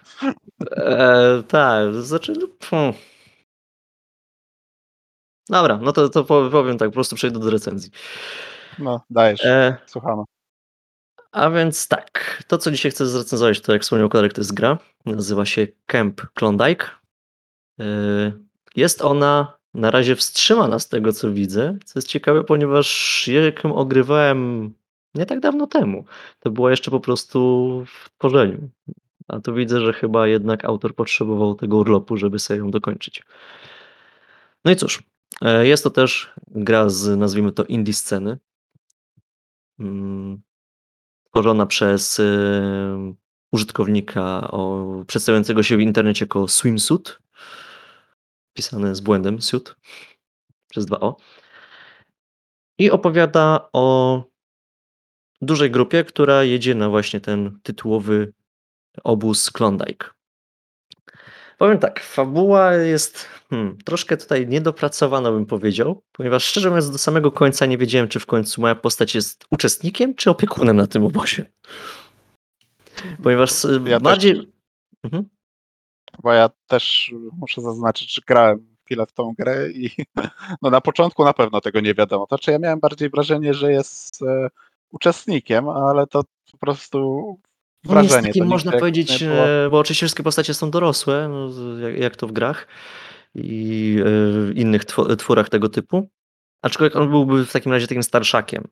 Speaker 1: E, tak, znaczy. No, hmm. Dobra, no to, to pow- powiem tak, po prostu przejdę do recenzji.
Speaker 2: No, dajesz,
Speaker 1: E,
Speaker 2: słuchamy.
Speaker 1: a więc tak, to co dzisiaj chcę zrecenzować, to jak wspomniał Kolarek, to jest gra. Nazywa się Camp Klondike. E, jest ona na razie wstrzymana z tego co widzę, co jest ciekawe, ponieważ ja ją ogrywałem nie tak dawno temu. To było jeszcze po prostu w tworzeniu. A tu widzę, że chyba jednak autor potrzebował tego urlopu, żeby sobie ją dokończyć. No i cóż, e, jest to też gra z, nazwijmy to, indie sceny. Mm, Tworzona przez e, użytkownika o, przedstawiającego się w internecie jako Swimsuit. Pisane z błędem, suit, przez dwa O. I opowiada o dużej grupie, która jedzie na właśnie ten tytułowy obóz Klondike. Powiem tak, fabuła jest hmm, troszkę tutaj niedopracowana, bym powiedział, ponieważ szczerze mówiąc, do samego końca nie wiedziałem, czy w końcu moja postać jest uczestnikiem, czy opiekunem na tym obozie. Ponieważ y,
Speaker 2: Ja też-
Speaker 1: bardziej. Mhm.
Speaker 2: Bo ja też muszę zaznaczyć, że grałem chwilę w tą grę i (laughs) no na początku na pewno tego nie wiadomo. To czy ja miałem bardziej wrażenie, że jest e, uczestnikiem, ale to po prostu
Speaker 1: No jest takim, można powiedzieć,
Speaker 2: było-
Speaker 1: e, bo oczywiście wszystkie postacie są dorosłe, no, jak, jak to w grach i e, innych twórach tego typu. Aczkolwiek on byłby w takim razie takim starszakiem.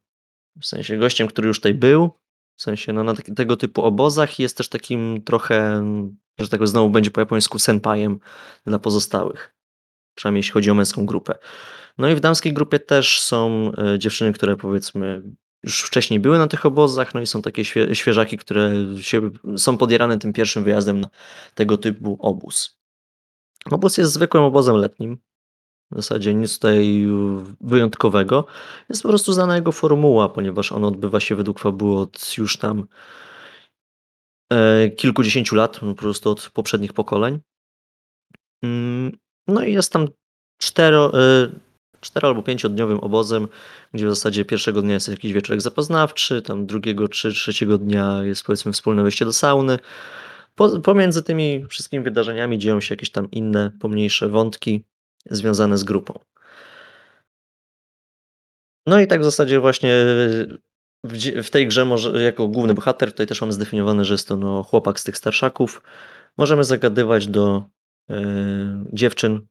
Speaker 1: W sensie gościem, który już tutaj był. W sensie no, na taki, tego typu obozach i jest też takim trochę, że tego znowu będzie po japońsku senpajem dla pozostałych. Przynajmniej jeśli chodzi o męską grupę. No i w damskiej grupie też są e, dziewczyny, które powiedzmy już wcześniej były na tych obozach, no i są takie świe, świeżaki, które się, są podjarane tym pierwszym wyjazdem na tego typu obóz. Obóz jest zwykłym obozem letnim. W zasadzie nic tutaj wyjątkowego. Jest po prostu znana jego formuła, ponieważ on odbywa się według fabuły od już tam e, kilkudziesięciu lat, po prostu od poprzednich pokoleń. Mm, No i jest tam cztero, e, cztero albo pięciodniowym obozem, gdzie w zasadzie pierwszego dnia jest jakiś wieczorek zapoznawczy, tam drugiego czy trzeciego dnia jest powiedzmy wspólne wejście do sauny. Po, pomiędzy tymi wszystkimi wydarzeniami dzieją się jakieś tam inne, pomniejsze wątki związane z grupą. No i tak w zasadzie właśnie w, w tej grze może, jako główny bohater, tutaj też mamy zdefiniowane, że jest to no, chłopak z tych starszaków. Możemy zagadywać do e, dziewczyn,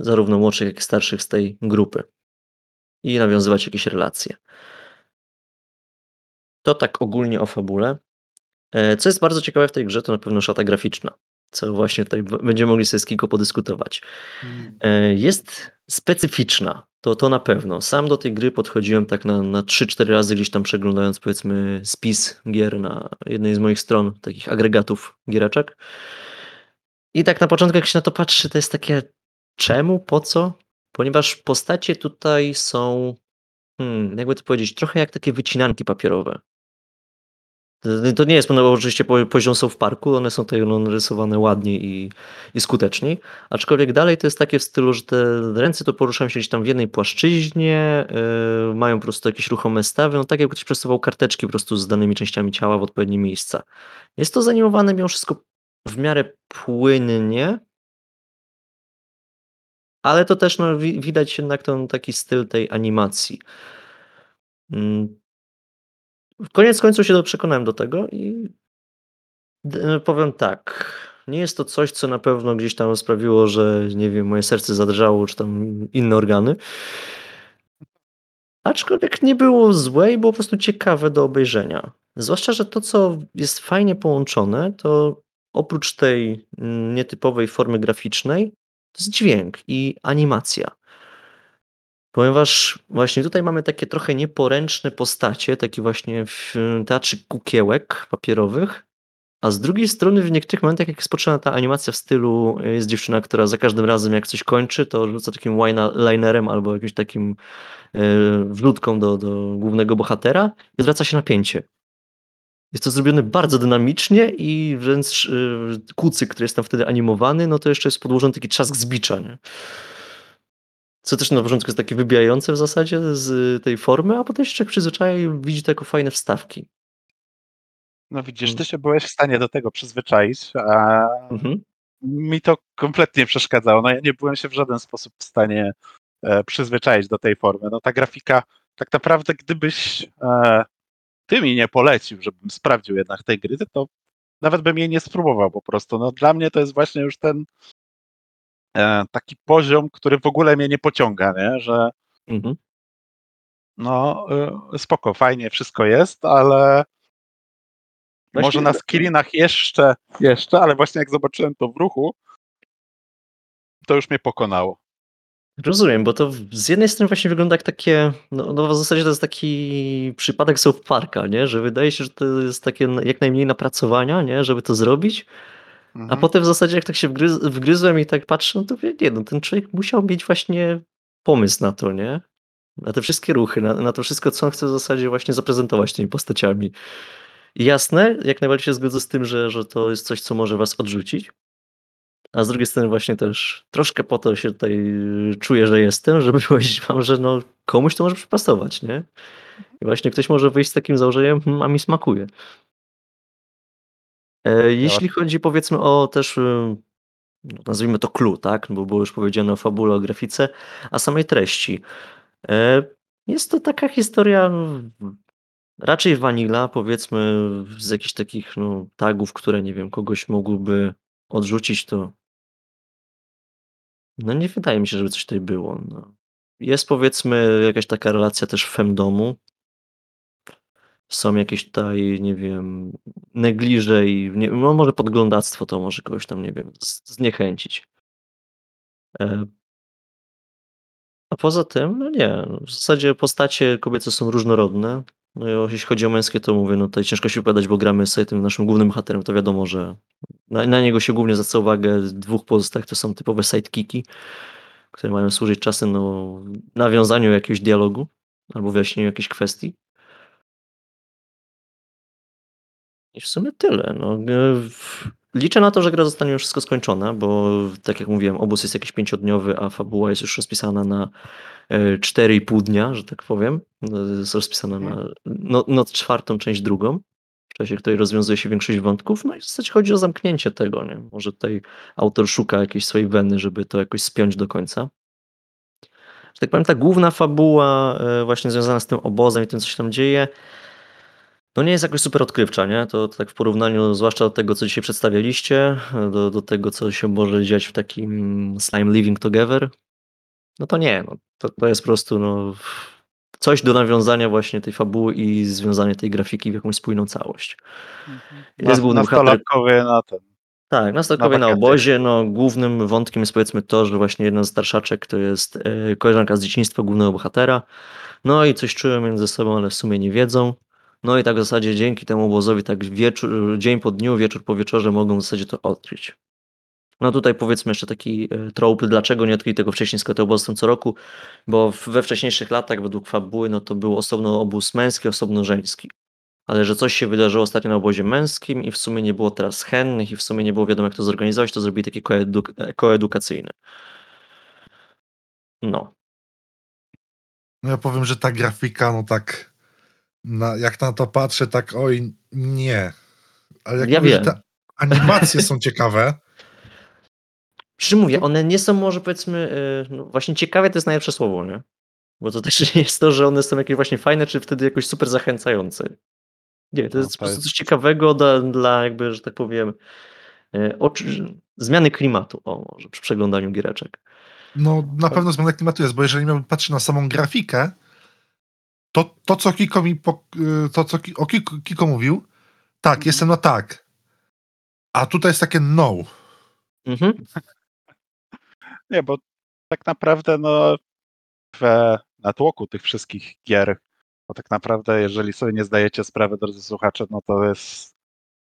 Speaker 1: zarówno młodszych, jak i starszych z tej grupy i nawiązywać jakieś relacje. To tak ogólnie o fabule. E, Co jest bardzo ciekawe w tej grze, to na pewno szata graficzna, co właśnie tutaj będziemy mogli sobie z kilku podyskutować. E, Jest specyficzna, to, to na pewno. Sam do tej gry podchodziłem tak na, na 3-4 razy, gdzieś tam przeglądając powiedzmy spis gier na jednej z moich stron, takich agregatów giereczek. I tak na początku, jak się na to patrzy, to jest takie czemu, po co? Ponieważ postacie tutaj są, hmm, jakby to powiedzieć, trochę jak takie wycinanki papierowe. To- nie jest, no oczywiście po- poziom są w parku, one są tutaj no, narysowane ładnie i, i skuteczniej, aczkolwiek dalej to jest takie w stylu, że te ręce to poruszają się gdzieś tam w jednej płaszczyźnie, yy, mają po prostu jakieś ruchome stawy, no tak jakby ktoś przesuwał karteczki po prostu z danymi częściami ciała w odpowiednie miejsca. Jest to zanimowane mimo wszystko w miarę płynnie, ale to też no, wi- widać jednak ten taki styl tej animacji. Mm. Koniec końców się przekonałem do tego i d- powiem tak. Nie jest to coś, co na pewno gdzieś tam sprawiło, że nie wiem, moje serce zadrżało, czy tam inne organy. Aczkolwiek nie było złe i było po prostu ciekawe do obejrzenia. Zwłaszcza, że to, co jest fajnie połączone, to oprócz tej mm, nietypowej formy graficznej, to jest dźwięk i animacja. Ponieważ właśnie tutaj mamy takie trochę nieporęczne postacie, takie właśnie w teatrze kukiełek papierowych, a z drugiej strony w niektórych momentach, jak jest potrzebna ta animacja w stylu, y, jest dziewczyna, która za każdym razem jak coś kończy, to rzuca takim linerem albo jakimś takim y, wrzutką do, do głównego bohatera i zwraca się napięcie. Jest to zrobione bardzo dynamicznie i wręcz yy, kucyk, który jest tam wtedy animowany, no to jeszcze jest podłożony taki trzask z bicza, nie? Co też na początku jest takie wybijające w zasadzie z tej formy, a potem się człowiek przyzwyczaja i widzi to jako fajne wstawki.
Speaker 2: No widzisz,
Speaker 1: Mm.
Speaker 2: ty się byłeś w stanie do tego przyzwyczaić, a
Speaker 1: Mhm.
Speaker 2: mi to kompletnie przeszkadzało. No ja nie byłem się w żaden sposób w stanie e, przyzwyczaić do tej formy. No ta grafika, tak naprawdę gdybyś e, ty mi nie polecił, żebym sprawdził jednak tej gry, to nawet bym jej nie spróbował po prostu. No dla mnie to jest właśnie już ten e, taki poziom, który w ogóle mnie nie pociąga, nie? że
Speaker 1: Mhm.
Speaker 2: no e, spoko, fajnie wszystko jest, ale
Speaker 1: Właśnie-
Speaker 2: może na screenach jeszcze, jeszcze, ale właśnie jak zobaczyłem to w ruchu, to już mnie pokonało.
Speaker 1: Rozumiem, bo to z jednej strony właśnie wygląda jak takie, no, no w zasadzie to jest taki przypadek South Parka, nie? Że wydaje się, że to jest takie jak najmniej napracowania, nie? Żeby to zrobić, a
Speaker 2: Mhm.
Speaker 1: potem w zasadzie jak tak się wgryz, wgryzłem i tak patrzę, no to wie- nie, no ten człowiek musiał mieć właśnie pomysł na to, nie? Na te wszystkie ruchy, na, na to wszystko, co on chce w zasadzie właśnie zaprezentować tymi postaciami. I jasne, jak najbardziej się zgodzę z tym, że, że to jest coś, co może was odrzucić. A z drugiej strony właśnie też troszkę po to się tutaj y, czuję, że jestem, żeby (laughs) powiedzieć wam, że no komuś to może przypasować, nie? I właśnie ktoś może wyjść z takim założeniem, "Hmm, a mi smakuje. E, jeśli chodzi powiedzmy o też, y, no, nazwijmy to clue, tak? Bo było już powiedziane o fabule, o grafice, a samej treści. E, Jest to taka historia raczej vanilla, powiedzmy z jakichś takich no, tagów, które nie wiem, kogoś mogłyby odrzucić, to no nie wydaje mi się, żeby coś tutaj było. No. Jest powiedzmy jakaś taka relacja też femdomu. Są jakieś tutaj, nie wiem, negliże i nie, no może podglądactwo to może kogoś tam, nie wiem, zniechęcić. E, A poza tym, no nie, no w zasadzie postacie kobiece są różnorodne. No i jeśli chodzi o męskie, to mówię, no tutaj ciężko się wypowiadać, bo gramy z tym naszym głównym bohaterem, to wiadomo, że na, na niego się głównie zwraca uwagę, dwóch pozostałych to są typowe sidekicki, które mają służyć czasem no, nawiązaniu jakiegoś dialogu albo wyjaśnieniu jakiejś kwestii. I w sumie tyle. No. E, Liczę na to, że gra zostanie już wszystko skończona, bo tak jak mówiłem, obóz jest jakiś pięciodniowy, a fabuła jest już rozpisana na e, 4,5 dnia, że tak powiem. No, Jest rozpisana na no, noc czwartą, część drugą, w czasie której rozwiązuje się większość wątków. No i w zasadzie chodzi o zamknięcie tego. Nie? Może tutaj autor szuka jakiejś swojej weny, żeby to jakoś spiąć do końca. Że tak powiem, ta główna fabuła e, właśnie związana z tym obozem i tym, co się tam dzieje, no nie jest jakoś super odkrywcza, nie? To tak w porównaniu zwłaszcza do tego, co dzisiaj przedstawialiście, do, do tego, co się może dziać w takim Slime Living Together, no to nie, no, to, to jest po prostu no, coś do nawiązania właśnie tej fabuły i związanie tej grafiki w jakąś spójną całość. Jest główny bohater,
Speaker 2: na ten.
Speaker 1: tak, nastolatkowie na
Speaker 2: wakacje.
Speaker 1: obozie, no głównym wątkiem jest powiedzmy to, że właśnie jedna z starszaczek to jest e, koleżanka z dzieciństwa głównego bohatera, no i coś czują między sobą, ale w sumie nie wiedzą. No i tak w zasadzie dzięki temu obozowi tak wieczór, dzień po dniu, wieczór po wieczorze mogą w zasadzie to odkryć. No tutaj powiedzmy jeszcze taki e, trop, dlaczego nie odkryli tego wcześniej, skoro są co roku, bo we wcześniejszych latach według fabuły no to był osobno obóz męski, osobno żeński. Ale że coś się wydarzyło ostatnio na obozie męskim i w sumie nie było teraz chętnych i w sumie nie było wiadomo jak to zorganizować, to zrobili taki koeduk e, koedukacyjny. No.
Speaker 3: No ja powiem, że ta grafika, no tak, na, jak na to patrzę, tak oj, nie. Ale jak
Speaker 1: Ja
Speaker 3: mówię,
Speaker 1: wiem.
Speaker 3: te animacje są ciekawe,
Speaker 1: Czym mówię, one nie są może powiedzmy, e, no właśnie ciekawe to jest najlepsze słowo, nie? Bo to też nie (laughs) jest to, że one są jakieś właśnie fajne, czy wtedy jakoś super zachęcające. Nie, to
Speaker 2: No,
Speaker 1: jest po prostu coś ciekawego dla, dla jakby, że tak powiem, e, oczy, zmiany klimatu, o może przy przeglądaniu giereczek.
Speaker 3: no na pewno zmiana klimatu jest, bo jeżeli miałbym patrzeć na samą grafikę, to, to co Kiko mi, y, to co Kiko, Kiko mówił, tak, jestem na tak. A tutaj jest takie no.
Speaker 1: Mhm.
Speaker 2: Nie, bo tak naprawdę no w natłoku tych wszystkich gier, bo tak naprawdę jeżeli sobie nie zdajecie sprawy, drodzy słuchacze, no to jest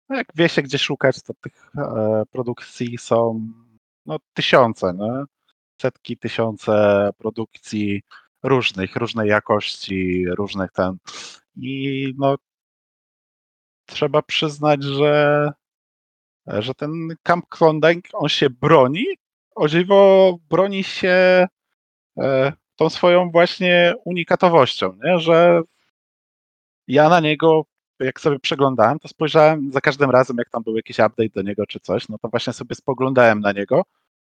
Speaker 2: no jak wie się gdzie szukać, to tych e, produkcji są no tysiące, no? setki, tysiące produkcji różnych, różnej jakości, różnych ten i no trzeba przyznać, że, że ten Camp Klondike, on się broni. O dziwo broni się e, tą swoją właśnie unikatowością, nie? że ja na niego, jak sobie przeglądałem, to spojrzałem za każdym razem, jak tam był jakiś update do niego czy coś, no to właśnie sobie spoglądałem na niego,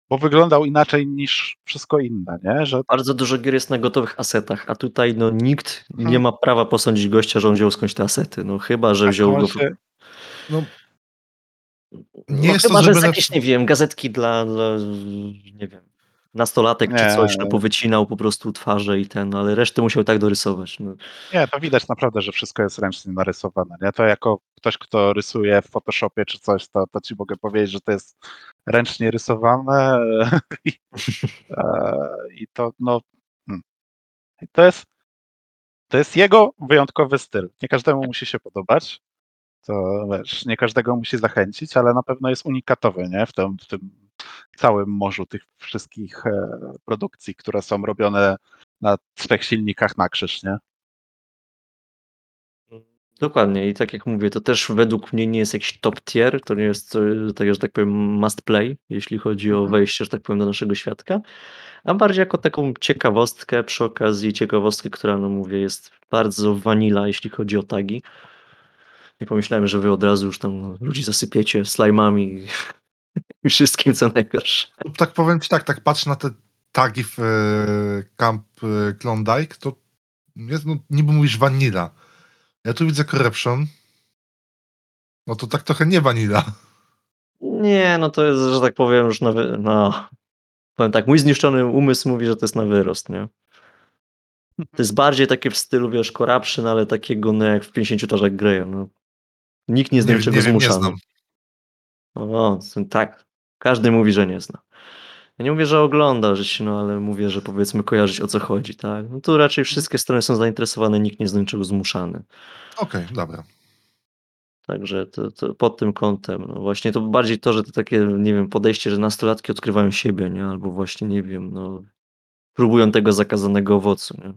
Speaker 2: bo wyglądał inaczej niż wszystko inne, nie? Że
Speaker 1: Bardzo dużo gier jest na gotowych asetach, a tutaj no nikt
Speaker 2: Mhm.
Speaker 1: nie ma prawa posądzić gościa, że on wziął skądś te asety. No chyba, że
Speaker 2: tak,
Speaker 1: wziął go.
Speaker 2: się,
Speaker 3: No,
Speaker 1: No,
Speaker 3: nie jest to
Speaker 1: chyba, że z jakieś, nie wiem, gazetki dla, dla nie wiem, nastolatek czy
Speaker 2: Nie.
Speaker 1: coś, no powycinał po prostu twarze i ten, ale resztę musiał tak dorysować. No.
Speaker 2: Nie, to widać naprawdę, że wszystko jest ręcznie narysowane. Nie? To jako ktoś, kto rysuje w Photoshopie czy coś, to, to ci mogę powiedzieć, że to jest ręcznie rysowane (laughs) i, e, i to no. hmm. To jest, to jest jego wyjątkowy styl. Nie każdemu musi się podobać. To wiesz, nie każdego musi zachęcić, ale na pewno jest unikatowy, nie? W tym, w tym całym morzu tych wszystkich e, produkcji, które są robione na trzech silnikach na krzyż, nie?
Speaker 1: Dokładnie i tak jak mówię, to też według mnie nie jest jakiś top tier, to nie jest, tak, że tak powiem, must play, jeśli chodzi o
Speaker 2: Mhm.
Speaker 1: wejście, że tak powiem, do naszego świadka, a bardziej jako taką ciekawostkę przy okazji, ciekawostkę, która, no mówię, jest bardzo vanilla, jeśli chodzi o tagi. Nie pomyślałem, że wy od razu już tam ludzi zasypiecie slajmami i (laughs) wszystkim, co najgorsze.
Speaker 3: tak powiem ci tak, tak patrzę na te tagi w e, Camp e, Klondike, to jest, no, niby mówisz vanilla. Ja tu widzę corruption. No to tak trochę nie vanilla.
Speaker 1: Nie, no to jest, że tak powiem, już na wy... no, powiem tak, mój zniszczony umysł mówi, że to jest na wyrost, nie? To jest bardziej takie w stylu, wiesz, corruption, ale takiego, no jak w 50 twarzach Greya, no. Nikt nie zna
Speaker 3: Nie,
Speaker 1: niczego
Speaker 3: nie wiem, nie znam.
Speaker 1: No, tak, każdy mówi, że nie zna. Ja nie mówię, że ogląda, że się, no, ale mówię, że powiedzmy kojarzyć o co chodzi, tak? No tu raczej wszystkie strony są zainteresowane, nikt nie jest do niczego zmuszany.
Speaker 3: Okej, dobra.
Speaker 1: Także to, to pod tym kątem, no właśnie to bardziej to, że to takie, nie wiem, podejście, że nastolatki odkrywają siebie, nie? Albo właśnie, nie wiem, no próbują tego zakazanego owocu, nie?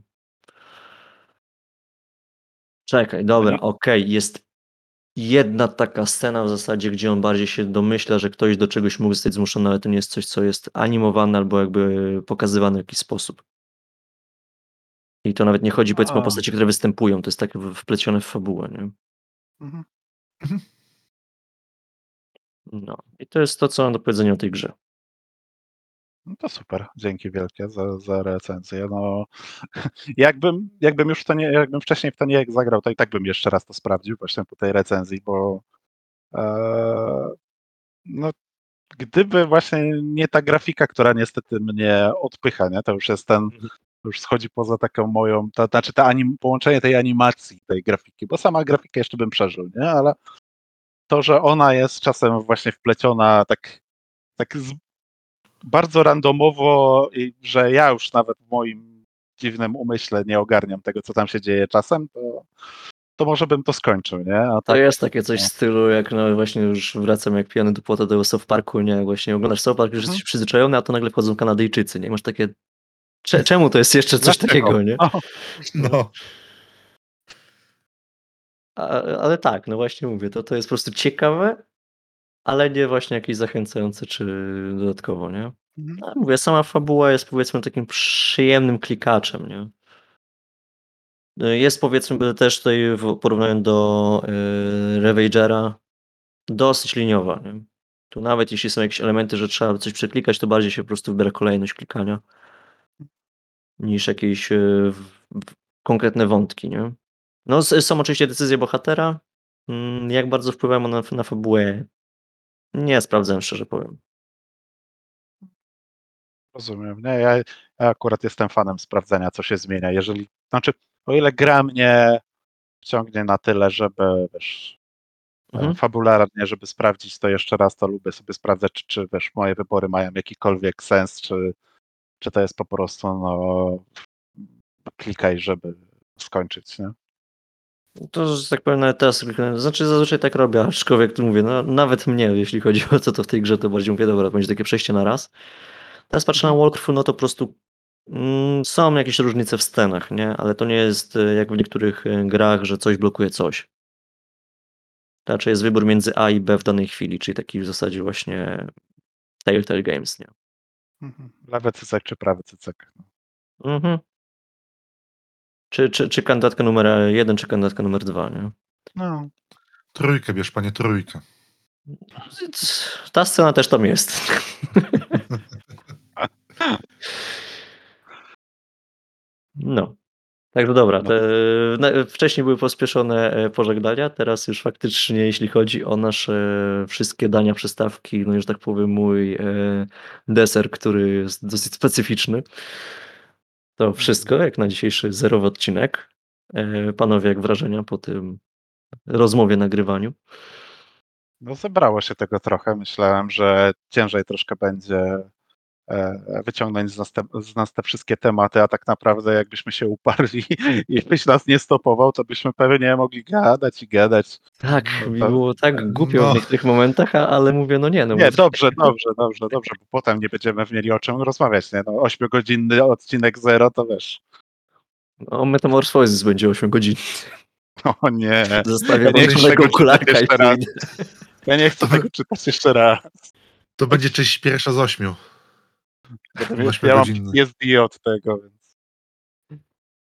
Speaker 1: Czekaj, dobra,
Speaker 2: Nie.
Speaker 1: okej, jest jedna taka scena w zasadzie, gdzie on bardziej się domyśla, że ktoś do czegoś mógł zostać zmuszony, ale to nie jest coś, co jest animowane albo jakby pokazywane w jakiś sposób. I to nawet nie chodzi, powiedzmy, o postacie, które występują, to jest tak wplecione w fabułę, nie?
Speaker 2: Mhm.
Speaker 1: No. I to jest to, co mam do powiedzenia o tej grze.
Speaker 2: No to super, dzięki wielkie za, za recenzję. No, (laughs) jakbym, jakbym już to nie, jakbym wcześniej w to nie zagrał, to i tak bym jeszcze raz to sprawdził właśnie po tej recenzji, bo e, no, gdyby właśnie nie ta grafika, która niestety mnie odpycha, nie, to już jest ten,
Speaker 1: Mhm.
Speaker 2: już schodzi poza taką moją, to znaczy ta anim, połączenie tej animacji, tej grafiki, bo sama grafika jeszcze bym przeżył, nie, ale to, że ona jest czasem właśnie wpleciona tak, tak z, bardzo randomowo, i że ja już nawet w moim dziwnym umyśle nie ogarniam tego, co tam się dzieje czasem, to, to może bym to skończył, nie? A
Speaker 1: To
Speaker 2: tak,
Speaker 1: jest takie coś
Speaker 2: no.
Speaker 1: w stylu, jak no właśnie już wracam jak pijany do płota do South Parku, nie? Właśnie oglądasz South Park, już
Speaker 2: Mhm.
Speaker 1: jesteś przyzwyczajony, a to nagle wchodzą Kanadyjczycy, nie? Masz takie, cze, czemu to jest jeszcze coś
Speaker 2: Dlaczego?
Speaker 1: takiego, nie?
Speaker 2: O,
Speaker 3: No,
Speaker 1: A, ale tak, no właśnie mówię, to, to jest po prostu ciekawe, ale nie właśnie jakieś zachęcające czy dodatkowo, nie?
Speaker 2: mhm.
Speaker 1: A mówię, sama fabuła jest powiedzmy takim przyjemnym klikaczem, nie? Y, Jest powiedzmy też tutaj w porównaniu do y, Ravagera dosyć liniowa, nie? Tu nawet jeśli są jakieś elementy, że trzeba coś przeklikać, to bardziej się po prostu wybiera kolejność klikania niż jakieś y, konkretne wątki, nie? No są oczywiście decyzje bohatera, Mm, jak bardzo wpływają one na, na fabułę, nie sprawdzę, szczerze powiem.
Speaker 2: Rozumiem. Nie, ja, ja akurat jestem fanem sprawdzania, co się zmienia. Jeżeli, znaczy, o ile gra mnie wciągnie na tyle, żeby wiesz,
Speaker 1: Mhm.
Speaker 2: fabularnie, żeby sprawdzić to jeszcze raz, to lubię sobie sprawdzać, czy, czy wiesz, moje wybory mają jakikolwiek sens, czy, czy to jest po prostu no klikaj, żeby skończyć, nie?
Speaker 1: To, że tak powiem, nawet teraz, znaczy zazwyczaj tak robię, aczkolwiek tu mówię, no, nawet mnie, jeśli chodzi o co to w tej grze, to bardziej mówię, dobra, będzie takie przejście na raz. Teraz patrzę na walkthrough, no to po prostu mm, są jakieś różnice w scenach, nie? Ale to nie jest e, jak w niektórych e, grach, że coś blokuje coś. Raczej jest wybór między A i B w danej chwili, czyli taki w zasadzie właśnie Telltale Games, nie?
Speaker 2: Mhm. Lewy cycek czy prawy cycek?
Speaker 1: Mhm. Czy, czy, czy kandydatka numer jeden, czy kandydatka numer dwa, nie?
Speaker 2: No,
Speaker 3: Trójkę bierz, panie, trójkę.
Speaker 1: Ta scena też tam jest. (laughs) No. Także dobra, te, na, wcześniej były pospieszone e, pożegnania, teraz już faktycznie jeśli chodzi o nasze wszystkie dania, przystawki, no już tak powiem mój e, deser, który jest dosyć specyficzny, to wszystko jak na dzisiejszy zerowy odcinek. E, panowie, jak wrażenia po tym rozmowie, nagrywaniu?
Speaker 2: no zebrało się tego trochę. Myślałem, że ciężej troszkę będzie wyciągnąć z nas, te, z nas te wszystkie tematy, a tak naprawdę jakbyśmy się uparli i byś nas nie stopował, to byśmy pewnie mogli gadać i gadać.
Speaker 1: Tak,
Speaker 2: No
Speaker 1: mi było tak głupio
Speaker 3: no.
Speaker 1: w niektórych momentach, a, ale mówię, no nie, no
Speaker 2: Nie, dobrze, dobrze, dobrze, dobrze, bo potem nie będziemy mieli o czym rozmawiać. Nie? No, 8-godzinny odcinek zero, to wiesz.
Speaker 1: no, Metamorphosis będzie 8 godzin. (laughs)
Speaker 2: O nie,
Speaker 1: Zostawię
Speaker 2: Ja
Speaker 1: tego i
Speaker 2: jeszcze raz. ja nie chcę tego czytać jeszcze raz.
Speaker 3: To będzie część pierwsza z ośmiu.
Speaker 2: Ja mam od tego, więc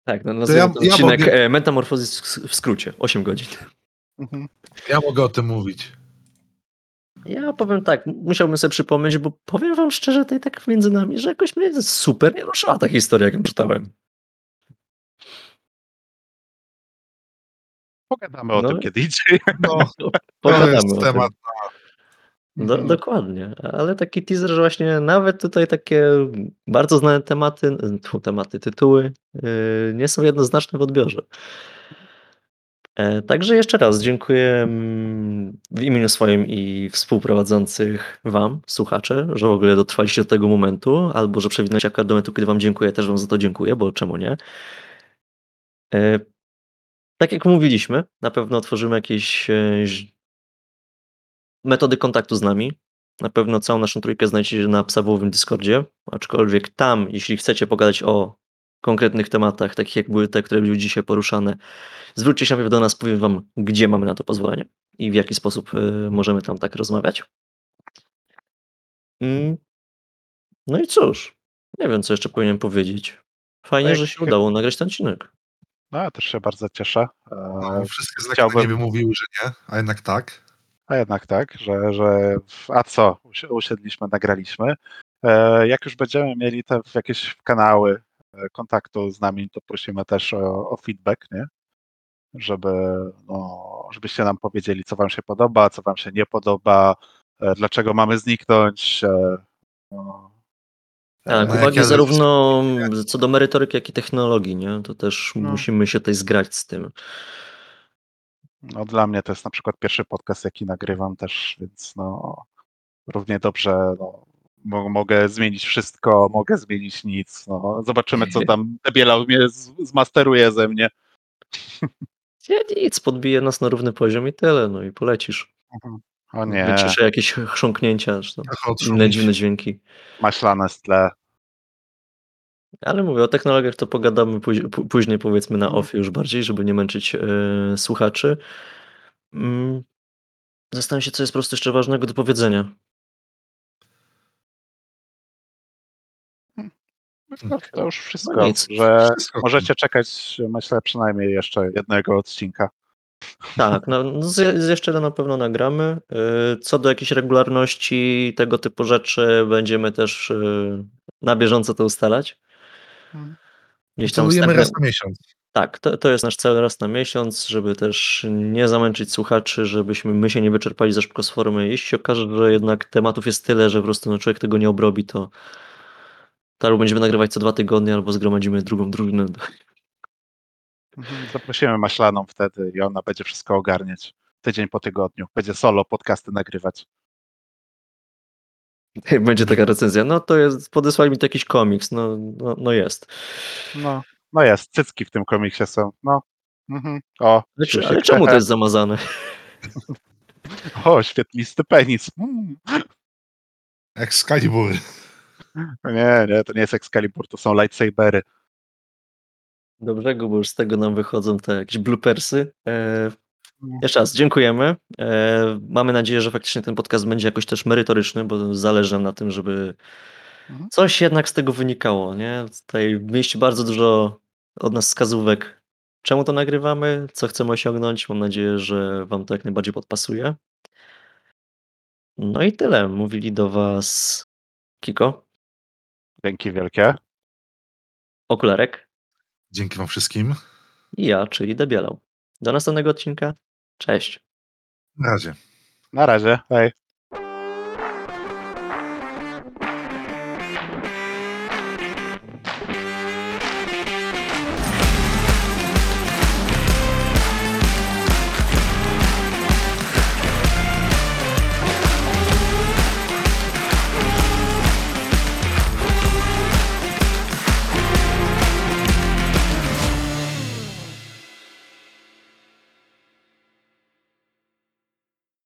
Speaker 1: Tak, no
Speaker 3: ja-
Speaker 1: nazwijmy
Speaker 3: ja
Speaker 1: to odcinek
Speaker 3: mogę-
Speaker 1: e, Metamorphosis w- skrócie, 8 godzin.
Speaker 2: mhm.
Speaker 3: Ja mogę o tym mówić.
Speaker 1: Ja powiem tak, musiałbym sobie przypomnieć, bo powiem wam szczerze, to i tak między nami, że jakoś mnie super nie ruszyła ta historia, jak ją czytałem.
Speaker 2: pogadamy o
Speaker 1: No.
Speaker 2: tym kiedy indziej.
Speaker 3: No, (laughs) to
Speaker 1: Pogadamy
Speaker 3: jest
Speaker 1: o tym. Do,
Speaker 2: Mhm.
Speaker 1: dokładnie, ale taki teaser, że właśnie nawet tutaj takie bardzo znane tematy, tematy, tytuły yy, nie są jednoznaczne w odbiorze. E, Także jeszcze raz dziękuję mm, w imieniu swoim i współprowadzących Wam, słuchacze, że w ogóle dotrwaliście do tego momentu, albo że przewinęliście akurat do momentu, kiedy Wam dziękuję, też Wam za to dziękuję, bo czemu nie. E, Tak jak mówiliśmy, na pewno otworzymy jakieś e, metody kontaktu z nami. Na pewno całą naszą trójkę znajdziecie na psawowym Discordzie, aczkolwiek tam, jeśli chcecie pogadać o konkretnych tematach, takich jak były te, które były dzisiaj poruszane, zwróćcie się najpierw do nas, powiem wam, gdzie mamy na to pozwolenie i w jaki sposób y, możemy tam tak rozmawiać. Mm. No i cóż, nie wiem, co jeszcze powinienem powiedzieć. Fajnie,
Speaker 2: Tak.
Speaker 1: że się udało nagrać ten odcinek.
Speaker 2: No, ja też się bardzo cieszę. E,
Speaker 3: No, wszystkie znaki
Speaker 2: Chciałbym-
Speaker 3: niby mówiły, że nie, a jednak tak.
Speaker 2: A jednak tak, że, że a co, usi- usiedliśmy, nagraliśmy. E, jak już będziemy mieli te jakieś kanały e, kontaktu z nami, to prosimy też o, o feedback, nie? Żeby, no, żebyście nam powiedzieli, co wam się podoba, co wam się nie podoba, e, dlaczego mamy zniknąć. No,
Speaker 1: Tak, uwagi zarówno co do merytoryki, jak i technologii, nie? To też
Speaker 2: No.
Speaker 1: musimy się tutaj zgrać z tym.
Speaker 2: No, dla mnie to jest na przykład pierwszy podcast, jaki nagrywam też, więc no, równie dobrze no, mo- mogę zmienić wszystko, mogę zmienić nic. No, zobaczymy, co tam (laughs) Debiela mnie z- zmasteruje ze mnie.
Speaker 1: Ja nic, podbije nas na równy poziom i tyle, no i polecisz.
Speaker 2: O nie,
Speaker 1: Wyciszę jakieś chrząknięcia, czy tam inne dziwne dźwięki.
Speaker 2: maślane z tle.
Speaker 1: Ale mówię, o technologiach to pogadamy póź- pó- później, powiedzmy na
Speaker 2: Mhm.
Speaker 1: offie już bardziej, żeby nie męczyć e, słuchaczy. Mm. Zastanawiam się, co jest po prostu jeszcze ważnego do powiedzenia.
Speaker 2: No, to już wszystko,
Speaker 1: No nic.
Speaker 2: że
Speaker 3: Wszystko.
Speaker 2: możecie czekać, myślę, przynajmniej jeszcze jednego odcinka.
Speaker 1: Tak, no, no z, z jeszcze na pewno nagramy. E, Co do jakiejś regularności, tego typu rzeczy, będziemy też e, na bieżąco to ustalać. Gdzieś tam wstępne-
Speaker 3: raz na miesiąc.
Speaker 1: Tak, to, to jest nasz cel raz na miesiąc, żeby też nie zamęczyć słuchaczy, żebyśmy my się nie wyczerpali za szybko z formy. Jeśli się okaże, że jednak tematów jest tyle, że po prostu no, człowiek tego nie obrobi, to, to albo będziemy nagrywać co dwa tygodnie, albo zgromadzimy drugą drużynę.
Speaker 2: Mhm, Zaprosimy maślaną wtedy i ona będzie wszystko ogarniać. Tydzień po tygodniu. Będzie solo podcasty nagrywać.
Speaker 1: Będzie taka recenzja. No to jest, podesłali mi to jakiś komiks. No, no, no jest.
Speaker 2: No, no jest, cycki w tym komiksie są. No. Mhm. O,
Speaker 1: Ale, czy,
Speaker 2: Krzysiek.
Speaker 1: ale czemu to jest zamazane? (laughs)
Speaker 2: o, świetlisty penis. Mm.
Speaker 3: Excalibur.
Speaker 2: Nie, nie, to nie jest Excalibur, to są lightsabery.
Speaker 1: Dobrego, bo już z tego nam wychodzą te jakieś bloopersy. E, Jeszcze raz dziękujemy. E, mamy nadzieję, że faktycznie ten podcast będzie jakoś też merytoryczny, bo zależy nam na tym, żeby
Speaker 2: Mhm.
Speaker 1: coś jednak z tego wynikało, nie? Tutaj mieliście bardzo dużo od nas wskazówek, czemu to nagrywamy, co chcemy osiągnąć. Mam nadzieję, że wam to jak najbardziej podpasuje. No i tyle. Mówili do was Kiko,
Speaker 2: Dzięki wielkie.
Speaker 1: Okularek
Speaker 3: Dzięki wam wszystkim.
Speaker 1: i ja, czyli Debielał. Do następnego odcinka. Cześć.
Speaker 3: Na razie.
Speaker 2: Na razie. Hej.